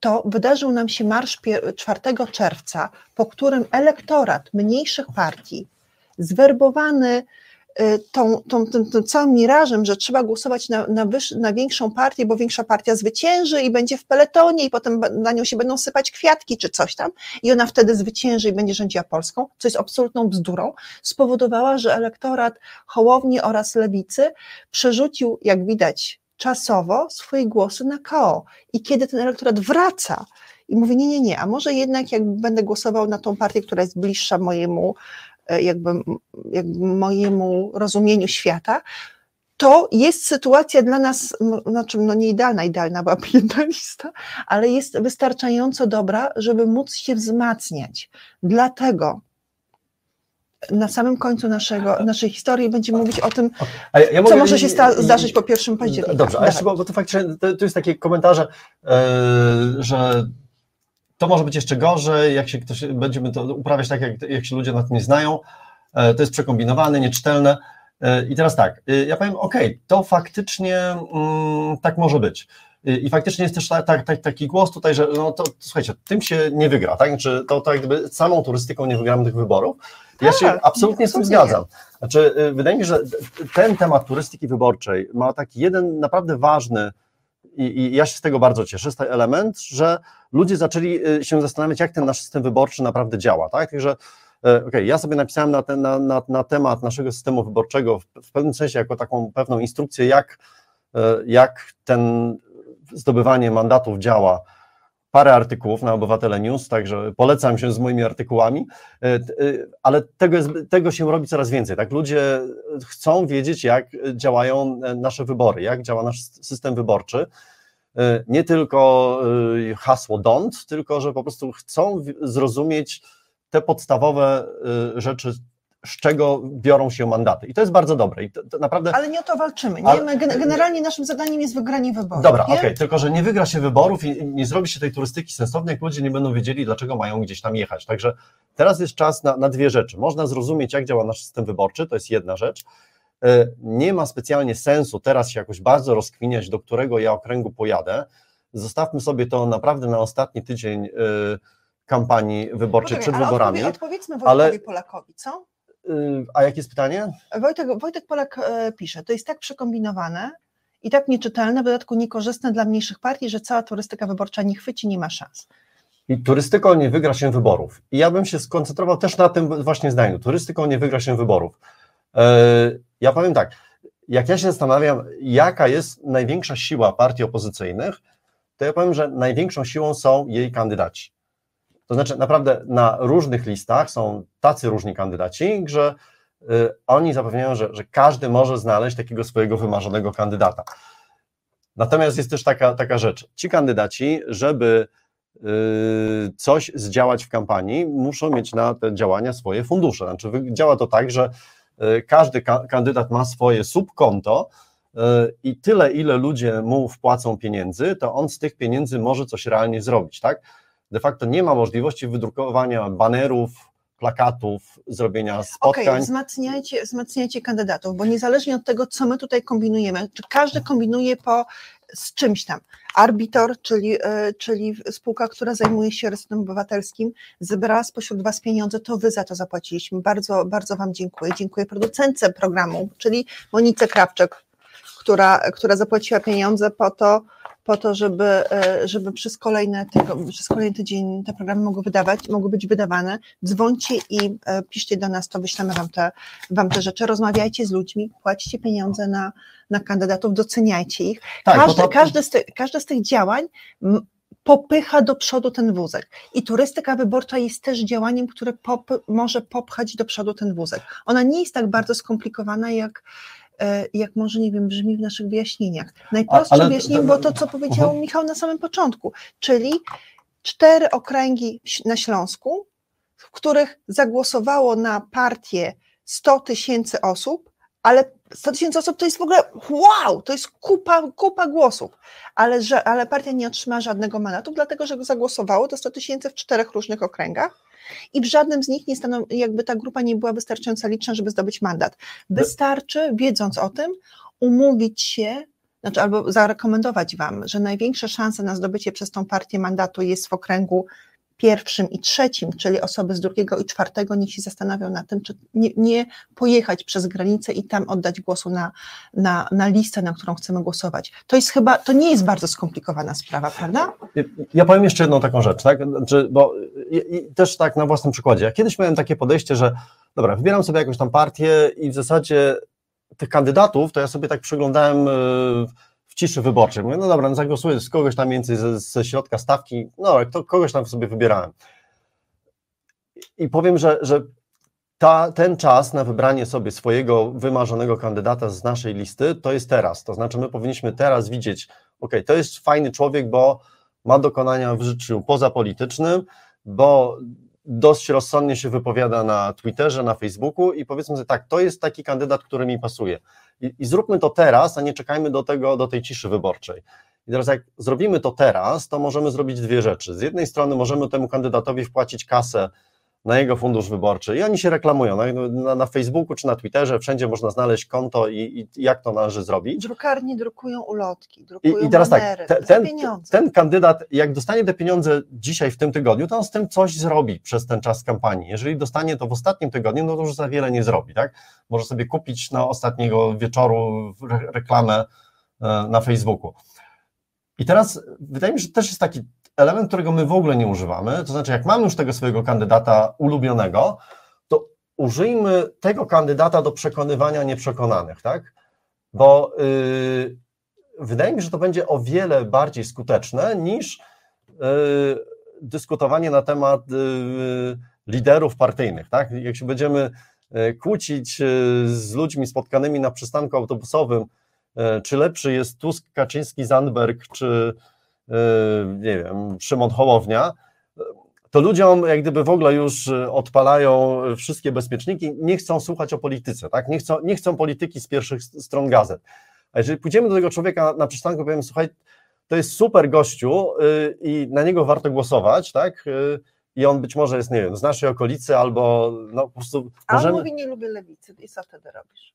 to wydarzył nam się marsz 4 czerwca, po którym elektorat mniejszych partii, zwerbowany tą, tą, tym, tym całym mirażem, że trzeba głosować na, na, wyż, na większą partię, bo większa partia zwycięży i będzie w peletonie i potem na nią się będą sypać kwiatki czy coś tam i ona wtedy zwycięży i będzie rządziła Polską, co jest absolutną bzdurą, spowodowała, że elektorat Hołowni oraz Lewicy przerzucił, jak widać, czasowo swoje głosy na KO. I kiedy ten elektorat wraca i mówi, nie, nie, nie, a może jednak jak będę głosował na tą partię, która jest bliższa mojemu, jakby, jakby mojemu rozumieniu świata, to jest sytuacja dla nas, znaczy no nie idealna, idealna byłaby jedna lista, ale jest wystarczająco dobra, żeby móc się wzmacniać. Dlatego na samym końcu naszego, naszej historii będziemy mówić o tym, ja, ja co mogę, może się sta- zdarzyć po pierwszym października. Dobrze, a jeszcze, bo, bo to faktycznie, to, to jest takie komentarze, yy, że to może być jeszcze gorzej, jak się ktoś, będziemy to uprawiać tak, jak, jak się ludzie na tym nie znają, yy, to jest przekombinowane, nieczytelne. Yy, I teraz tak, ja powiem, ok, to faktycznie mm, tak może być. I faktycznie jest też ta, ta, ta, taki głos tutaj, że no to, to, słuchajcie, tym się nie wygra, tak? Czy to, to jakby samą turystyką nie wygramy tych wyborów. Ja się tak, absolutnie z tym zgadzam. Znaczy, wydaje mi się, że ten temat turystyki wyborczej ma taki jeden naprawdę ważny i, i ja się z tego bardzo cieszę, jest ten element, że ludzie zaczęli y, się zastanawiać, jak ten nasz system wyborczy naprawdę działa, tak? Także y, okay, ja sobie napisałem na, ten, na, na, na temat naszego systemu wyborczego w, w pewnym sensie jako taką pewną instrukcję, jak, jak ten zdobywanie mandatów działa, parę artykułów na Obywatele News, także polecam się z moimi artykułami, e, e, ale tego, jest, tego się robi coraz więcej. Tak? Ludzie chcą wiedzieć, jak działają nasze wybory, jak działa nasz system wyborczy. E, nie tylko hasło don't, tylko że po prostu chcą zrozumieć te podstawowe rzeczy z czego biorą się mandaty. I to jest bardzo dobre. I to, to naprawdę... Ale nie o to walczymy. Nie? Ale... Generalnie naszym zadaniem jest wygranie wyborów. Dobra, okej, okay. tylko że nie wygra się wyborów i nie zrobi się tej turystyki sensownej, jak ludzie nie będą wiedzieli, dlaczego mają gdzieś tam jechać. Także teraz jest czas na, na dwie rzeczy. Można zrozumieć, jak działa nasz system wyborczy, to jest jedna rzecz. E, nie ma specjalnie sensu teraz się jakoś bardzo rozkwiniać, do którego ja okręgu pojadę. Zostawmy sobie to naprawdę na ostatni tydzień e, kampanii wyborczej Poczekaj, przed wyborami. Odpowie, odpowiedzmy Wojtkowi ale... Polakowi, co? Y, a jakie jest pytanie? Wojtek, Wojtek Polak e, pisze, to jest tak przekombinowane i tak nieczytelne, w dodatku niekorzystne dla mniejszych partii, że cała turystyka wyborcza nie chwyci, nie ma szans. I turystyką nie wygra się wyborów. I ja bym się skoncentrował też na tym właśnie zdaniu. Turystyką nie wygra się wyborów. E, ja powiem tak, jak ja się zastanawiam, jaka jest największa siła partii opozycyjnych, to ja powiem, że największą siłą są jej kandydaci. To znaczy, naprawdę na różnych listach są tacy różni kandydaci, że y, oni zapewniają, że, że każdy może znaleźć takiego swojego wymarzonego kandydata. Natomiast jest też taka, taka rzecz. Ci kandydaci, żeby y, coś zdziałać w kampanii, muszą mieć na te działania swoje fundusze. Znaczy, działa to tak, że y, każdy kandydat ma swoje subkonto i tyle, ile ludzie mu wpłacą pieniędzy, to on z tych pieniędzy może coś realnie zrobić, tak? De facto nie ma możliwości wydrukowania banerów, plakatów, zrobienia spotkań. Okay, wzmacniajcie, wzmacniajcie kandydatów, bo niezależnie od tego, co my tutaj kombinujemy, czy każdy kombinuje po z czymś tam. Arbitor, czyli, e, czyli spółka, która zajmuje się resetem obywatelskim, zebrała spośród Was pieniądze, to Wy za to zapłaciliśmy. Bardzo, bardzo Wam dziękuję. Dziękuję producentce programu, czyli Monice Krawczek, która, która zapłaciła pieniądze po to, po to, żeby, e, żeby przez, kolejne tego, przez kolejny tydzień te programy mogły wydawać, mogły być wydawane. Dzwońcie i e, piszcie do nas, to wyślemy wam te, wam te rzeczy, rozmawiajcie z ludźmi, płacicie pieniądze na, na kandydatów, doceniajcie ich. Tak, każdy, to... każdy, z ty, każdy z tych działań popycha do przodu ten wózek. I turystyka wyborcza jest też działaniem, które pop, może popchać do przodu ten wózek. Ona nie jest tak bardzo skomplikowana, jak, jak może, nie wiem, brzmi w naszych wyjaśnieniach. Najprostsze wyjaśnienie było to, co powiedział uh. -huh. Michał na samym początku, czyli cztery okręgi na Śląsku, w których zagłosowało na partię 100 tysięcy osób, ale 100 tysięcy osób to jest w ogóle wow, to jest kupa, kupa głosów, ale, że, ale partia nie otrzyma żadnego mandatu, dlatego że zagłosowało to 100 tysięcy w czterech różnych okręgach i w żadnym z nich nie staną, jakby ta grupa nie była wystarczająco liczna, żeby zdobyć mandat. Wystarczy, wiedząc o tym, umówić się znaczy albo zarekomendować Wam, że największe szanse na zdobycie przez tą partię mandatu jest w okręgu pierwszym i trzecim, czyli osoby z drugiego i czwartego, niech się zastanawią na tym, czy nie, nie pojechać przez granicę i tam oddać głosu na, na, na listę, na którą chcemy głosować. To jest chyba, to nie jest bardzo skomplikowana sprawa, prawda? Ja powiem jeszcze jedną taką rzecz, tak? Znaczy, bo i, i też tak na własnym przykładzie. Ja kiedyś miałem takie podejście, że dobra, wybieram sobie jakąś tam partię i w zasadzie tych kandydatów, to ja sobie tak przyglądałem y, ciszy wyborczej. Mówię, no dobra, no zagłosuję z kogoś tam więcej ze, ze środka stawki, no to kogoś tam sobie wybierałem. I powiem, że, że ta, ten czas na wybranie sobie swojego wymarzonego kandydata z naszej listy to jest teraz. To znaczy, my powinniśmy teraz widzieć, ok, to jest fajny człowiek, bo ma dokonania w życiu pozapolitycznym, bo dość rozsądnie się wypowiada na Twitterze, na Facebooku i powiedzmy sobie tak, to jest taki kandydat, który mi pasuje. I, I, zróbmy to teraz, a nie czekajmy do tego, do tej ciszy wyborczej. I teraz jak zrobimy to teraz, to możemy zrobić dwie rzeczy. Z jednej strony możemy temu kandydatowi wpłacić kasę na jego fundusz wyborczy i oni się reklamują na, na, na Facebooku czy na Twitterze, wszędzie można znaleźć konto i, i jak to należy zrobić. Drukarnie drukują ulotki, drukują I, i teraz banery, tak, te, ten, ten kandydat, jak dostanie te pieniądze dzisiaj w tym tygodniu, to on z tym coś zrobi przez ten czas kampanii. Jeżeli dostanie to w ostatnim tygodniu, no to już za wiele nie zrobi, tak? Może sobie kupić na ostatniego wieczoru reklamę e, na Facebooku. I teraz wydaje mi się, że też jest taki element, którego my w ogóle nie używamy, to znaczy jak mamy już tego swojego kandydata ulubionego, to użyjmy tego kandydata do przekonywania nieprzekonanych, tak? Bo yy, wydaje mi się, że to będzie o wiele bardziej skuteczne niż yy, dyskutowanie na temat yy, liderów partyjnych, tak? Jak się będziemy yy, kłócić yy, z ludźmi spotkanymi na przystanku autobusowym, yy, czy lepszy jest Tusk, Kaczyński, Zandberg, czy nie wiem, Szymon Hołownia, to ludziom jak gdyby w ogóle już y, odpalają wszystkie bezpieczniki, nie chcą słuchać o polityce, tak? nie, chcą, nie chcą polityki z pierwszych stron gazet. A jeżeli pójdziemy do tego człowieka na przystanku i powiemy, słuchaj, to jest super gościu yy, i na niego warto głosować, tak? I on być może jest, nie wiem, z naszej okolicy albo no po prostu... A możemy... on mówi, nie lubię lewicy i co wtedy robisz?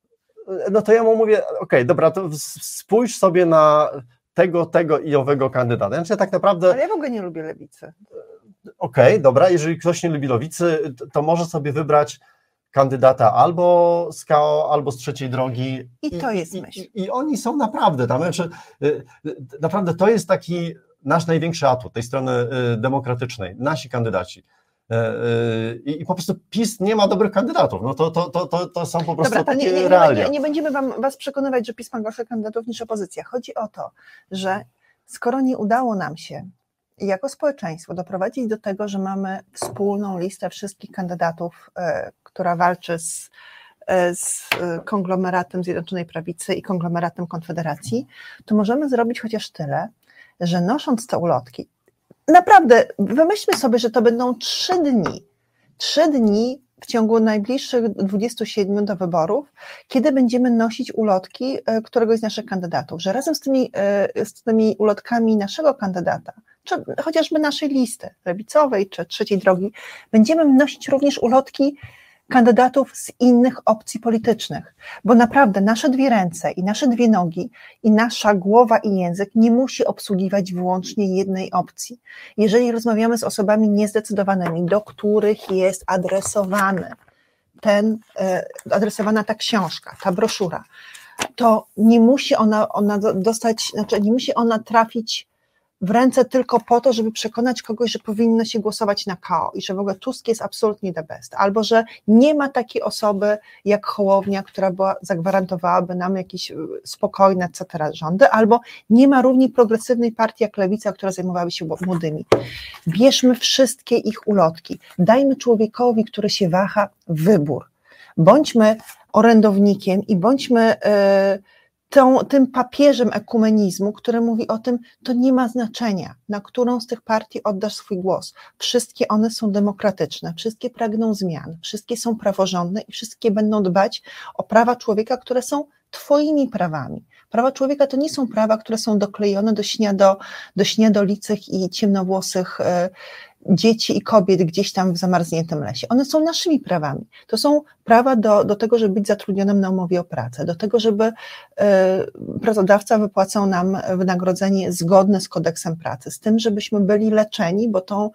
No to ja mu mówię, okej, okay, dobra, to spójrz sobie na tego, tego i owego kandydata. Znaczy, tak naprawdę. Ale ja w ogóle nie lubię lewicy. Okej, okay, dobra, jeżeli ktoś nie lubi lewicy, to może sobie wybrać kandydata albo z KO, albo z trzeciej drogi. I to jest myśl. I, i oni są naprawdę tam. Znaczy, y, y, naprawdę to jest taki nasz największy atut tej strony y, demokratycznej, nasi kandydaci. E, e, I, I, po prostu PiS nie ma dobrych kandydatów. No to, to, to, to, to są po prostu Dobra, takie nie, nie, realia. Nie, nie będziemy wam, was przekonywać, że PiS ma gorszych kandydatów niż opozycja. Chodzi o to, że skoro nie udało nam się jako społeczeństwo doprowadzić do tego, że mamy wspólną listę wszystkich kandydatów, e, która walczy z, z konglomeratem Zjednoczonej Prawicy i konglomeratem Konfederacji, to możemy zrobić chociaż tyle, że nosząc te ulotki, naprawdę, wymyślmy sobie, że to będą trzy dni. Trzy dni w ciągu najbliższych 27 do wyborów, kiedy będziemy nosić ulotki e, któregoś z naszych kandydatów, że razem z tymi, e, z tymi ulotkami naszego kandydata, czy chociażby naszej listy lewicowej czy trzeciej drogi, będziemy nosić również ulotki kandydatów z innych opcji politycznych, bo naprawdę nasze dwie ręce i nasze dwie nogi i nasza głowa i język nie musi obsługiwać wyłącznie jednej opcji. Jeżeli rozmawiamy z osobami niezdecydowanymi, do których jest adresowany ten, e, adresowana ta książka, ta broszura, to nie musi ona, ona dostać, znaczy nie musi ona trafić w ręce tylko po to, żeby przekonać kogoś, że powinno się głosować na KO i że w ogóle Tusk jest absolutnie the best, albo że nie ma takiej osoby jak Hołownia, która była, zagwarantowałaby nam jakieś y, spokojne, etc. rządy, albo nie ma równie progresywnej partii jak Lewica, która zajmowałaby się młodymi. Bierzmy wszystkie ich ulotki, dajmy człowiekowi, który się waha, wybór. Bądźmy orędownikiem i bądźmy... Yy, tą, tym papieżem ekumenizmu, który mówi o tym, to nie ma znaczenia, na którą z tych partii oddasz swój głos. Wszystkie one są demokratyczne, wszystkie pragną zmian, wszystkie są praworządne i wszystkie będą dbać o prawa człowieka, które są Twoimi prawami. Prawa człowieka to nie są prawa, które są doklejone do, śniado, do śniadolicych i ciemnowłosych dzieci i kobiet gdzieś tam w zamarzniętym lesie. One są naszymi prawami. To są prawa do, do tego, żeby być zatrudnionym na umowie o pracę, do tego, żeby y, pracodawca wypłacał nam wynagrodzenie zgodne z kodeksem pracy, z tym, żebyśmy byli leczeni, bo to,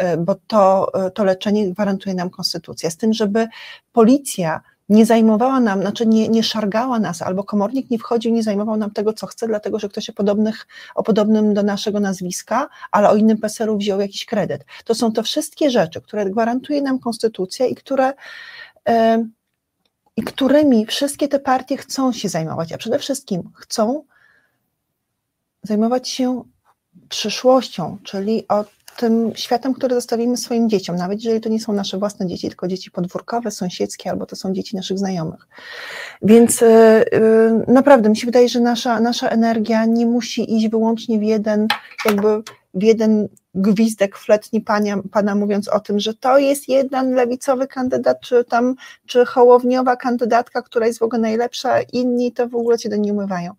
y, bo to, to leczenie gwarantuje nam konstytucja, z tym, żeby policja nie zajmowała nam, znaczy nie, nie szargała nas, albo komornik nie wchodził, nie zajmował nam tego, co chce, dlatego że ktoś o, podobnych, o podobnym do naszego nazwiska, ale o innym PESEL-u wziął jakiś kredyt. To są to wszystkie rzeczy, które gwarantuje nam konstytucja i które yy, i którymi wszystkie te partie chcą się zajmować, a przede wszystkim chcą zajmować się przyszłością, czyli o tym światem, który zostawimy swoim dzieciom, nawet jeżeli to nie są nasze własne dzieci, tylko dzieci podwórkowe, sąsiedzkie, albo to są dzieci naszych znajomych. Więc yy, naprawdę mi się wydaje, że nasza, nasza energia nie musi iść wyłącznie w jeden, jakby w jeden gwizdek fletni pana, pana mówiąc o tym, że to jest jeden lewicowy kandydat, czy tam, czy hołowniowa kandydatka, która jest w ogóle najlepsza, inni to w ogóle cię do nie umywają.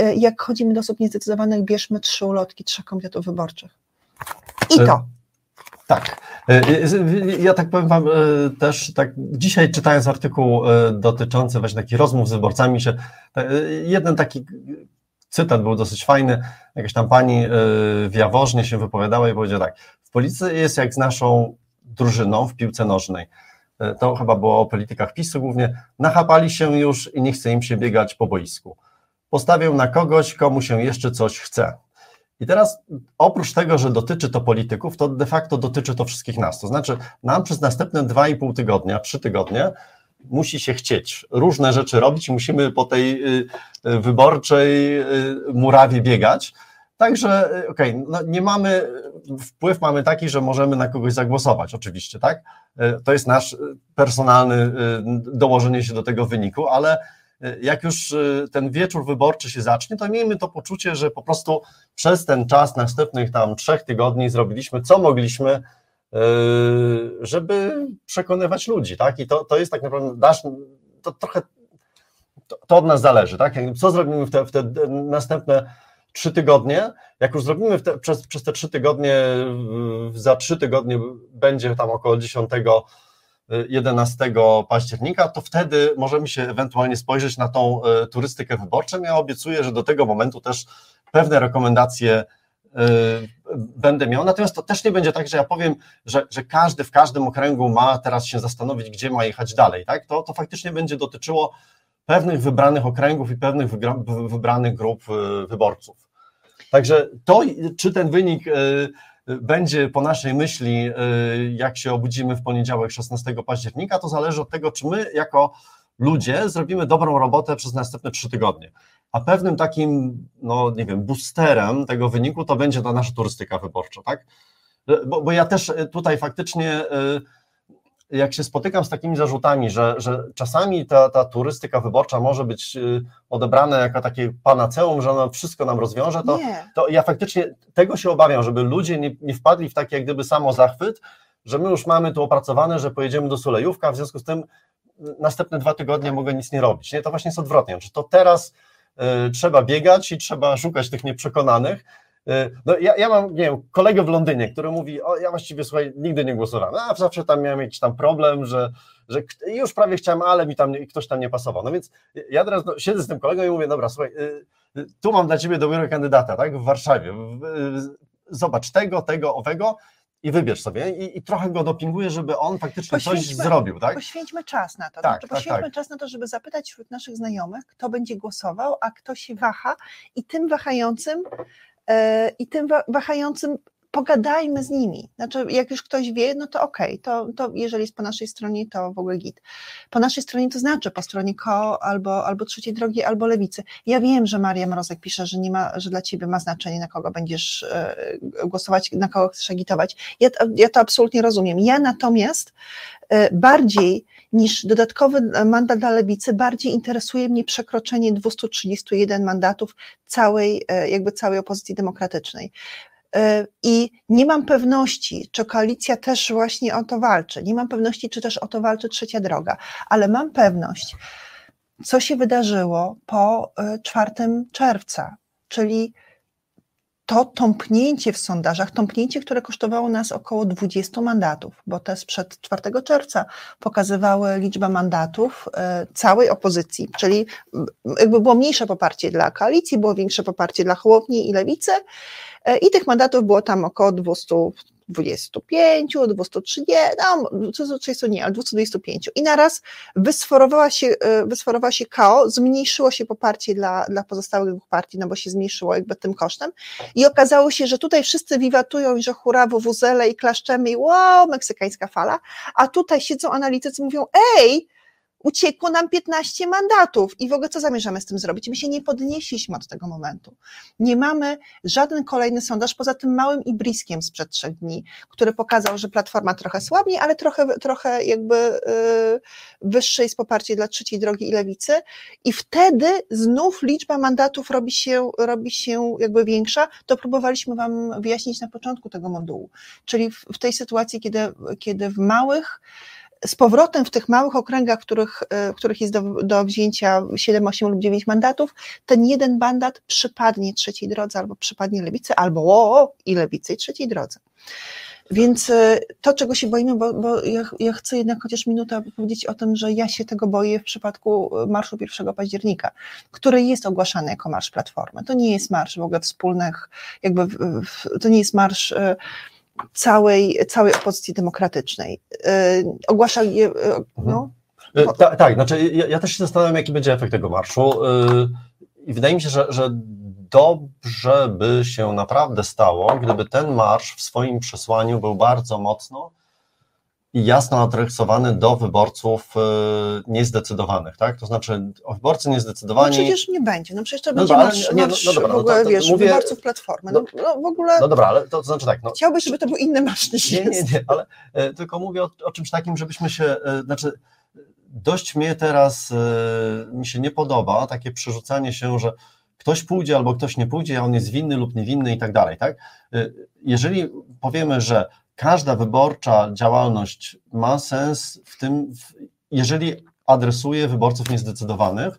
Y, jak chodzimy do osób niezdecydowanych, bierzmy trzy ulotki trzech komitetów wyborczych. I to. Tak. E, e, ja tak powiem Wam e, też, tak dzisiaj czytając artykuł dotyczący właśnie takich rozmów z wyborcami, się, jeden taki cytat był dosyć fajny, jakaś tam pani w Jaworznie się wypowiadała i powiedziała tak, w policji jest jak z naszą drużyną w piłce nożnej. To chyba było o politykach PiSu głównie. Nachapali się już i nie chce im się biegać po boisku. Postawią na kogoś, komu się jeszcze coś chce. I teraz oprócz tego, że dotyczy to polityków, to de facto dotyczy to wszystkich nas. To znaczy, nam przez następne 2,5 tygodnia, 3 tygodnie musi się chcieć różne rzeczy robić musimy po tej y, y, wyborczej y, murawie biegać. Także, okej, okay, no nie mamy, wpływ mamy taki, że możemy na kogoś zagłosować, oczywiście, tak? To jest nasz personalny dołożenie się do tego wyniku, ale jak już y, ten wieczór wyborczy się zacznie, to miejmy to poczucie, że po prostu przez ten czas następnych tam trzech tygodni zrobiliśmy, co mogliśmy, y, żeby przekonywać ludzi, tak? I to, to jest tak naprawdę, dasz, to trochę, to, to od nas zależy, tak? Co zrobimy w te, w te następne trzy tygodnie, jak już zrobimy te, przez, przez te trzy tygodnie, za trzy tygodnie będzie tam około 10 11 października, to wtedy możemy się ewentualnie spojrzeć na tą e, turystykę wyborczą. Ja obiecuję, że do tego momentu też pewne rekomendacje e, będę miał. Natomiast to też nie będzie tak, że ja powiem, że, że każdy w każdym okręgu ma teraz się zastanowić, gdzie ma jechać dalej. Tak? To, to faktycznie będzie dotyczyło pewnych wybranych okręgów i pewnych wybranych grup e, wyborców. Także to, czy ten wynik będzie po naszej myśli, y, jak się obudzimy w poniedziałek 16 października, to zależy od tego, czy my jako ludzie zrobimy dobrą robotę przez następne trzy tygodnie. A pewnym takim, no nie wiem, boosterem tego wyniku to będzie ta nasza turystyka wyborcza, tak? Bo, bo ja też tutaj faktycznie y, jak się spotykam z takimi zarzutami, że, że czasami ta, ta turystyka wyborcza może być y, odebrana jako takie panaceum, że ona wszystko nam rozwiąże, to, to ja faktycznie tego się obawiam, żeby ludzie nie, nie wpadli w taki jak gdyby samo zachwyt, że my już mamy tu opracowane, że pojedziemy do Sulejówka, w związku z tym następne dwa tygodnie mogę nic nie robić. Nie, to właśnie jest odwrotnie. Czy to teraz y, trzeba biegać i trzeba szukać tych nieprzekonanych, no ja, ja mam, nie wiem, kolegę w Londynie, który mówi, o ja właściwie, słuchaj, nigdy nie głosowałem, a zawsze tam miałem jakiś tam problem, że, że już prawie chciałem, ale mi tam ktoś tam nie pasował. No więc ja teraz no, siedzę z tym kolegą i mówię, dobra, słuchaj, y, y, tu mam dla ciebie dobrego kandydata, tak, w Warszawie, zobacz tego, tego, owego, i wybierz sobie i, i, trochę go dopinguję, żeby on faktycznie coś zrobił, tak? Poświęćmy czas na to. Tak, znaczy, poświęćmy tak, czas na to, żeby zapytać wśród naszych znajomych, kto będzie głosował, a kto się waha i tym wahającym i tym wahającym pogadajmy z nimi. Znaczy, jak już ktoś wie, no to okej, okay, to, to jeżeli jest po naszej stronie, to w ogóle git. Po naszej stronie to znaczy po stronie KO albo, albo trzeciej drogi, albo lewicy. Ja wiem, że Maria Mrozek pisze, że nie ma, że dla ciebie ma znaczenie, na kogo będziesz e, głosować, na kogo chcesz agitować. Ja, ja to absolutnie rozumiem. Ja natomiast e, bardziej niż dodatkowy mandat dla lewicy, bardziej interesuje mnie przekroczenie 231 mandatów całej, e, jakby całej opozycji demokratycznej. E, I nie mam pewności, czy koalicja też właśnie o to walczy. Nie mam pewności, czy też o to walczy trzecia droga, ale mam pewność, co się wydarzyło po 4 czerwca, czyli to tąpnięcie w sondażach, tąpnięcie, które kosztowało nas około 20 mandatów, bo te sprzed 4 czerwca pokazywały liczbę mandatów e, całej opozycji, czyli jakby było mniejsze poparcie dla koalicji, było większe poparcie dla Hołowni i Lewicy e, i tych mandatów było tam około 200, 25, 230, no 230 nie, ale 225. I naraz wysforowała się, e, wysforowała się KO, zmniejszyło się poparcie dla, dla pozostałych dwóch partii, no bo się zmniejszyło jakby tym kosztem i okazało się, że tutaj wszyscy wiwatują i że hura wuzele i klaszczemy i wow, meksykańska fala, a tutaj siedzą analitycy mówią, ej, uciekło nam 15 mandatów i w ogóle co zamierzamy z tym zrobić? My się nie podnieśliśmy od tego momentu. Nie mamy żaden kolejny sondaż poza tym małym ibriskiem sprzed trzech dni, który pokazał, że Platforma trochę słabnie, ale trochę, trochę jakby yy, wyższe jest poparcie dla trzeciej drogi i lewicy i wtedy znów liczba mandatów robi się, robi się jakby większa. To próbowaliśmy Wam wyjaśnić na początku tego modułu. Czyli w, w tej sytuacji, kiedy, kiedy w małych z powrotem w tych małych okręgach, w których, e, w których jest do, do wzięcia 7, 8 lub 9 mandatów, ten jeden mandat przypadnie trzeciej drodze, albo przypadnie lewicy, albo o, i lewicy, i trzeciej drodze. Więc e, to, czego się boimy, bo, bo ja, ja, chcę jednak chociaż minutę powiedzieć o tym, że ja się tego boję w przypadku Marszu 1 października, który jest ogłaszany jako Marsz Platformy. To nie jest marsz w ogóle wspólnych, jakby to nie jest marsz e, całej, całej opozycji demokratycznej. E, ogłasza je, e, no. Mhm. Tak, tak, znaczy ja, ja, też się zastanawiam, jaki będzie efekt tego marszu i wydaje mi się, że, że dobrze by się naprawdę stało, gdyby ten marsz w swoim przesłaniu był bardzo mocno i jasno adresowany do wyborców e, niezdecydowanych, tak? To znaczy wyborcy niezdecydowani... No przecież nie będzie, no przecież to no będzie dobra, marsz, nie, no, no dobra, w ogóle, no to, to wiesz, mówię, wyborców Platformy, no, no, w ogóle... No dobra, ale to, to znaczy tak... No, chciałbyś, żeby to był inny marsz niż Nie, nie, nie, ale e, tylko mówię o, o, czymś takim, żebyśmy się, e, znaczy dość mnie teraz, e, mi się nie podoba takie przerzucanie się, że ktoś pójdzie albo ktoś nie pójdzie, a on jest winny lub niewinny i tak dalej, tak? E, jeżeli powiemy, że każda wyborcza działalność ma sens w tym, jeżeli adresuje wyborców niezdecydowanych,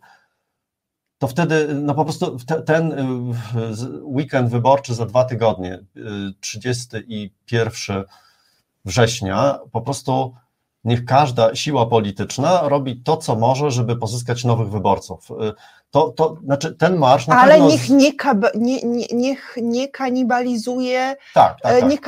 to wtedy no po prostu ten y, weekend wyborczy za dwa tygodnie, 30 y, i 1 września, po prostu niech każda siła polityczna robi to, co może, żeby pozyskać nowych wyborców. To, to znaczy ten marsz na Ale pewno... niech nie, nie, nie, niech nie kanibalizuje, tak, tak, e, tak. Niech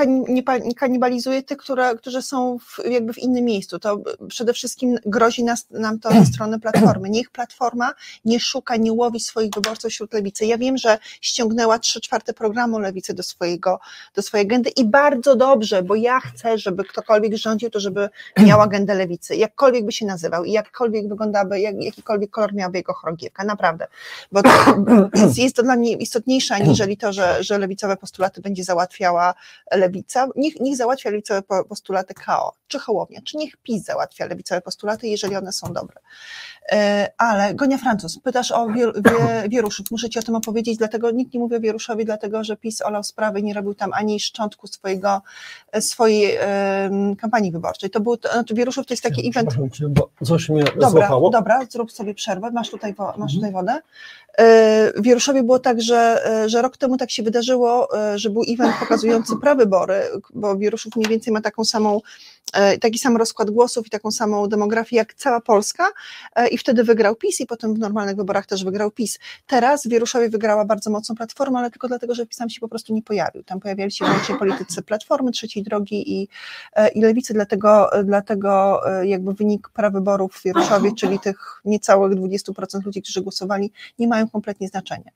nie kanibalizuje tych, które, którzy są w, jakby w innym miejscu. To przede wszystkim grozi nas, nam to ze strony Platformy. Niech Platforma nie szuka, nie łowi swoich wyborców wśród Lewicy. Ja wiem, że ściągnęła trzy czwarte programu Lewicy do, swojego, do swojej agendy i bardzo dobrze, bo ja chcę, żeby ktokolwiek rządził, to żeby miał agendę Lewicy. Jakkolwiek by się nazywał i jakkolwiek wyglądałaby, jak, jakikolwiek kolor miałaby jego chorągiewka. Naprawdę naprawdę, bo to, jest to dla mnie istotniejsze aniżeli to, że, że lewicowe postulaty będzie załatwiała lewica. Niech, niech załatwia lewicowe postulaty KO, czy Hołownia, czy niech PiS załatwia lewicowe postulaty, jeżeli one są dobre. E, ale Gonia Francuz, pytasz o Wieruszów, muszę Ci o tym opowiedzieć, dlatego nikt nie mówi o Wieruszowi, dlatego że PiS olał sprawy i nie robił tam ani szczątku swojego, swojej um, kampanii wyborczej. To był, to, znaczy Wieruszów to jest taki event... Cię, bo coś mnie dobra. Dobra, zrób sobie przerwę, masz tutaj, masz mhm. tutaj. E, w było tak, że, e, że rok temu tak się wydarzyło, że był event pokazujący prawybory, bo Wieruszów mniej więcej ma taką samą, taki sam rozkład głosów i taką samą demografię jak cała Polska i wtedy wygrał PiS i potem w normalnych wyborach też wygrał PiS. Teraz w Wieruszowie wygrała bardzo mocną platformę, ale tylko dlatego, że PiS tam się po prostu nie pojawił. Tam pojawiali się wyłącznie politycy Platformy, Trzeciej Drogi i, e, i Lewicy, dlatego, dlatego e, jakby wynik prawyborów w Wieruszowie, czyli tych niecałych 20% ludzi, którzy głosowali, nie mają kompletnie znaczenia.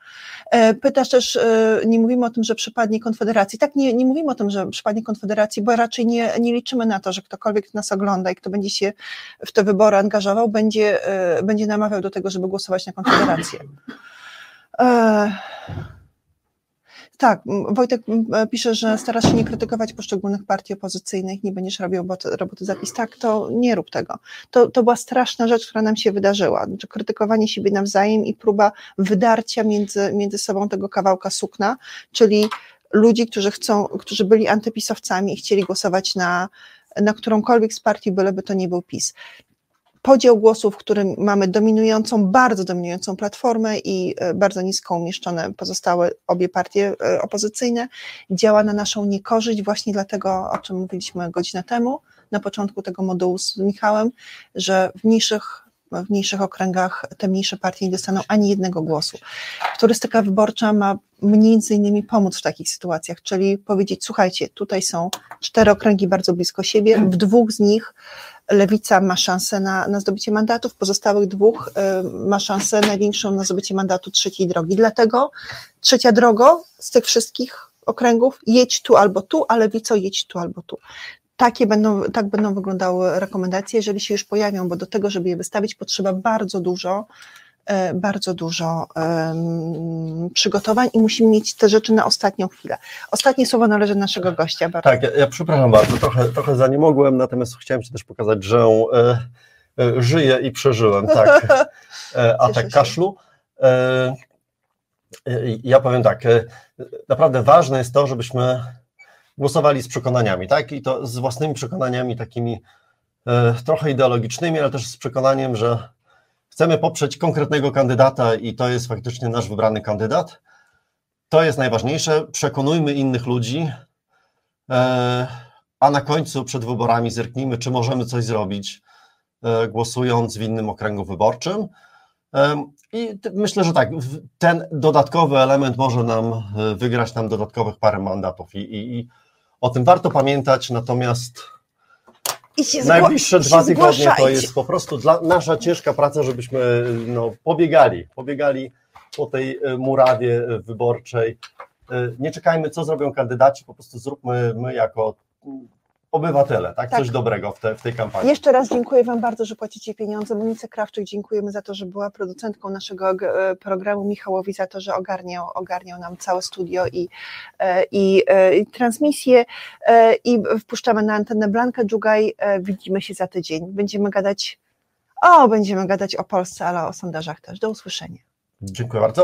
E, pytasz też, nie mówimy o tym, że przypadnie Konfederacji. Tak, nie, nie mówimy o tym, że przypadnie Konfederacji, bo raczej nie, nie liczymy na to, że ktokolwiek nas ogląda i kto będzie się w te wybory angażował, będzie będzie namawiał do tego, żeby głosować na Konfederację. E, tak, Wojtek pisze, że starasz się nie krytykować poszczególnych partii opozycyjnych, nie będziesz robił roboty zapis. Tak, to nie rób tego. To, to była straszna rzecz, która nam się wydarzyła. Znaczy, krytykowanie siebie nawzajem i próba wydarcia między, między sobą tego kawałka sukna, czyli ludzi, którzy chcą, którzy byli antypisowcami i chcieli głosować na, na którąkolwiek z partii, byleby to nie był PiS. Podział głosów, w którym mamy dominującą, bardzo dominującą platformę i e, bardzo nisko umieszczone pozostałe obie partie e, opozycyjne, działa na naszą niekorzyść, właśnie dlatego, o czym mówiliśmy godzinę temu, na początku tego modułu z Michałem, że w mniejszych w mniejszych okręgach te mniejsze partie nie dostaną ani jednego głosu. Turystyka wyborcza ma między innymi pomóc w takich sytuacjach, czyli powiedzieć, słuchajcie, tutaj są cztery okręgi bardzo blisko siebie, w dwóch z nich Lewica ma szansę na, na zdobycie mandatów, w pozostałych dwóch y, ma szansę największą na zdobycie mandatu trzeciej drogi. Dlatego trzecia drogo z tych wszystkich okręgów, jedź tu albo tu, a lewico jedź tu albo tu. Takie będą, tak będą wyglądały rekomendacje, jeżeli się już pojawią, bo do tego, żeby je wystawić, potrzeba bardzo dużo, e, bardzo dużo przygotowań i musimy mieć te rzeczy na ostatnią chwilę. Ostatnie słowo należy do naszego gościa. Bardzo. Tak, ja, ja przepraszam bardzo, trochę, trochę za nie mogłem, natomiast chciałem Ci też pokazać, że e, e, żyję i przeżyłem, tak, e, atak kaszlu. E, ja powiem tak, e, naprawdę ważne jest to, żebyśmy głosowali z przekonaniami, tak? I to z własnymi przekonaniami takimi e, trochę ideologicznymi, ale też z przekonaniem, że chcemy poprzeć konkretnego kandydata i to jest faktycznie nasz wybrany kandydat. To jest najważniejsze. Przekonujmy innych ludzi, e, a na końcu przed wyborami zerknijmy, czy możemy coś zrobić, e, głosując w innym okręgu wyborczym. I myślę, że tak, ten dodatkowy element może nam wygrać nam dodatkowych parę mandatów i, i, i o tym warto pamiętać, natomiast najbliższe dwa tygodnie to jest po prostu dla, nasza ciężka praca, żebyśmy no, pobiegali, pobiegali po tej e, murawie wyborczej. E, nie czekajmy, co zrobią kandydaci, po prostu zróbmy my jako obywatele, tak? tak. Coś dobrego w, te, w tej kampanii. Jeszcze raz dziękuję Wam bardzo, że płacicie pieniądze. Monice Krawczyk dziękujemy za to, że była producentką naszego e, programu, Michałowi za to, że ogarniał, ogarniał nam całe studio i, e, i, e, i transmisję i wpuszczamy na antenę Blankę Dżugaj. Widzimy się za tydzień. Będziemy gadać o, będziemy gadać o Polsce, ale o sondażach też. Do usłyszenia. Dziękuję bardzo.